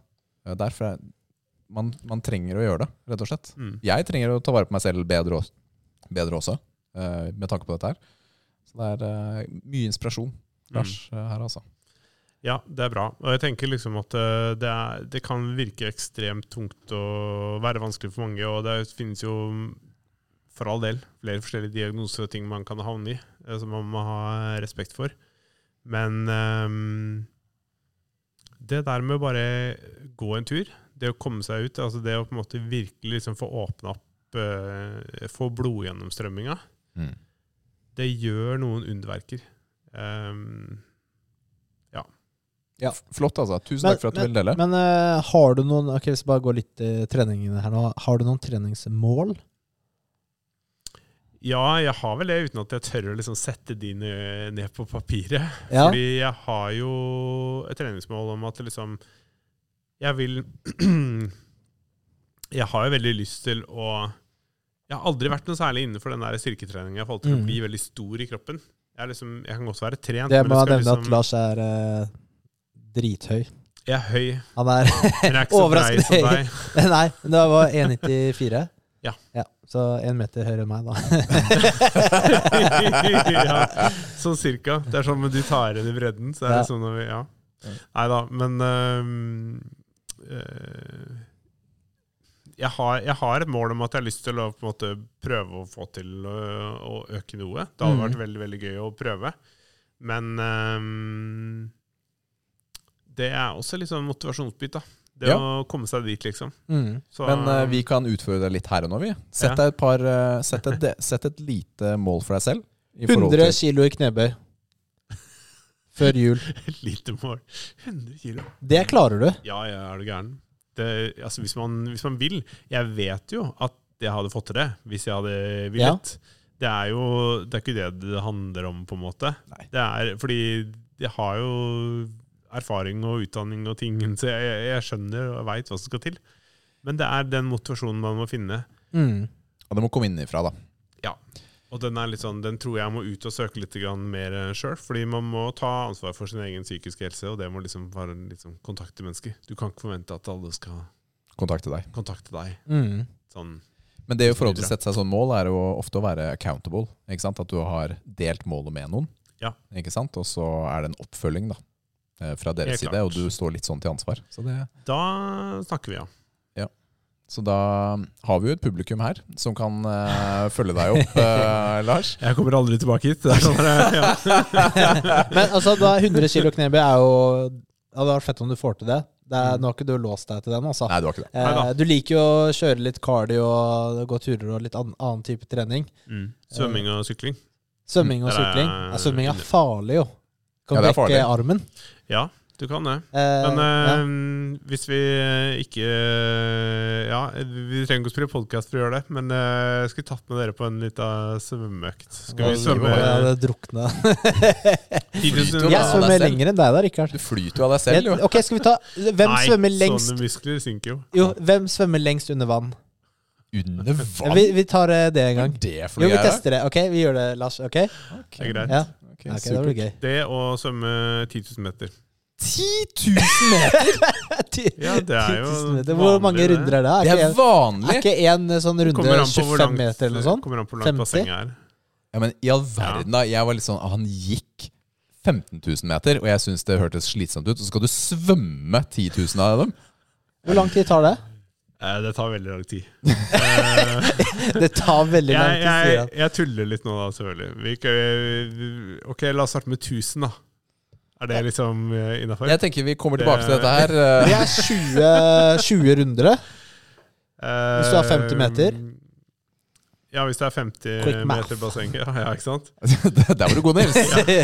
Derfor er, man, man trenger å gjøre det, rett og slett. Mm. Jeg trenger å ta vare på meg selv bedre, også, bedre også, uh, med tanke på dette her. Så det er uh, mye inspirasjon, Lars, Mm. her altså. Ja, det er bra. Og jeg tenker liksom at det, er, det kan virke ekstremt tungt og være vanskelig for mange. Og det finnes jo for all del flere forskjellige diagnoser og ting man kan havne i, som man må ha respekt for. Men um, det der med å bare gå en tur, det å komme seg ut, altså det å på en måte virkelig liksom få åpna opp, eh, få blodgjennomstrømminga, Mm. det gjør noen underverker. Um, Ja. ja. Flott, altså. Tusen Men- takk for at du ville dele. Men uh, har du noen Ok, Hvis jeg bare går litt i treningene her nå. Har du noen treningsmål? Ja, jeg har vel det, uten at jeg tør å liksom sette de ned, ned på papiret. Ja. Fordi jeg har jo et treningsmål om at liksom Jeg vil Jeg har jo veldig lyst til å Jeg har aldri vært noe særlig innenfor den der styrketreninga i forhold til Mm. å bli veldig stor i kroppen. Jeg, liksom, jeg kan godt være trent, Det må nevne at liksom, Lars er eh, drithøy. jeg er høy, Han er men er Overraskende høy. Nei, men det var 1,94. Ja. Så én meter høyere enn meg, da. ja, sånn cirka. Det er sånn med du tar igjen i bredden. Så er Ja. det sånn når vi, ja. Nei da, men øh, jeg, har, jeg har et mål om at jeg har lyst til å på en måte prøve å få til å, å øke noe. Det hadde mm. vært veldig veldig gøy å prøve. Men øhm, det er også litt sånn motivasjonsbit, da. Det Ja. å komme seg dit, liksom. Mm. Så, Men uh, vi kan utføre det litt her og nå, vi. Sett, Ja. deg et, par, uh, sett, et, sett et lite mål for deg selv. i 100 til- kilo i knebøy. Før jul. Et lite mål. 100 kilo. Det klarer du. Ja, ja, er du gæren. Det, altså, hvis, man, hvis man vil Jeg vet jo at jeg hadde fått til det hvis jeg hadde villet. Det er jo det er ikke det det handler om, på en måte. Nei. Det er fordi jeg har jo erfaring og utdanning og ting, så jeg, jeg skjønner og veit hva som skal til. Men det er den motivasjonen man må finne. Mm. Og det må komme innenfra, da. Og den er litt sånn, den tror jeg må ut og søke litt mer sjøl. Fordi man må ta ansvar for sin egen psykiske helse, og det må liksom være liksom kontakte mennesker. Du kan ikke forvente at alle skal Kontakte deg. kontakte deg. Mm. Sånn Men det til å sette seg sånn mål, er jo ofte å være accountable. Ikke sant? At du har delt målet med noen. Ja. Ikke sant? Og så er det en oppfølging da, eh, fra deres side, og du står litt sånn til ansvar. Så, det, Da snakker vi, ja. Så da har vi jo et publikum her som kan uh, følge deg opp, uh, Lars. Jeg kommer aldri tilbake hit. Det er sånn, ja. Men altså, da 100 kilo knebøy er jo Det hadde vært fett om du får til det. det er, Mm. nå har ikke du låst deg til den, altså. Nei, du har ikke det. Eh, du liker jo å kjøre litt cardio og gå turer og litt an annen type trening. mm. Svømming og sykling. Svømming og sykling. Ja, svømming er farlig, jo. Kan Ja, brekke armen. Ja, du kan det. Eh, Men ja. eh, hvis vi ikke Ja, vi trenger ikke å spille podkast for å gjøre det, men eh, jeg skulle tatt med dere på en liten svømmeøkt. Skal vi svømme Jeg hadde drukna. 10 Flyter 000 jo Jeg svømmer lenger enn deg da, Rikard. Du flyter jo av deg selv, jo. Ok, skal vi ta Hvem Nei, svømmer lengst sånne muskler synker jo. Jo, hvem svømmer lengst under vann? Under vann? Vi, vi tar eh, det en gang. det Jo, vi tester det. Ok, vi gjør det, Lars. Ok? okay. Det er greit. Ja, Okay, okay, det blir gøy. Det å svømme 10 000 meter. 10 000 meter! Ja, det er jo 10 000 meter. Hvor mange vanlig, det. runder er det? Det Er er ikke, vanlig! er ikke en sånn runde Kommer an på hvor 25 langt- meter eller noe sånt? Kommer an på hvor langt 50? bassenget er. Ja, men i all verden, da. Jeg var litt sånn Han gikk 15 000 meter, og jeg syns det hørtes slitsomt ut. Så skal du svømme 10 000 av dem? Hvor lang tid tar det? Eh, Det tar veldig lang tid. Eh, Det tar veldig lang tid, sier jeg, han. jeg tuller litt nå, da, selvfølgelig. Vi, ok, la oss starte med 1000, da. Er det liksom innafor? Jeg tenker vi kommer tilbake til dette her. Det eh, er 20, 20 runder. Hvis du har 50 meter? Ja, hvis det er 50 meter basseng. Ja, ja, ikke sant? Der var du god, Nils.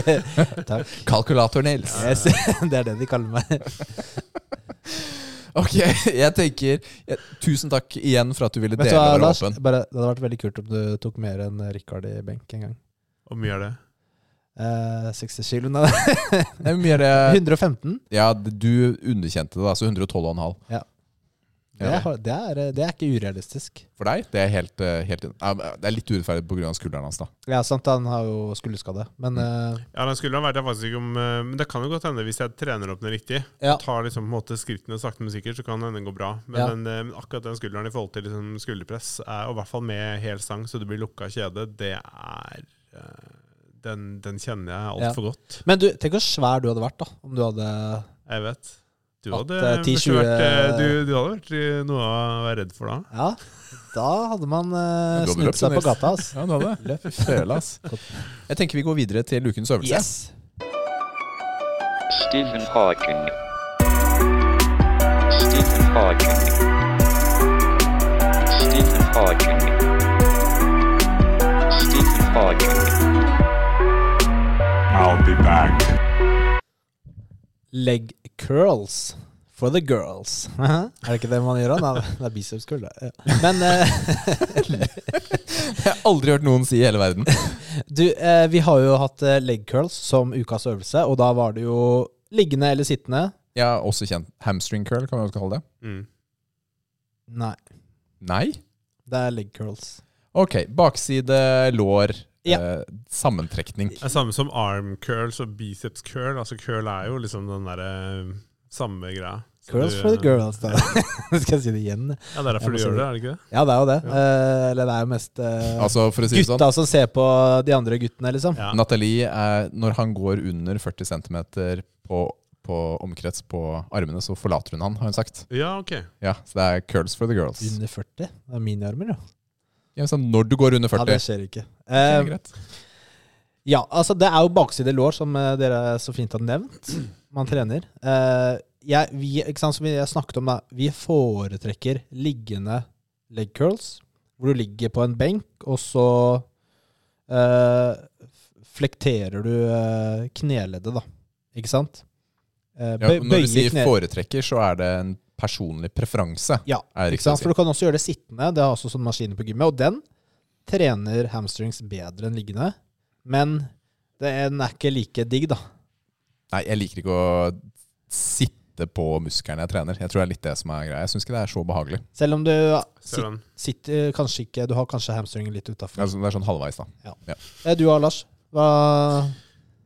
Takk. Kalkulator, Nils. Yes, det er det de kaller meg. Ok, jeg tenker ja, Tusen takk igjen for at du ville dele og være Lars? åpen. Bare, det hadde vært veldig kult om du tok mer enn Rikard i benk en gang. Hvor mye er det? Eh, 60 kilo? Nei, Det er mye mer, 115? ja, du underkjente det, da, så 112,5. Ja. Det er, det, er, det er ikke urealistisk. For deg? Det er helt, eh, helt Det er litt urettferdig pga. skulderen hans, da. Ja, sant, han har jo skulderskade. Men eh, Ja, den skulderen vet jeg faktisk ikke om eh, Men det kan jo godt hende hvis jeg trener opp den riktig. Ja. Og tar liksom på en måte skrittene sakte, men sikkert, så kan den gå bra. Men Ja. den, eh, akkurat den skulderen i forhold til liksom skulderpress, er, og i hvert fall med hel stang så det blir lukka kjede, det er eh, den, den kjenner jeg altfor godt. Men du, tenk hvor svær du hadde vært da om du hadde Jeg vet. Du hadde, eh, 10, kanskje vært, eh, 20 du, du hadde vært eh, noe å være redd for da. Ja, da hadde man uh, snudd seg på gata. ass. Ja, du hadde det. Løp. Fele, ass. Jeg tenker vi går videre til ukens øvelse. Yes. Stephen Hawking. Stephen Hawking. Stephen Hawking. Stephen Hawking. I'll be back. Leg curls for the girls. er det ikke det man gjør? da? Nei, det er biceps curl. Ja. Men eh, Jeg har aldri hørt noen si i hele verden. du, eh, vi har jo hatt eh, leg curls som ukas øvelse, og da var det jo liggende eller sittende. Jeg har også kjent hamstring curl, kan vi også kalle det. Mm. Nei, Nei? det er leg curls. Ok, bakside, lår, Ja. eh, sammentrekning. Det er samme som arm curls og biceps curl. Altså Curl er jo liksom den derre samme greia. Du, for the eh, girls, da. Skal jeg si det igjen? Ja, det er derfor du gjør det. det, er det ikke det? Ja, det er jo det. Ja. Eh, eller det er jo mest eh, Altså, for å si gutta sånn, som ser på de andre guttene, liksom. Ja. Nathalie, er, når han går under 40 cm på, på omkrets på armene, så forlater hun han, har hun sagt. ja, ok. Ja, Så det er curls for the girls. Under 40? Det er miniarmer, jo. Når du går under 40. Ja, det skjer ikke. Eh. Ja, altså det er jo bakside lår, som eh, dere så fint har nevnt. Man trener. Eh, jeg, vi, ikke sant, som vi snakket om, da. Vi foretrekker liggende leg curls, hvor du ligger på en benk, og så eh, flekterer du eh, kneleddet, da. Ikke sant? Eh, Ja, når du sier foretrekker, så er det en personlig preferanse. Ja, er ikke sant? si. For du kan også gjøre det sittende. Det er også sånn maskiner på gymmet. Og den trener hamstrings bedre enn liggende. Men den er ikke like digg, da. Nei, jeg liker ikke å sitte på musklene jeg trener. Jeg tror det er litt det som er greia. Jeg syns ikke det er så behagelig. Selv om du Ser sit, sitter kanskje ikke Du har kanskje hamstringen litt utafor. Ja, det er sånn halvveis, da. Eh, Du og Lars, hva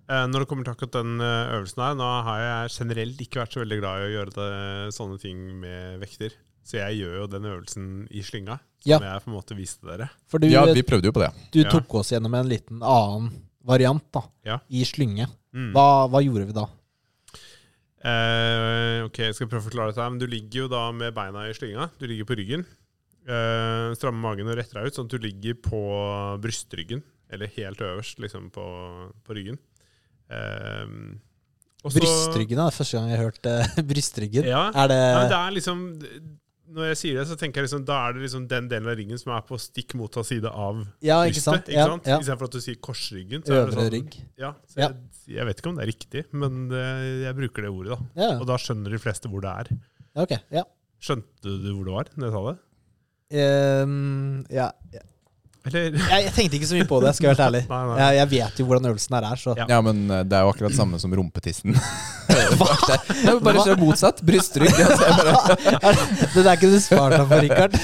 Når det kommer til akkurat den eh, øvelsen her, nå har jeg generelt ikke vært så veldig glad i å gjøre det, sånne ting med vekter. Så jeg gjør jo den øvelsen i slynga, som Ja. jeg på en måte viste dere. For du, Ja, vi prøvde jo på det. du Ja. tok oss gjennom en liten annen variant da Ja. i slynge. Mm. Hva, hva gjorde vi da? Eh, ok, jeg skal prøve å forklare dette. her Men du ligger jo da med beina i slynga. Du ligger på ryggen. Eh, strammer magen og retter deg ut, sånn at du ligger på brystryggen. Eller helt øverst, liksom, på, på ryggen. Eh, også, Brystryggen, er Første gang jeg har hørte brystryggen. Ja. Er det, Ja, det er liksom Når jeg sier det, så tenker jeg liksom Da er det liksom den delen av ringen som er på stikk motsatt side av Ja, ikke brystet. sant? Ikke sant? ja. Istedenfor at du sier korsryggen. Så det Øvre sånn, rygg. Ja, jeg, jeg vet ikke om det er riktig, men det, jeg bruker det ordet, da. Ja, Og da skjønner de fleste hvor det er. ja, ok. Ja. Skjønte du hvor det var når jeg sa det? Ja ja. Ja. Eller Jeg, jeg tenkte ikke så mye på det, skal jeg være ærlig. Nei, nei. Jeg, jeg vet jo hvordan øvelsen her er, så Ja. Ja, men eh, det er jo akkurat samme som rumpetissen. Hva? Det er bare så motsatt. Brystrygg. Altså, bare, Det der kunne du spart deg for, Rikard.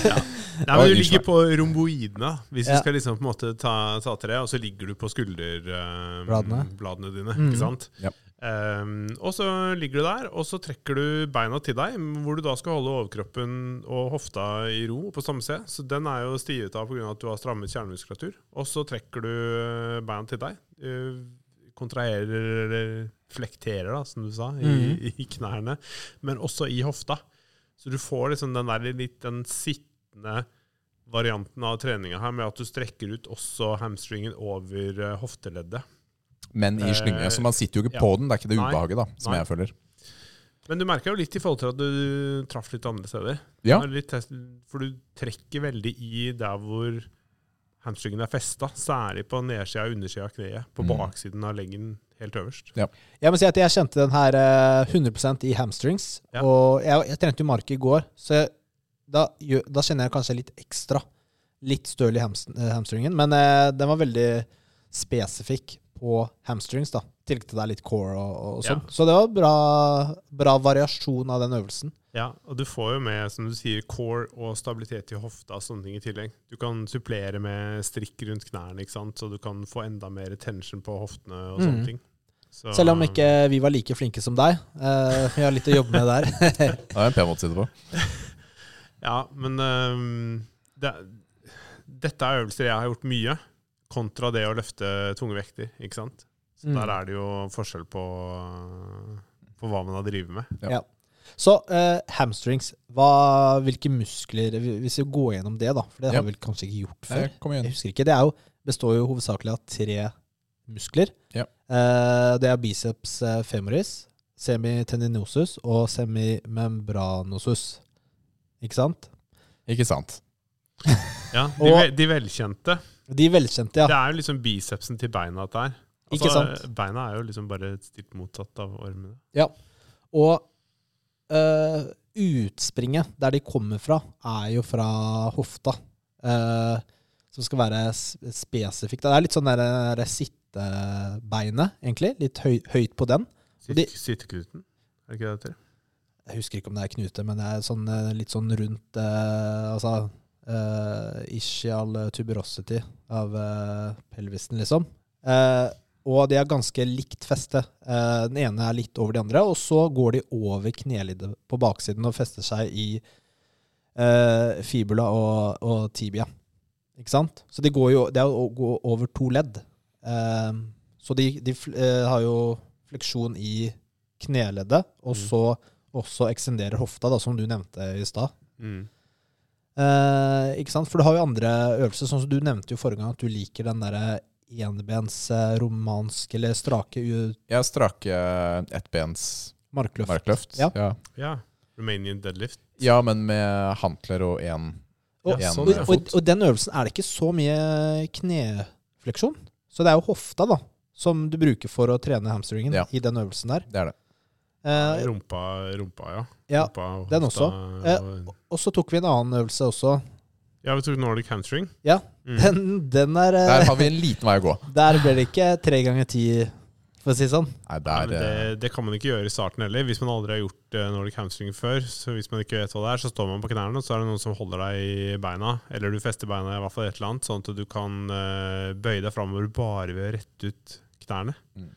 Nei, men Du ligger på romboidene, hvis Ja. du skal liksom på en måte ta, ta til det. Og så ligger du på skulderbladene Bladene. bladene dine. Mm. ikke sant? Ja. Ehm, og så ligger du der, og så trekker du beina til deg, hvor du da skal holde overkroppen og hofta i ro på samme sted. Så den er jo stivet av pga. at du har strammet kjernemuskulatur. Og så trekker du eh, beina til deg. eh, Kontraherer, eller flekterer, da, som du sa, i, Mhm. i knærne. Men også i hofta. Så du får liksom den der litt den sittende varianten av treninga her, med at du strekker ut også hamstringen over eh, hofteleddet. Men i slynge. Eh, Så man sitter jo ikke ja. på den. Det er ikke det ubehaget da, som Nei. jeg føler. Men du merker jo litt i forhold til at du traff litt andre steder. Ja, Litt, test- for du trekker veldig i der hvor hamstringen er festa, særlig på nedsida og undersida av kneet. På Mm. baksiden av leggen helt øverst. Jeg må si at jeg kjente den her eh, 100 i hamstrings. Ja. Og jeg, jeg trente jo mark i går, så jeg, da, da kjenner jeg kanskje litt ekstra. Litt støl i eh, hamstringen. Men eh, den var veldig spesifikk på hamstrings, da. I tillegg til det er litt core og, og sånn. Ja. Så det var bra, bra variasjon av den øvelsen. Ja, og du får jo med, som du sier, core og stabilitet i hofta og sånne ting i tillegg. Du kan supplere med strikk rundt knærne, ikke sant? så du kan få enda mer tension på hoftene og sånne Mhm. ting. Så- Selv om ikke vi var like flinke som deg. Eh, vi har litt å jobbe med der. det er en pen måte å si det på. Ja, men um, det, dette er øvelser jeg har gjort mye, kontra det å løfte tunge vekter, ikke sant? Så Mm. der er det jo forskjell på, på hva man har drevet med. Ja. Så eh, hamstrings, hva, hvilke muskler Hvis vi går gjennom det, da, for det Ja. har vi vel kanskje ikke gjort før. Nei. Jeg husker ikke. Det er jo, består jo hovedsakelig av tre muskler. Ja. Eh, det er biceps eh, femoris, semitendinosus og semimembranosus. Ikke sant? Ikke sant? Ja, de, de velkjente. De velkjente, ja. Det er jo liksom bicepsen til beina dette her. Ikke sant? Beina er jo liksom bare stilt motsatt av armene. Ja. Og øh, utspringet, der de kommer fra, er jo fra hofta. eh, som skal være spesifikt. Det er litt sånn der, der sittebeinet, egentlig. Litt høy, høyt på den. De- Sitteknuten, er det ikke det det heter? Jeg husker ikke om det er knute, men det er sånn, eh, litt sånn rundt eh, Altså eh, ischial tuberosity av uh, pelvisen, liksom. Uh, og de er ganske likt feste. Uh, den ene er litt over de andre, og så går de over kneleddet på baksiden og fester seg i eh, fibula og, og tibia. Ikke sant? Så de går jo, det er å gå over to ledd. Eh, så de, de eh, har jo fleksjon i kneleddet, og Mm. så også eksenderer hofta, da, som du nevnte i stad. Mm. Eh, ikke sant? For du har jo andre øvelser, sånn som du nevnte jo forrige gang, at du liker den derre enbens eh, romansk eller strake u- Jeg strake ettbens markløft. markløft. Ja. Ja. Ja. Romanian deadlift. ja, men med hantler og én Og, Ja, en sånn, og, og, og den øvelsen er det ikke så mye knefleksjon. Så det er jo hofta da, som du bruker for å trene hamstringen Ja. i den øvelsen der. Det er det. Eh, Rumpa, rumpa, ja. ja. Rumpa, den også. Uh, og- så tok vi en annen øvelse også. Ja, vi tok Nordic hamstring. Ja, Mm. Den, den er eh, Der har vi en liten vei å gå. Der ble det ikke tre ganger ti, for å si sånn. Nei, Nei, der, eh, det, det kan man ikke gjøre i starten heller. Hvis man aldri har gjort uh, Nordic hamstring før, så hvis man ikke vet hva det er, så står man på knærne, og så er det noen som holder deg i beina. Eller du fester beina i hvert fall et eller annet, sånn at du kan bøye deg framover bare ved å rette ut knærne. Mm.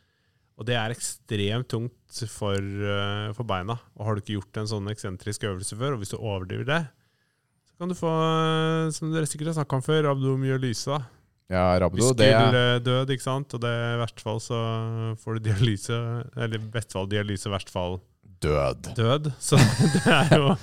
Og det er ekstremt tungt for, eh, for beina. Og har du ikke gjort en sånn eksentrisk øvelse før, og hvis du overdriver det, så kan du få, eh, som dere sikkert har snakka om før, abdomyolyse. ja, Rabdo, det er Muskeldød, ikke sant? Og det i hvert fall så får du dialyse, eller i beste fall dialyse, i hvert fall død. død. Så det er jo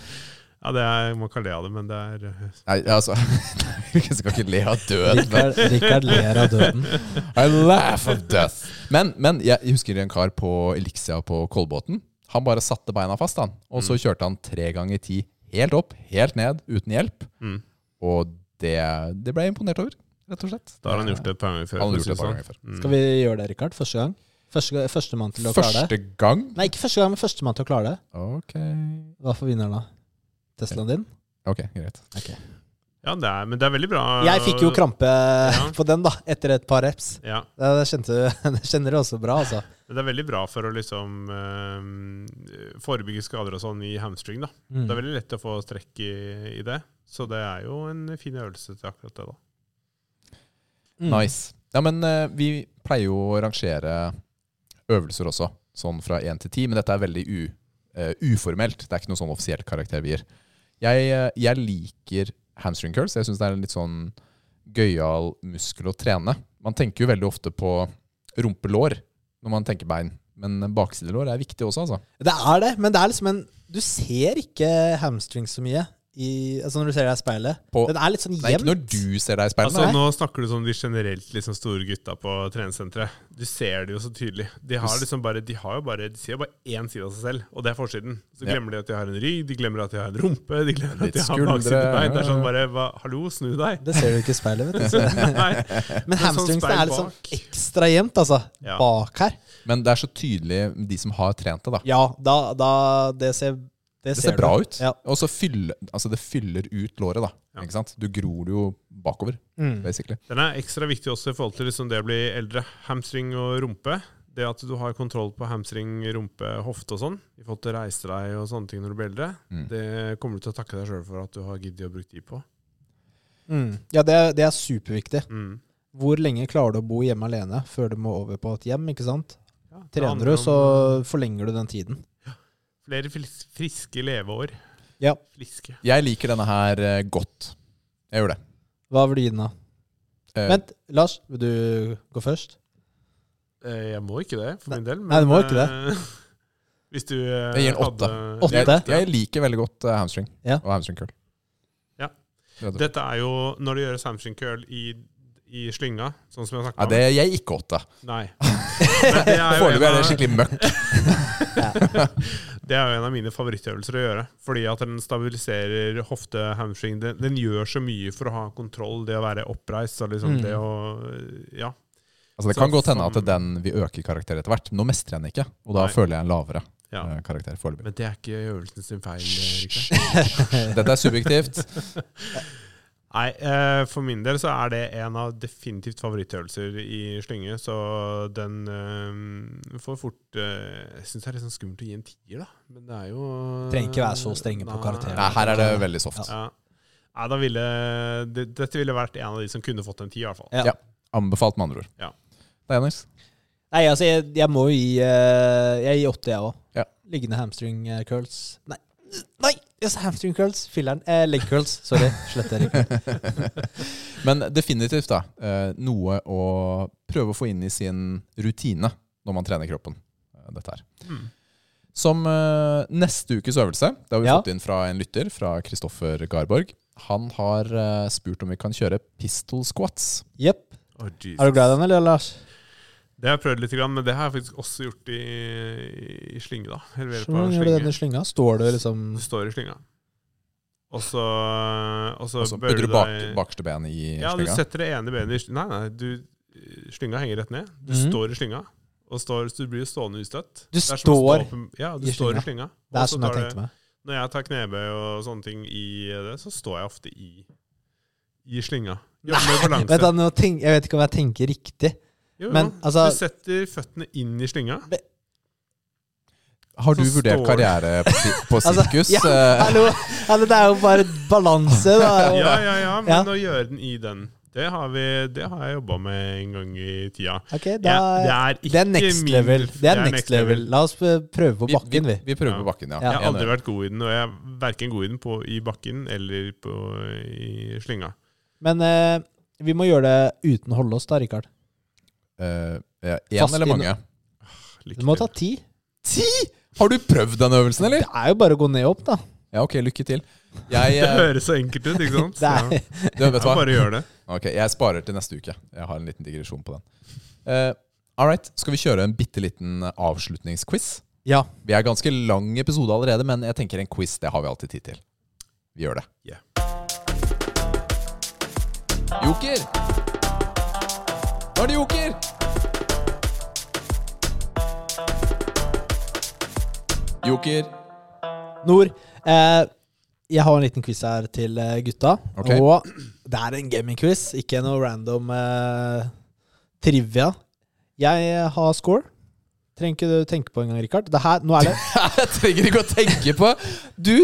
Ja, det er, man kan le av det, men det er eh, Nei, altså Vi skal ikke le av døden. Richard, Rikard, Rikard ler av døden. I laugh of death. Men, men jeg husker en kar på Elixia på Kolbotn. Han bare satte beina fast, han. Og så kjørte han tre ganger ti. Helt opp, helt ned, uten hjelp. mm. Og det, det ble jeg imponert over, rett og slett. Da har han gjort det et par ganger før. Han har gjort det et par ganger før. Mm. Skal vi gjøre det, Rikard? Første gang? Første, Førstemann til å klare det? Første gang? Nei, ikke første gang, men førstemann til å klare det. Ok. Hva får vinneren, da? Teslaen din? Ok, greit. Ja, det er, men det er veldig bra. Jeg fikk jo krampe på den, da, etter et par reps. Ja, Det kjente, det kjenner du også bra, altså. det er veldig bra for å liksom eh, forebygge skader og sånn i hamstring. da. Mm. Det er veldig lett å få strekk i, i det. Så det er jo en fin øvelse til akkurat det. da. Mm. Nice. Ja, men eh, vi pleier jo å rangere øvelser også. sånn fra 1 til 10, men dette er veldig u, eh, uformelt. Det er ikke noe sånn offisiell karakter vi gir. Jeg, eh, jeg liker hamstring curls. Jeg syns det er en litt sånn gøyal muskel å trene. Man tenker jo veldig ofte på rumpelår når man tenker bein, men baksidelår er viktig også, altså. Det er det, men det er liksom en Du ser ikke hamstring så mye i, altså når du ser deg i speilet. På- Den er litt sånn Nei, ikke jevnt. når du ser deg i speilet. Altså, nei. nå snakker du som de generelt liksom store gutta på treningssenteret. Du ser det jo så tydelig. De har, liksom bare, de har jo bare De ser jo bare én side av seg selv, og det er forsiden. Så Ja. glemmer de at de har en rygg, de glemmer at de har en rumpe, de glemmer Litt at de har skuldre, baksidebein. Det er sånn bare hva, Hallo, snu deg! Det ser du ikke i speilet, vet du. Men er sånn er litt sånn ekstra jevnt, altså. Ja. Bak her. Men det er så tydelig de som har trent det, da. Ja, da, da Det ser Det, Det ser bra ut. Ja. Og så fyller, altså det fyller ut låret, da. Ja. Ikke sant? Du gror det jo bakover, Mm. basically. Den er ekstra viktig også i forhold til liksom det å bli eldre. Hamstring og rumpe. Det at du har kontroll på hamstring, rumpe, hofte og sånn, i forhold til å reise deg og sånne ting når du blir eldre, Mm. det kommer du til å takke deg sjøl for at du har giddet å bruke tid på. Mm. Ja, det, er- det er superviktig. Mm. Hvor lenge klarer du å bo hjemme alene før du må over på et hjem? ikke sant? Ja, Trener du, så forlenger du den tiden. Flere friske leveår. Ja. Friske. Jeg liker denne her eh, godt. Jeg gjør det. Hva vil du gi den, da? Eh, Vent, Lars, vil du gå først? Eh, Jeg må ikke det, for min del. Nei, du må ikke det. eh, Hvis du eh, Jeg gir den åtte. hadde- Åtte? jeg, jeg liker veldig godt eh, hamstring Ja. og hamstring curl. Ja. Dette er jo når det gjøres hamstring curl i, i slynga, sånn som jeg Ja, snakka det om. jeg ikke åtte. Nei. Men det er jo Foreløpig er det av- skikkelig møkk. Det er jo en av mine favorittøvelser å gjøre. Fordi at den stabiliserer hofte, hamstring. Den, den gjør så mye for å ha kontroll, det å være oppreist. Og liksom Mm. det å Ja. Altså, det Så kan godt hende at den vil øke karakter etter hvert. Nå mestrer jeg den ikke, og da Nei. føler jeg en lavere ja. eh, karakter foreløpig. Men det er ikke øvelsen sin feil, Rikard. Dette er subjektivt. Nei, eh, for min del så er det en av definitivt favorittøvelser i slynge, så den eh, får fort eh, Jeg syns det er litt sånn skummelt å gi en tier, da. Men det er jo Trenger ikke være så strenge på karakterer. Nei, her er det veldig soft. Ja. Nei, da ville det, Dette ville vært en av de som kunne fått en tier, i hvert fall. Ja. Ja. Anbefalt, med andre ord. Ja. Det er Anders. Nei, altså, jeg, jeg må jo gi Jeg gir åtte, jeg òg. Ja. Liggende hamstring curls Nei, nei! Yes, hamstring curls. Filler'n. Eh, leg curls. Sorry. Sletter det Men definitivt da, eh, noe å prøve å få inn i sin rutine når man trener kroppen. eh, Dette her. Mm. Som eh, neste ukes øvelse, det har vi Ja. fått inn fra en lytter, fra Kristoffer Garborg. Han har spurt om vi kan kjøre pistol squats. Jepp. Oh, Er du glad i den, eller, Lars? Det har jeg prøvd litt, men det har jeg faktisk også gjort i, i slynge. da. Hvordan gjør du den i slynga? Står du liksom Du står i slynga. Og så, og så Og så bøyer du bak, deg- bakerste ben i Ja, du setter det ene benet i slynga. Nei, nei, du, slynga henger rett ned. Du Mhm. står i slynga, og står, så du blir jo stående ustøtt. Du å stå står Ja, du i står i slynga. slynga. Det er som jeg tenkte meg. Når jeg tar knebøy og sånne ting i det, så står jeg ofte i, i slynga. Jobber med balanse. Vet du, jeg vet ikke om jeg tenker riktig. Jo, men, altså- du setter føttene inn i slynga. Har du vurdert står- karriere på, på sirkus? Altså, ja, Eh, hallo! Altså, det er jo bare balanse, da. Ja, ja, ja, men Ja. å gjøre den i den, det har, vi, det har jeg jobba med en gang i tida. Okay, da, Ja, det er det er next level. Det er next level. La oss eh, prøve på bakken, vi. vi, vi prøver Ja. på bakken, ja. Ja. Jeg har aldri vært god i den, og jeg er verken god i den på, i bakken eller på, i slynga. Men eh, vi må gjøre det uten å holde oss, da, Rikard. Eh, ja, en eller mange? Lykke Du må til. ta ti. Ti! Har du prøvd den øvelsen, eller? Det er jo bare å gå ned og opp, da. Ja, ok, lykke til. Jeg, Det eh, høres så enkelt ut, ikke sant? Det er, du, vet du hva? bare gjør det. Ok, jeg sparer til neste uke. Jeg har en liten digresjon på den. Uh, all right, skal vi kjøre en bitte liten avslutningsquiz? ja. Vi er ganske lang episode allerede, men jeg tenker en quiz det har vi alltid tid til. Vi gjør det. Yeah. Joker! Nå er det joker! Joker. Nord, eh, jeg har en liten quiz her til eh, gutta. Okay. Og det er en gaming-quiz, ikke noe random eh, trivia. Jeg eh, har score. Trenger ikke du tenke på engang, Rikard. Det her, nå er det Jeg trenger ikke å tenke på Du!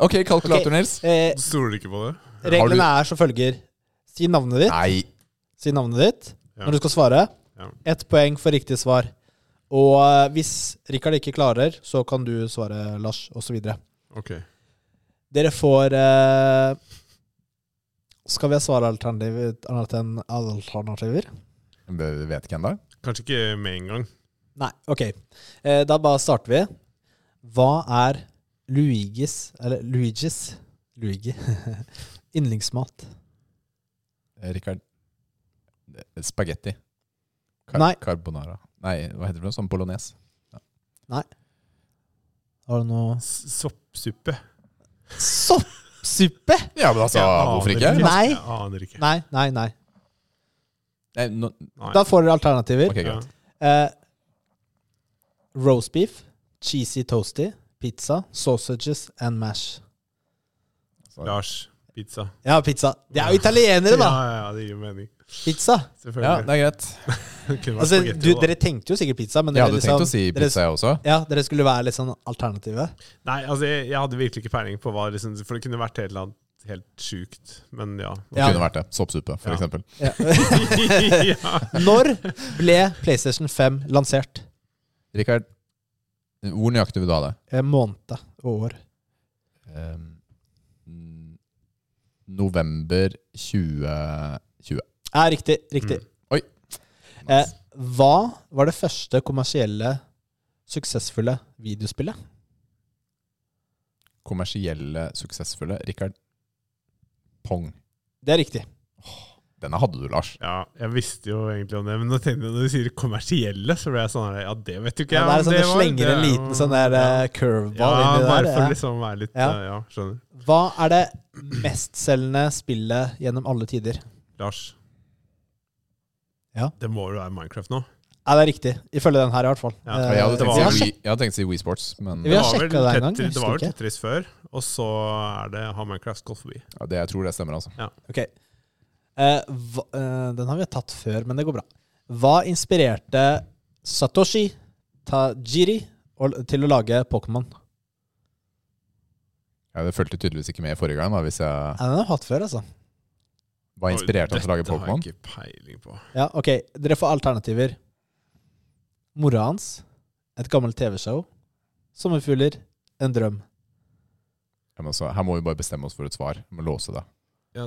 Ok, kalkulator, okay. Nils. eh, Du ikke på det? Reglene er som følger. Si navnet ditt. Nei. Si navnet ditt. Når du skal svare. Ja. Ett poeng for riktig svar. Og eh, hvis Rikard ikke klarer, så kan du svare Lars, osv. Ok. Dere får eh, Skal vi ha svaralternativer enn alternativer? Vi vet ikke ennå. Kanskje ikke med en gang. Nei, ok. Eh, da bare starter vi. Hva er Luigis Eller Luigis Luigi yndlingsmat? Rikard. Spagetti. Nei. Carbonara. Nei, hva heter det Sånn bolognese. Ja. Nei. Har du noe S- Soppsuppe. Soppsuppe? Ja, men altså, Jeg hvorfor aner ikke? Nei. Jeg aner ikke. Nei, nei, nei. Nei, no, Nei. Da får dere alternativer. ok, Ja. greit. Eh, roast beef, cheesy toasty, pizza, sausages and mash. Lars. Pizza. Ja, pizza. De er jo italienere, da! Ja, ja, det gir mening. Pizza. Ja, det er greit. Altså, du, dere tenkte jo sikkert pizza, men Jeg dere, hadde tenkt å liksom, si dere- pizza, jeg også. ja, dere skulle være litt sånn alternative. Nei, altså, jeg, jeg hadde virkelig ikke peiling på hva liksom, For det kunne vært et eller annet helt sjukt. Men ja. Det Ja. kunne vært det. Soppsuppe, for Ja. eksempel. Ja. Når ble PlayStation 5 lansert? Rikard, hvor nøyaktig vil du ha det? Eh, Måned og år. Um, november 2020. Ja, riktig. riktig. Mm. Eh, hva var det første kommersielle, suksessfulle videospillet? Kommersielle, suksessfulle. Rikard, Pong. Det er riktig. Denne hadde du, Lars. ja, jeg visste jo egentlig om det, men tenkte når du sier kommersielle, så ble jeg sånn her, Ja, det vet du ikke Ja, jeg. det er sånn, du slenger det en liten sånn der ja. eh, curveball Ja, inni bare der. for Ja. liksom å være litt Ja. eh, Ja, skjønner. Hva er det mestselgende spillet gjennom alle tider? Lars. Ja. Det må jo være Minecraft nå. Ja, det er riktig. Ifølge den her, i hvert fall. Ja, Eh, Jeg hadde tenkt var jeg si Wii- jeg hadde tenkt å si Wii Sports, men Vi har sjekka det en gang, Det var vel Tetris før, og så er det har Minecraft gått forbi. ja, det, jeg tror det stemmer, altså. Ja. Ok. Eh, hva, eh, den har vi tatt før, men det går bra. Hva inspirerte Satoshi Tajiri til å lage Pokémon? Ja, det fulgte tydeligvis ikke med i forrige gang, da, hvis jeg Ja, den har jeg hatt før, altså. Hva inspirerte han til å lage Pokémon? Dette har jeg ikke peiling på. Ja, ok. Dere får alternativer. Mora hans, et gammelt TV-show, sommerfugler, en drøm. Ja, men altså, her må vi bare bestemme oss for et svar. Vi må låse det. Ja,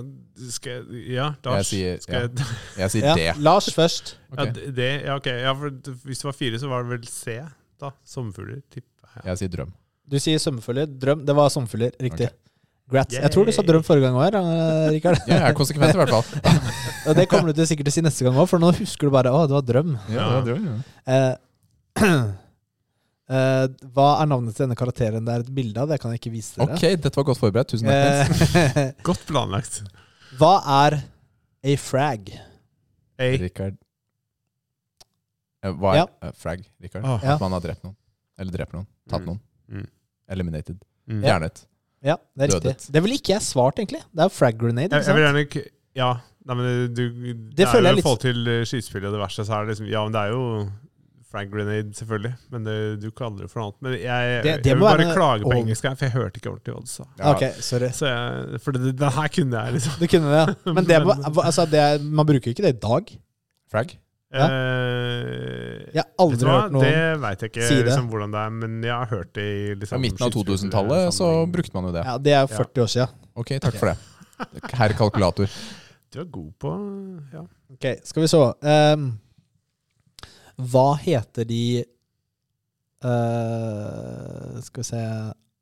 skal jeg Ja, Lars. Jeg sier- skal jeg, Jeg sier Ja, det. Lars først. ja, Ok. det, ja, ok. Ja, for hvis det var fire, så var det vel C, da. Sommerfugler, tipper jeg. Jeg sier drøm. Du sier sommerfugler. Drøm. Det var sommerfugler. Riktig. Okay. Grats. Jeg tror du sa drøm forrige gang òg, Rikard. Ja, jeg er konsekvent, i hvert fall. Og det kommer du til sikkert til å si neste gang òg, for nå husker du bare å, det var drøm. Ja, det var drøm, ja. Eh, eh, hva er navnet til denne karakteren det er et bilde av? Det kan jeg ikke vise dere. Ok, dette var godt forberedt. Tusen takk. Eh, Godt planlagt. hva er a frag? A. Rikard Eh, Hva er Ja. eh, frag, Rikard? Oh. At man har drept noen. Eller drept noen. Tatt Mm. noen. Mm. Eliminated. Mm. Fjernet. Ja, det er Dødet. riktig. Det ville ikke jeg svart, egentlig. Det er frag grenade. Jeg, sant? jeg vil gjerne ikke Ja. Nei, men du, det, det er jo litt- forhold til skytespill og det verste, så er det liksom Ja, men det er jo frag grenade, selvfølgelig. Men det, du kaller det for noe annet. Men jeg, Det- det jeg vil bare klage på engelsk her, for jeg hørte ikke ordentlig hva du sa. Ja, Ok, sorry. Jeg, for det, det her kunne jeg, liksom. Du kunne det, ja. Men det, Men- altså, det er, man bruker ikke det i dag. Frag? Ja. Eh, Jeg har aldri hva? hørt noen Det Det veit jeg ikke liksom, hvordan det er, men jeg har hørt det i liksom, midten av 2000-tallet så brukte man jo det. Ja, det er 40 år siden. Ok, takk for det. Herr kalkulator. Du er god på Ja. Ok, skal vi så. Ehm, hva heter de uh, Skal vi se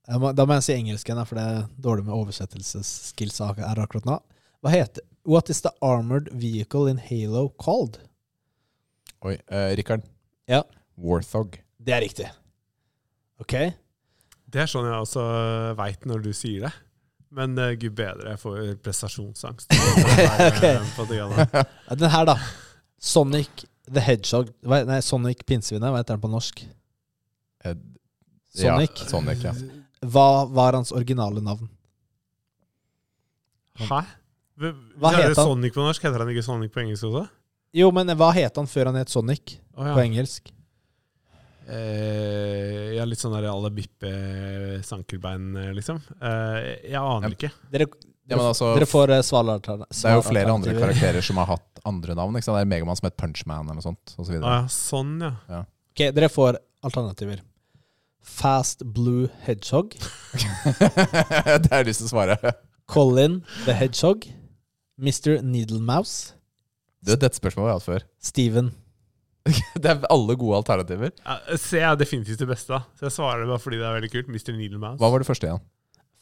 jeg må, Da må jeg si engelsk igjen, for det er dårlig med oversettelsesskills her akkurat nå. Hva heter What is the armored vehicle in Halo called? Oi, Uh, Rikard. Ja. Warthog. Det er riktig. Ok. Det er sånn jeg også veit når du sier det. Men uh, gud bedre, jeg får prestasjonsangst. Ok. På det greiene. Ja, Den her, da. Sonic the Hedgehog Nei, Sonic Pinnsvinet. Hva heter den på norsk? Ed, Sonic. Ja, Sonic, ja. Hva var hans originale navn? Hæ? Hva het han? Sonic på norsk? Heter han ikke Sonic på engelsk også? Jo, men hva het han før han het Sonic oh, ja. på engelsk? Eh, ja, litt sånn der alle bippe sankelbein, eh, liksom. Eh, jeg aner Ja. ikke. Dere, Ja, men altså, dere får uh, svaralternativer. Det er jo flere andre karakterer som har hatt andre navn. Ikke sant? Det er Megaman som het Punchman eller noe sånt. Og så ah, ja, sånn, ja. Ja. Ok, dere får alternativer. Fast Blue Hedgehog. det har jeg lyst til å svare. Colin the Hedgehog. Mr. Needle Mouse. Du, dette spørsmålet har jeg hatt før. Steven. Det er alle gode alternativer. Ja, C er definitivt det beste, da. så jeg svarer det bare fordi det er veldig kult. Mr. Needle Mouse. Hva var det første igjen?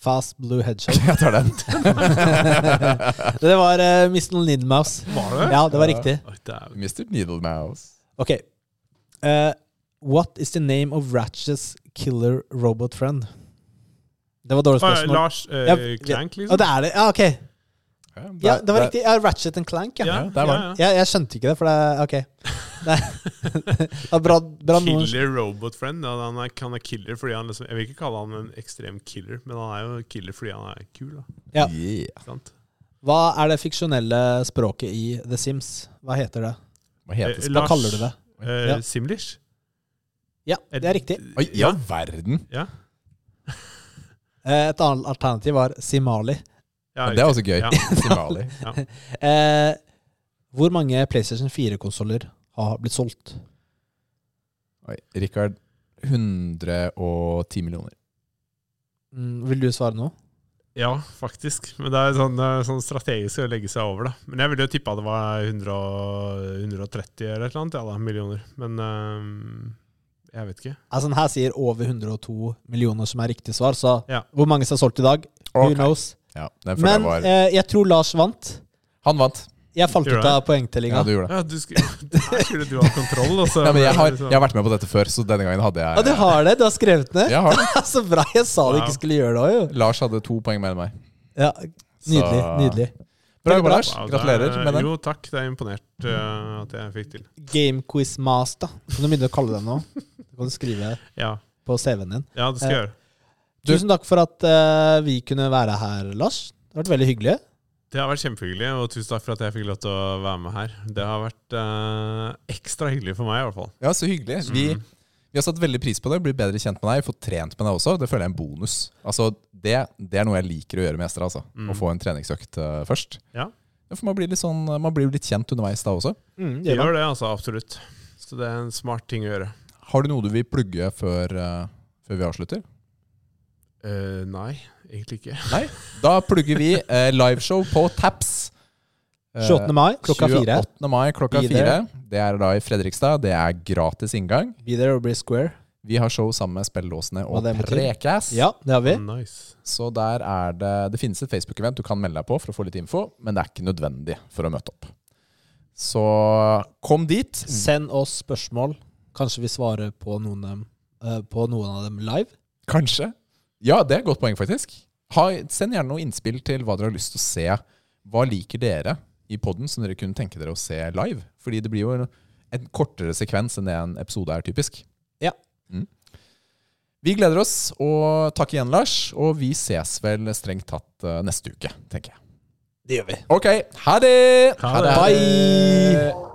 Fast Blue Hedgehog. Jeg tar den. det var uh, Mr. Needle Mouse. Var det? Ja, det var riktig. Oi. Mr. Needle Mouse. Ok. Uh, what is the name of Ratchets killer robot friend? Det var dårlig spørsmål. spørsmål. Lars uh, Ja, Clank, liksom? liksom? det er det? Ja, ok. Ja, Ja, det var riktig. Ja, Ratchet and Clank, ja. Ja, jeg skjønte ikke det, for det er Ok. Er, er Killer Robot Friend. Ja, han, er, han er killer fordi han liksom Jeg vil ikke kalle han en ekstrem killer, men han er jo killer fordi han er kul. da Ja. Yeah. Hva er det fiksjonelle språket i The Sims? Hva heter det? Hva heter Eh, det? Hva Lars- kaller du det? Eh, Ja. Simlish? Ja, det er riktig. Oi, i Ja. all verden! Ja. Eh, Et annet alternativ var Simali. ja Det er også gøy. Ja. Simali. Ja. Eh, hvor mange PlayStation 4-konsoller har blitt solgt? Oi, Rikard. 110 millioner. Mm, vil du svare nå? ja, faktisk. Men det er sånn, sånn strategisk å legge seg over, da. Men jeg ville jo tippa det var 100, 130 eller et eller annet, ja da, millioner. Men um, jeg vet ikke. Altså, her sier over 102 millioner som er riktig svar, så Ja. hvor mange som er solgt i dag? Who knows? Ja, Men jeg var eh, jeg tror Lars vant. Han vant. Jeg falt ut av poengtellinga. Ja, du gjorde det. Ja, du skulle, skulle du ha kontroll. Også, Ja, men jeg har, liksom- jeg har vært med på dette før, så denne gangen hadde jeg Ja, du har det? Du har skrevet ned? Jeg har det. Så bra. Jeg sa du ikke skulle gjøre det òg, jo. Lars hadde to poeng mer enn meg. Ja, nydelig. Så- nydelig. Bra jobba. Lars. Gratulerer er- med den. Jo, takk. Det er imponert uh, at jeg fikk til. Game Quiz Master. Kan du begynne å kalle det nå? Du kan du skrive Ja, på CV-en din. ja det skal jeg gjøre. Du- Tusen takk for at uh, vi kunne være her, Lars. Det har vært veldig hyggelig. Det har vært kjempehyggelig, og tusen takk for at jeg fikk lov til å være med her. Det har vært uh, ekstra hyggelig for meg, i hvert fall. Ja, så hyggelig. Vi, Mm. vi har satt veldig pris på det. blitt bedre kjent med deg. Fått trent med deg også. Det føler jeg er en bonus. Altså, det, det er noe jeg liker å gjøre med gjester. Altså. Mm. Å få en treningsøkt uh, først. Ja. for man blir litt sånn Man blir litt kjent underveis da også. Mm, Det gjør det, altså. Absolutt. Så det er en smart ting å gjøre. Har du noe du vil plugge før, uh, før vi avslutter? Nei, egentlig ikke. Nei? Da plugger vi eh, liveshow på Taps. Eh, 28. mai klokka fire. 28. mai klokka Be fire. there. Det er da i Fredrikstad. Det er gratis inngang. Be there or be square. Vi har show sammen med Spellåsene Hva og det betyr? Prekas. Ja, det har vi. Nice. Så der er det Det finnes et Facebook-event du kan melde deg på for å få litt info, men det er ikke nødvendig for å møte opp. Så kom dit. Send oss spørsmål. Kanskje vi svarer på noen, av dem, eh, på noen av dem live. Kanskje. Ja, det er et godt poeng, faktisk. Ha, send gjerne noe innspill til hva dere har lyst til å se. Hva liker dere i poden som dere kunne tenke dere å se live? Fordi det blir jo en, en kortere sekvens enn det en episode er, typisk. Ja. Mm. Vi gleder oss, og takk igjen, Lars. Og vi ses vel strengt tatt eh, neste uke, tenker jeg. Det gjør vi. Ok, ha det! Ha det. Bye!